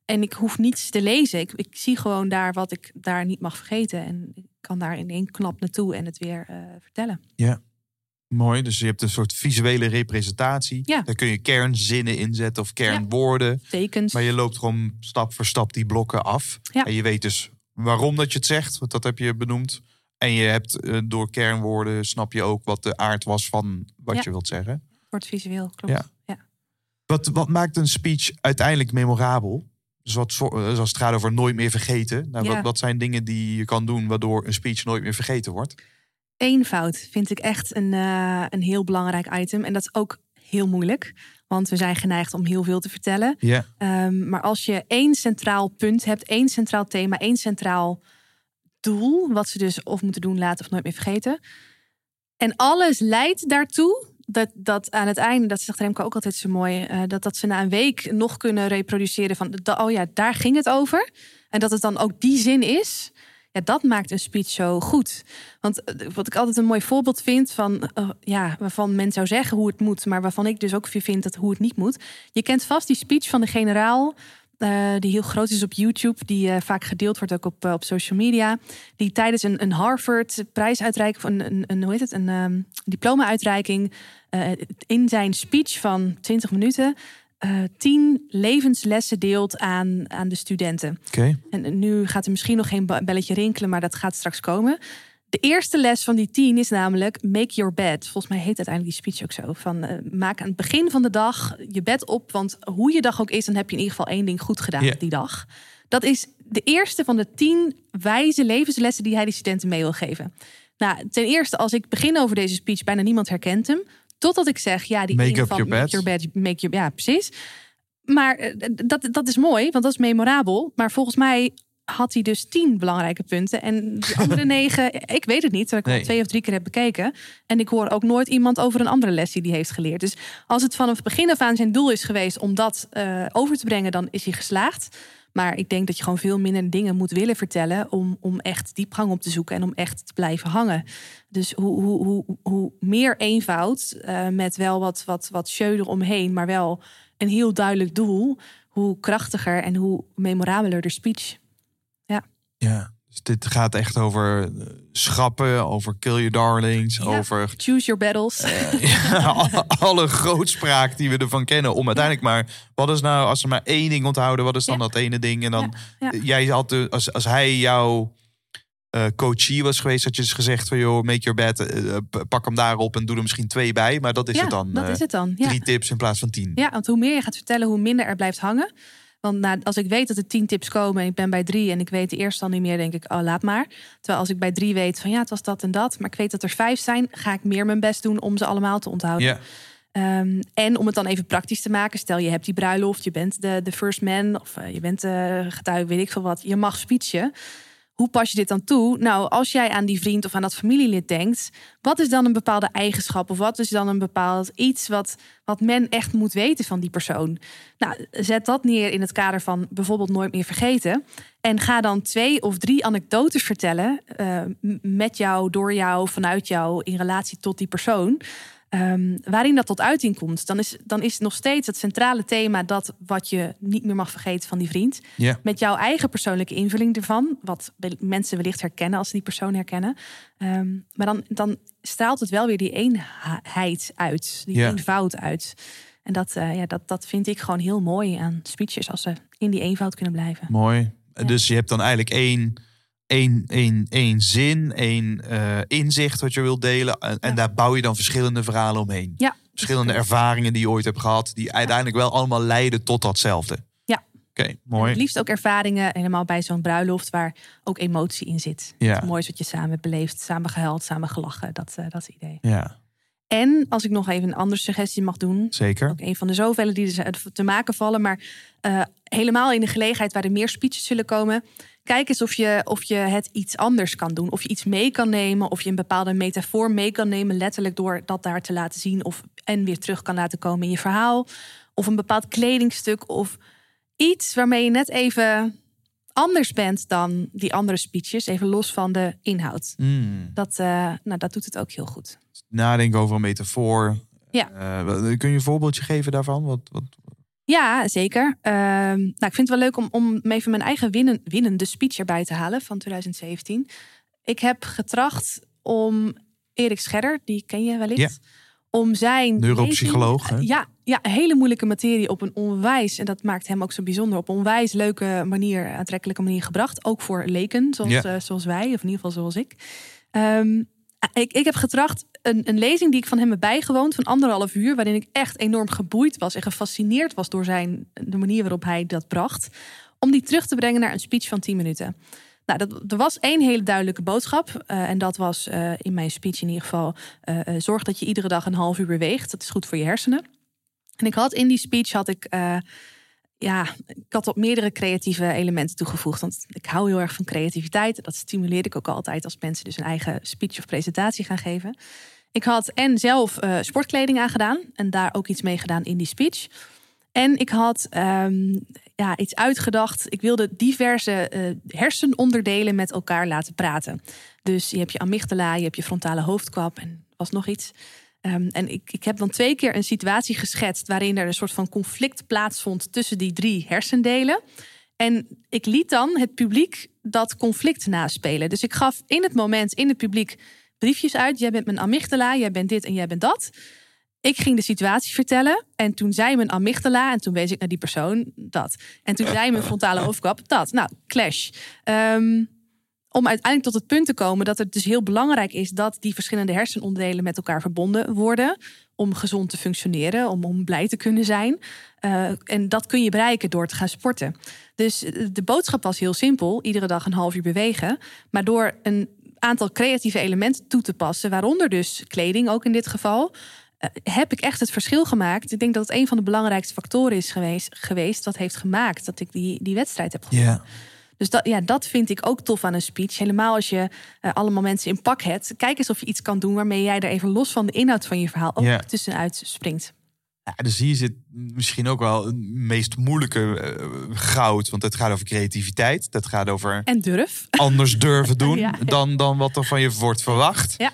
En ik hoef niets te lezen. Ik, ik zie gewoon daar wat ik daar niet mag vergeten. En ik kan daar in één knap naartoe en het weer eh, vertellen. Mooi, dus je hebt een soort visuele representatie. Ja. Daar kun je kernzinnen inzetten of kernwoorden. Tekens. Maar je loopt gewoon stap voor stap die blokken af. Ja. En je weet dus waarom dat je het zegt, want dat heb je benoemd. En je hebt eh, door kernwoorden snap je ook wat de aard was van wat Ja. je wilt zeggen. Wordt visueel, klopt. Ja. Ja. Wat, wat maakt een speech uiteindelijk memorabel? Dus wat, als het gaat over nooit meer vergeten. Nou, Ja. wat, wat zijn dingen die je kan doen waardoor een speech nooit meer vergeten wordt? Eenvoud vind ik echt een, eh, een heel belangrijk item. En dat is ook heel moeilijk. Want we zijn geneigd om heel veel te vertellen. Ja. Ehm, maar als je één centraal punt hebt, één centraal thema, één centraal doel, wat ze dus of moeten doen, laten of nooit meer vergeten. En alles leidt daartoe dat, dat aan het einde, dat zegt Remco ook altijd zo mooi, eh, dat, dat ze na een week nog kunnen reproduceren van, oh ja, daar ging het over. En dat het dan ook die zin is. Ja, dat maakt een speech zo goed. Want eh, wat ik altijd een mooi voorbeeld vind van, eh, ja, waarvan men zou zeggen hoe het moet, maar waarvan ik dus ook vind dat hoe het niet moet. Je kent vast die speech van de generaal. eh, die heel groot is op YouTube, die vaak gedeeld wordt ook op, op social media. Die tijdens een, een Harvard prijsuitreiking, of een, een, hoe heet het, een ehm, diploma-uitreiking, in zijn speech van 20 minuten eh, tien levenslessen deelt aan, aan de studenten. Oké. En nu gaat er misschien nog geen belletje rinkelen, maar dat gaat straks komen. De eerste les van die tien is namelijk make your bed. Volgens mij heet uiteindelijk die speech ook zo. Van eh, maak aan het begin van de dag je bed op. Want hoe je dag ook is, dan heb je in ieder geval één ding goed gedaan die dag. Dat is de eerste van de tien wijze levenslessen die hij de studenten mee wil geven. Nou, ten eerste, als ik begin over deze speech, bijna niemand herkent hem. Totdat ik zeg, ja, die Make up van your make bed. your bed, make your, ja, precies. Maar eh, dat, dat is mooi, want dat is memorabel. Maar volgens mij had hij dus tien belangrijke punten. En de [laughs] andere negen, ik weet het niet. Terwijl ik Nee. al twee of drie keer heb bekeken. En ik hoor ook nooit iemand over een andere les die hij heeft geleerd. Dus als het vanaf het begin af aan zijn doel is geweest om dat eh, over te brengen, dan is hij geslaagd. Maar ik denk dat je gewoon veel minder dingen moet willen vertellen om, om echt diepgang op te zoeken en om echt te blijven hangen. Dus hoe, hoe, hoe, hoe meer eenvoud eh, met wel wat, wat, wat show eromheen, maar wel een heel duidelijk doel, hoe krachtiger en hoe memorabeler de speech. Ja. Dus dit gaat echt over eh, schrappen, over kill your darlings, Ja. over Choose your battles. [laughs] ja, [laughs] alle, grootspraak die we ervan kennen. Om uiteindelijk maar, wat is nou, als ze maar één ding onthouden, wat is dan dat ene ding? En dan, ja. jij had, als, als hij jouw eh coachie was geweest, had je dus gezegd van, joh, make your bed, eh, pak hem daarop en doe er misschien twee bij. Maar dat is ja, het dan. dat eh, is het dan. Ja. Drie tips in plaats van tien. Ja, want hoe meer je gaat vertellen, hoe minder er blijft hangen. Want als ik weet dat er tien tips komen en ik ben bij drie en ik weet de eerste al niet meer, denk ik, oh laat maar. Terwijl als ik bij drie weet van ja, het was dat en dat, maar ik weet dat er vijf zijn, ga ik meer mijn best doen om ze allemaal te onthouden. Ja. Ehm, en om het dan even praktisch te maken, stel je hebt die bruiloft, je bent de, de first man of eh, je bent de getuige, weet ik veel wat, je mag speechen. Hoe pas je dit dan toe? Nou, als jij aan die vriend of aan dat familielid denkt, wat is dan een bepaalde eigenschap of wat is dan een bepaald iets wat, wat men echt moet weten van die persoon? Nou, zet dat neer in het kader van bijvoorbeeld nooit meer vergeten. En ga dan twee of drie anekdotes vertellen m- met jou, door jou, vanuit jou, in relatie tot die persoon. Ehm, waarin dat tot uiting komt, dan is, dan is nog steeds het centrale thema dat wat je niet meer mag vergeten van die vriend. Met jouw eigen persoonlijke invulling ervan, wat mensen wellicht herkennen als ze die persoon herkennen. Ehm, maar dan, dan straalt het wel weer die eenheid uit, die eenvoud uit. En dat, eh, ja, dat, dat vind ik gewoon heel mooi aan speeches, als ze in die eenvoud kunnen blijven. Mooi. Ja. Dus je hebt dan eigenlijk één, één, één, één zin, één eh, inzicht wat je wilt delen. En, en daar bouw je dan verschillende verhalen omheen. Ja, Verschillende ervaringen die je ooit hebt gehad, die uiteindelijk wel allemaal leiden tot datzelfde. Ja. Oké, mooi. het liefst ook ervaringen, helemaal bij zo'n bruiloft, waar ook emotie in zit. Ja. Het moois wat je samen hebt beleefd, samen gehuild, samen gelachen. Dat, eh, dat is het idee. Ja, En als ik nog even een andere suggestie mag doen. zeker. Ook een van de zoveel die er te maken vallen. Maar eh, helemaal in de gelegenheid waar er meer speeches zullen komen. Kijk eens of je, of je het iets anders kan doen. Of je iets mee kan nemen. Of je een bepaalde metafoor mee kan nemen. Letterlijk door dat daar te laten zien. Of en weer terug kan laten komen in je verhaal. Of een bepaald kledingstuk. Of iets waarmee je net even anders bent dan die andere speeches. Even los van de inhoud. Mm. Dat, eh, nou, dat doet het ook heel goed. Nadenken over een metafoor. Ja. Eh, kun je een voorbeeldje geven daarvan? Wat, wat, Ja, zeker. Ehm, nou, ik vind het wel leuk om, om even mijn eigen winnen, winnende speech erbij te halen van 2017. Ik heb getracht om Erik Scherder, die ken je wellicht, Ja. om zijn Neuropsycholoog, lezing-? Ja, ja, hele moeilijke materie op een onwijs en dat maakt hem ook zo bijzonder op een onwijs leuke manier, aantrekkelijke manier gebracht, ook voor leken zoals, Ja. eh, zoals wij, of in ieder geval zoals ik. Ehm, ik, ik heb getracht een, een lezing die ik van hem heb bijgewoond van anderhalf uur, waarin ik echt enorm geboeid was en gefascineerd was door zijn, de manier waarop hij dat bracht, om die terug te brengen naar een speech van 10 minuten. Nou, dat, er was één hele duidelijke boodschap. eh, en dat was eh, in mijn speech in ieder geval: eh, zorg dat je iedere dag een half uur beweegt. Dat is goed voor je hersenen. En ik had in die speech had ik. Ja, ik had op meerdere creatieve elementen toegevoegd. Want ik hou heel erg van creativiteit. Dat stimuleer ik ook altijd als mensen dus een eigen speech of presentatie gaan geven. Ik had en zelf eh, sportkleding aangedaan en daar ook iets mee gedaan in die speech. En ik had ehm, ja, iets uitgedacht. Ik wilde diverse eh, hersenonderdelen met elkaar laten praten. Dus je hebt je amygdala, je hebt je frontale hoofdkwap en was nog iets. Ehm, en ik, ik heb dan twee keer een situatie geschetst waarin er een soort van conflict plaatsvond tussen die drie hersendelen. En ik liet dan het publiek dat conflict naspelen. Dus ik gaf in het moment in het publiek briefjes uit. Jij bent mijn amygdala, jij bent dit en jij bent dat. Ik ging de situatie vertellen en toen zei mijn amygdala en toen wees ik naar die persoon dat. En toen zei mijn frontale hoofdkwap dat. Nou, clash. Ehm, om uiteindelijk tot het punt te komen dat het dus heel belangrijk is dat die verschillende hersenonderdelen met elkaar verbonden worden. Om gezond te functioneren, om, om blij te kunnen zijn. Uh, en dat kun je bereiken door te gaan sporten. Dus eh, de boodschap was heel simpel: iedere dag een half uur bewegen. Maar door een aantal creatieve elementen toe te passen, waaronder dus kleding ook in dit geval. Uh, heb ik echt het verschil gemaakt. Ik denk dat het een van de belangrijkste factoren is geweest, geweest dat heeft gemaakt dat ik die, die wedstrijd heb gewonnen. Dus dat, ja, dat vind ik ook tof aan een speech. Helemaal als je uh, allemaal mensen in pak hebt. Kijk eens of je iets kan doen waarmee jij er even los van de inhoud van je verhaal ook tussenuit springt. Ja, dus hier zit misschien ook wel het meest moeilijke eh, goud. Want het gaat over creativiteit. Dat gaat over En durf. anders durven doen Ja, [laughs] ja. Dan, dan wat er van je wordt verwacht. Ja.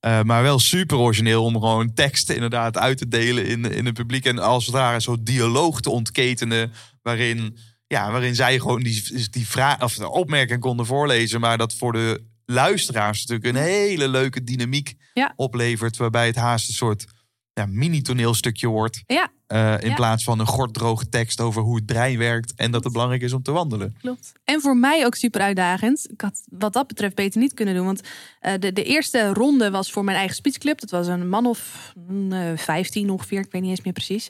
Eh, maar wel super origineel om gewoon teksten inderdaad uit te delen in, in het publiek. En als het ware zo'n dialoog te ontketenen. Waarin, ja, waarin zij gewoon die, die vraag, of de opmerking konden voorlezen. Maar dat voor de luisteraars natuurlijk een hele leuke dynamiek Ja. oplevert. Waarbij het haast een soort ja, mini-toneelstukje wordt. Ja, eh, in Ja. plaats van een gorddroge tekst over hoe het brein werkt. En dat het belangrijk is om te wandelen. klopt. En voor mij ook super uitdagend. Ik had wat dat betreft beter niet kunnen doen. Want eh, de, de eerste ronde was voor mijn eigen speechclub. Dat was een man of mm, eh, 15 ongeveer. Ik weet niet eens meer precies.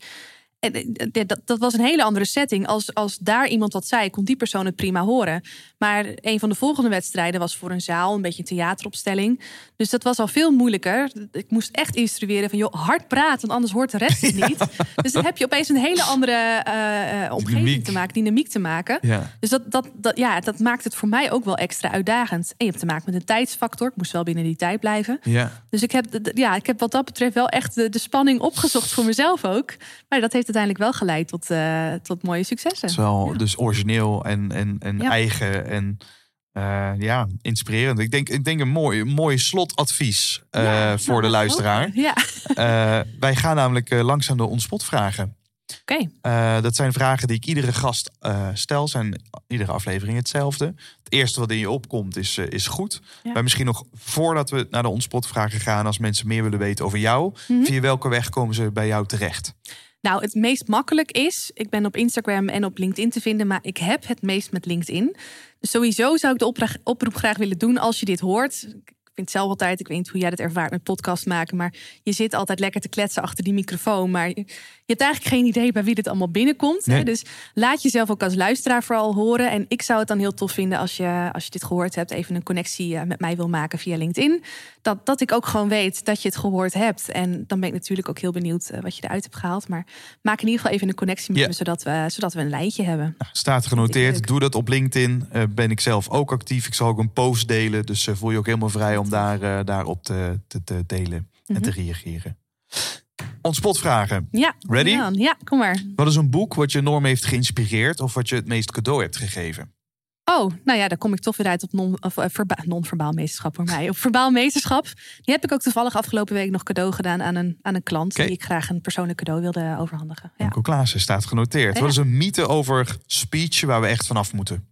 Eh, dat, dat was een hele andere setting. Als, als daar iemand wat zei, kon die persoon het prima horen. Maar een van de volgende wedstrijden was voor een zaal, een beetje een theateropstelling. Dus dat was al veel moeilijker. Ik moest echt instrueren van, joh, hard praten, want anders hoort de rest het [laughs] niet. Dus dan heb je opeens een hele andere eh, eh, omgeving Dynamiek. te maken, dynamiek te maken. Ja. Dus dat, dat, dat, ja, dat maakt het voor mij ook wel extra uitdagend. En je hebt te maken met een tijdsfactor. Ik moest wel binnen die tijd blijven. Ja. Dus ik heb, ja, ik heb wat dat betreft wel echt de, de spanning opgezocht voor mezelf ook. Maar dat heeft uiteindelijk wel geleid tot, eh, tot mooie successen. Wel dus origineel en, en, en Ja. eigen en eh, ja, inspirerend. Ik denk, ik denk een mooi, mooi slotadvies eh, Ja, voor nou, de luisteraar. wij gaan namelijk langzaam de onspot vragen. oké. Dat zijn vragen die ik iedere gast stel. Zijn iedere aflevering hetzelfde. Het eerste wat in je opkomt is, is goed. Maar misschien nog voordat we naar de onspot vragen gaan... als mensen meer willen weten over jou... Mhm. via welke weg komen ze bij jou terecht? Nou, het meest makkelijk is, ik ben op Instagram en op LinkedIn te vinden, maar ik heb het meest met LinkedIn. Dus sowieso zou ik de oproep, graag willen doen als je dit hoort. Ik vind het zelf altijd, ik weet niet hoe jij dat ervaart met podcast maken, maar je zit altijd lekker te kletsen achter die microfoon, maar hebt eigenlijk geen idee bij wie dit allemaal binnenkomt. hè. Dus laat jezelf ook als luisteraar vooral horen. En ik zou het dan heel tof vinden als je, als je dit gehoord hebt, even een connectie eh, met mij wil maken via LinkedIn. Dat, dat ik ook gewoon weet dat je het gehoord hebt. En dan ben ik natuurlijk ook heel benieuwd eh, wat je eruit hebt gehaald. Maar maak in ieder geval even een connectie met me, zodat we, zodat we een lijntje hebben. Staat Leuk. genoteerd. Doe dat op LinkedIn. Eh, ben ik zelf ook actief. Ik zal ook een post delen. Dus voel je ook helemaal vrij om daar, daarop te, te, te delen en te Mhm. reageren. Ontspotvragen. Ja, Ready? Ja, ja, kom maar. Wat is een boek wat je enorm heeft geïnspireerd of wat je het meest cadeau hebt gegeven? Oh, nou ja, daar kom ik toch weer uit op non, of, eh, verba- non-verbaal meesterschap voor mij. Op verbaal meesterschap. Die heb ik ook toevallig afgelopen week nog cadeau gedaan aan een, aan een klant. Die ik graag een persoonlijk cadeau wilde overhandigen. Ja. Klaassen staat genoteerd. Ja. Wat is een mythe over speech waar we echt vanaf moeten?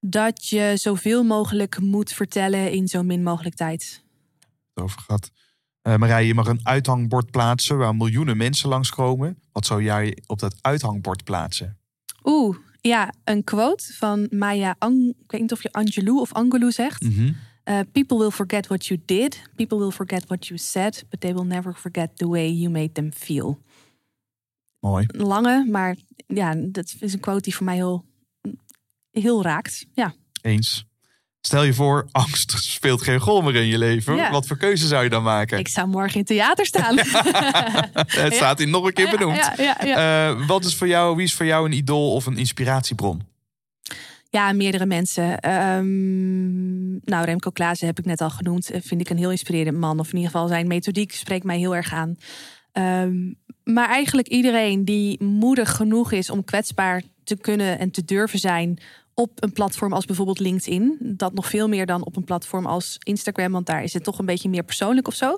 Dat je zoveel mogelijk moet vertellen in zo min mogelijk tijd. Over gehad. Eh Marije, je mag een uithangbord plaatsen waar miljoenen mensen langskomen. Wat zou jij op dat uithangbord plaatsen? Oeh, ja, een quote van Maya Ang. Ik weet niet of je Angelou of Angelou zegt. Mhm. Uh, people will forget what you did. People will forget what you said. But they will never forget the way you made them feel. Mooi. Lange, maar ja, dat is een quote die voor mij heel, heel raakt. Ja. Eens. Stel je voor, angst speelt geen rol meer in je leven. Ja. Wat voor keuze zou je dan maken? Ik zou morgen in theater staan. [laughs] Het staat hier nog een keer benoemd. Eh, wat is voor jou, wie is voor jou een idool of een inspiratiebron? Ja, meerdere mensen. Ehm, nou, Remco Klaassen heb ik net al genoemd. Eh, Vind ik een heel inspirerend man. Of in ieder geval zijn methodiek spreekt mij heel erg aan. Ehm, maar eigenlijk iedereen die moedig genoeg is om kwetsbaar te kunnen en te durven zijn op een platform als bijvoorbeeld LinkedIn. Dat nog veel meer dan op een platform als Instagram, want daar is het toch een beetje meer persoonlijk of zo.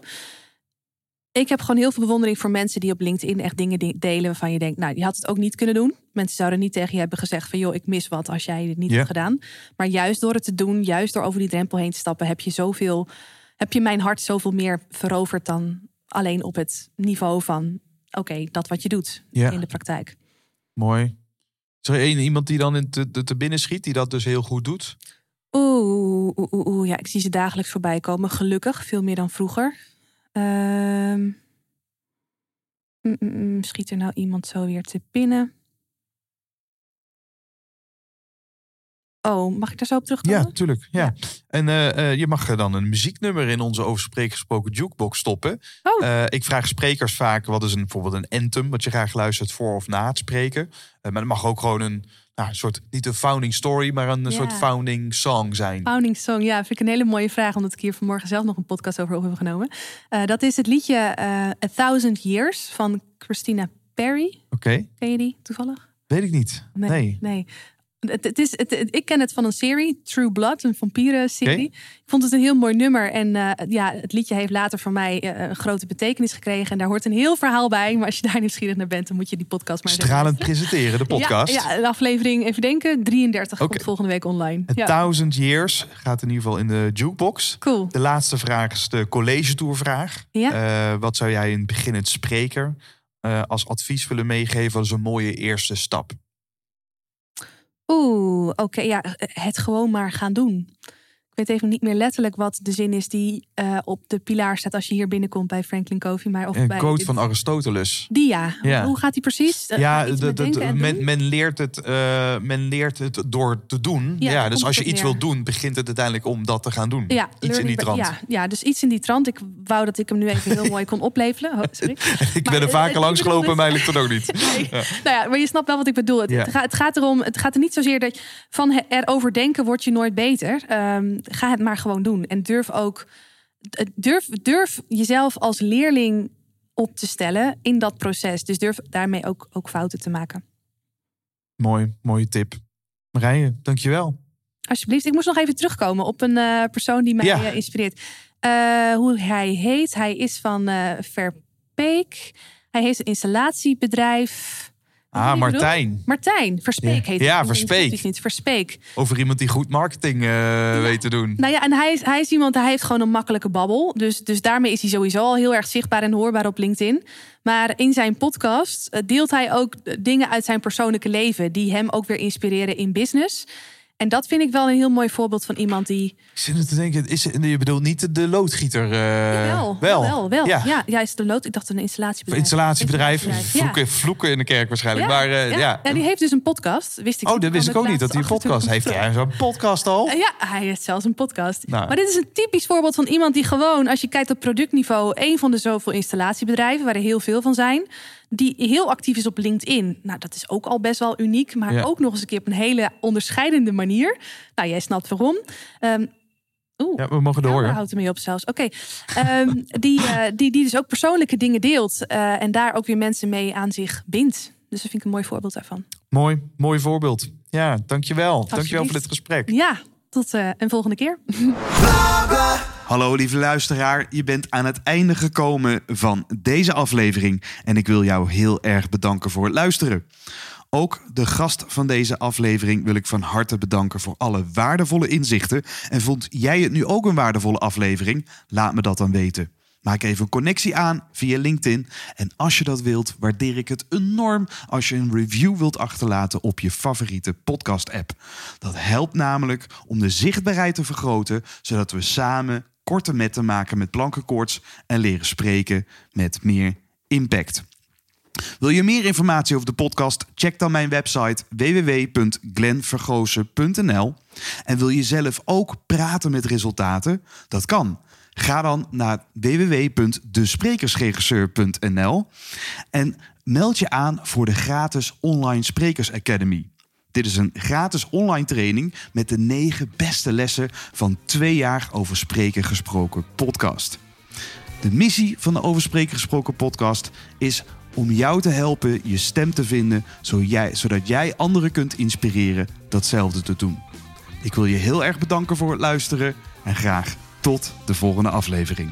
Ik heb gewoon heel veel bewondering voor mensen die op LinkedIn echt dingen de- delen waarvan je denkt, nou, die had het ook niet kunnen doen. Mensen zouden niet tegen je hebben gezegd van, joh, ik mis wat als jij dit niet hebt gedaan. Maar juist door het te doen, juist door over die drempel heen te stappen, heb je zoveel, heb je mijn hart zoveel meer veroverd dan alleen op het niveau van, oké, dat wat je doet in de praktijk. Mooi. Er iemand die dan in te, te, binnen schiet, die dat dus heel goed doet? Oeh, oeh, oeh, oeh, ja, ik zie ze dagelijks voorbij komen. Gelukkig, veel meer dan vroeger. Ehm, mm, mm, mm, schiet er nou iemand zo weer te binnen? Oh, mag ik daar zo op terugkomen? Ja, tuurlijk. Ja. En eh, eh, je mag dan een muzieknummer in onze over gesproken jukebox stoppen. Oh. Eh, ik vraag sprekers vaak wat is een, bijvoorbeeld een anthem, wat je graag luistert voor of na het spreken. Eh, maar het mag ook gewoon een nou, soort, niet een founding story, maar een Ja. soort founding song zijn. Founding Song, ja, vind ik een hele mooie vraag, omdat ik hier vanmorgen zelf nog een podcast over op heb genomen. Eh, dat is het liedje eh, A Thousand Years van Christina Perry. Oké, Ken je die toevallig? weet ik niet. Nee. nee. Het, het is, het, het- ik ken het van een serie, True Blood, een vampieren-serie. Ik vond het een heel mooi nummer. En eh, ja, het liedje heeft later voor mij eh, een grote betekenis gekregen. En daar hoort een heel verhaal bij. Maar als je daar nieuwsgierig naar bent, dan moet je die podcast maar Stralend presenteren, de podcast. Ja, ja, de aflevering, even denken, 33 Oké. komt volgende week online. A Ja, Thousand Years gaat in ieder geval in de jukebox. cool. De laatste vraag is de college tourvraag. Ja. Eh, wat zou jij een beginnend spreker eh, als advies willen meegeven? Is een mooie eerste stap. Oeh, oké, ja, het gewoon maar gaan doen. Ik weet even niet meer letterlijk wat de zin is die eh, op de pilaar staat als je hier binnenkomt bij Franklin Covey. Maar of Een bij quote van Aristoteles. Die ja. Ja. Hoe gaat die precies? Eh, Ja, de, de- men, men, leert het, eh, men leert het door te doen. Ja, dus als je het iets neer. wil doen, begint het uiteindelijk om dat te gaan doen. Ja, iets in die trant. Ja, ja, dus iets in die trant. Ik wou dat ik hem nu even heel mooi kon oplevelen. Oh, sorry. [laughs] Ik Maar, ben er vaker ik langs gelopen, mij lukt dat ook niet. [laughs] Nee. Nou ja, maar je snapt wel wat ik bedoel. Het, het, gaat, het gaat erom, het gaat er niet zozeer dat van erover denken word je nooit beter. Ehm, ga het maar gewoon doen. En durf ook, eh, durf, durf jezelf als leerling op te stellen in dat proces. Dus durf daarmee ook, ook fouten te maken. Mooi, mooie tip. Marije, dankjewel. Alsjeblieft, ik moest nog even terugkomen op een eh, persoon die mij Ja. eh, inspireert. Hoe hij heet. Hij is van Verpeek. Hij heeft een installatiebedrijf. Ah? Martijn. Martijn, Verspeek Ja. heet Ja, hij. Verspeek. Niet Verspeek. Over iemand die goed marketing eh, weet te doen. Nou ja, en hij is, hij is iemand, hij heeft gewoon een makkelijke babbel. Dus, dus daarmee is hij sowieso al heel erg zichtbaar en hoorbaar op LinkedIn. Maar in zijn podcast eh, deelt hij ook eh, dingen uit zijn persoonlijke leven... die hem ook weer inspireren in business. En dat vind ik wel een heel mooi voorbeeld van iemand die... Ik zit te denken, is, je bedoelt niet de, loodgieter? eh, wel, wel. wel, wel. Ja. Ja. ja, is de lood. Ik dacht een installatiebedrijf. Installatiebedrijf, Installatiebedrijf, ja. vloeken, vloeken in de kerk waarschijnlijk. Ja, maar eh, ja. ja. En die heeft dus een podcast. Wist ik Oh, dat wist ik ook niet, dat hij een podcast heeft. Hij zo'n podcast al? Ja, hij heeft zelfs een podcast. Nou. Maar dit is een typisch voorbeeld van iemand die gewoon, als je kijkt op productniveau, een van de zoveel installatiebedrijven, waar er heel veel van zijn, die heel actief is op LinkedIn. Nou, dat is ook al best wel uniek, maar Ja. ook nog eens een keer op een hele onderscheidende manier. Nou, jij snapt waarom. Ehm Oeh, Ja, we mogen door. daar hè? houdt ermee op zelfs. Oké, Ehm, die, eh, die, die dus ook persoonlijke dingen deelt eh, en daar ook weer mensen mee aan zich bindt. Dus dat vind ik een mooi voorbeeld daarvan. Mooi, mooi voorbeeld. Ja, dankjewel. Dankjewel voor dit gesprek. Ja, tot eh, een volgende keer. Hallo lieve luisteraar, je bent aan het einde gekomen van deze aflevering en ik wil jou heel erg bedanken voor het luisteren. Ook de gast van deze aflevering wil ik van harte bedanken voor alle waardevolle inzichten. En vond jij het nu ook een waardevolle aflevering? Laat me dat dan weten. Maak even een connectie aan via LinkedIn. En als je dat wilt, waardeer ik het enorm als je een review wilt achterlaten op je favoriete podcast-app. Dat helpt namelijk om de zichtbaarheid te vergroten, zodat we samen korte metten maken met plankenkoorts en leren spreken met meer impact. Wil je meer informatie over de podcast? Check dan mijn website www.glenvergozen.nl. En wil je zelf ook praten met resultaten? Dat kan. Ga dan naar www.desprekersregisseur.nl en meld je aan voor de gratis Online Sprekers Academy. Dit is een gratis online training met de negen beste lessen van twee jaar over spreken gesproken podcast. De missie van de Over Spreken Gesproken podcast is om jou te helpen je stem te vinden, zodat jij, anderen kunt inspireren datzelfde te doen. Ik wil je heel erg bedanken voor het luisteren en graag tot de volgende aflevering.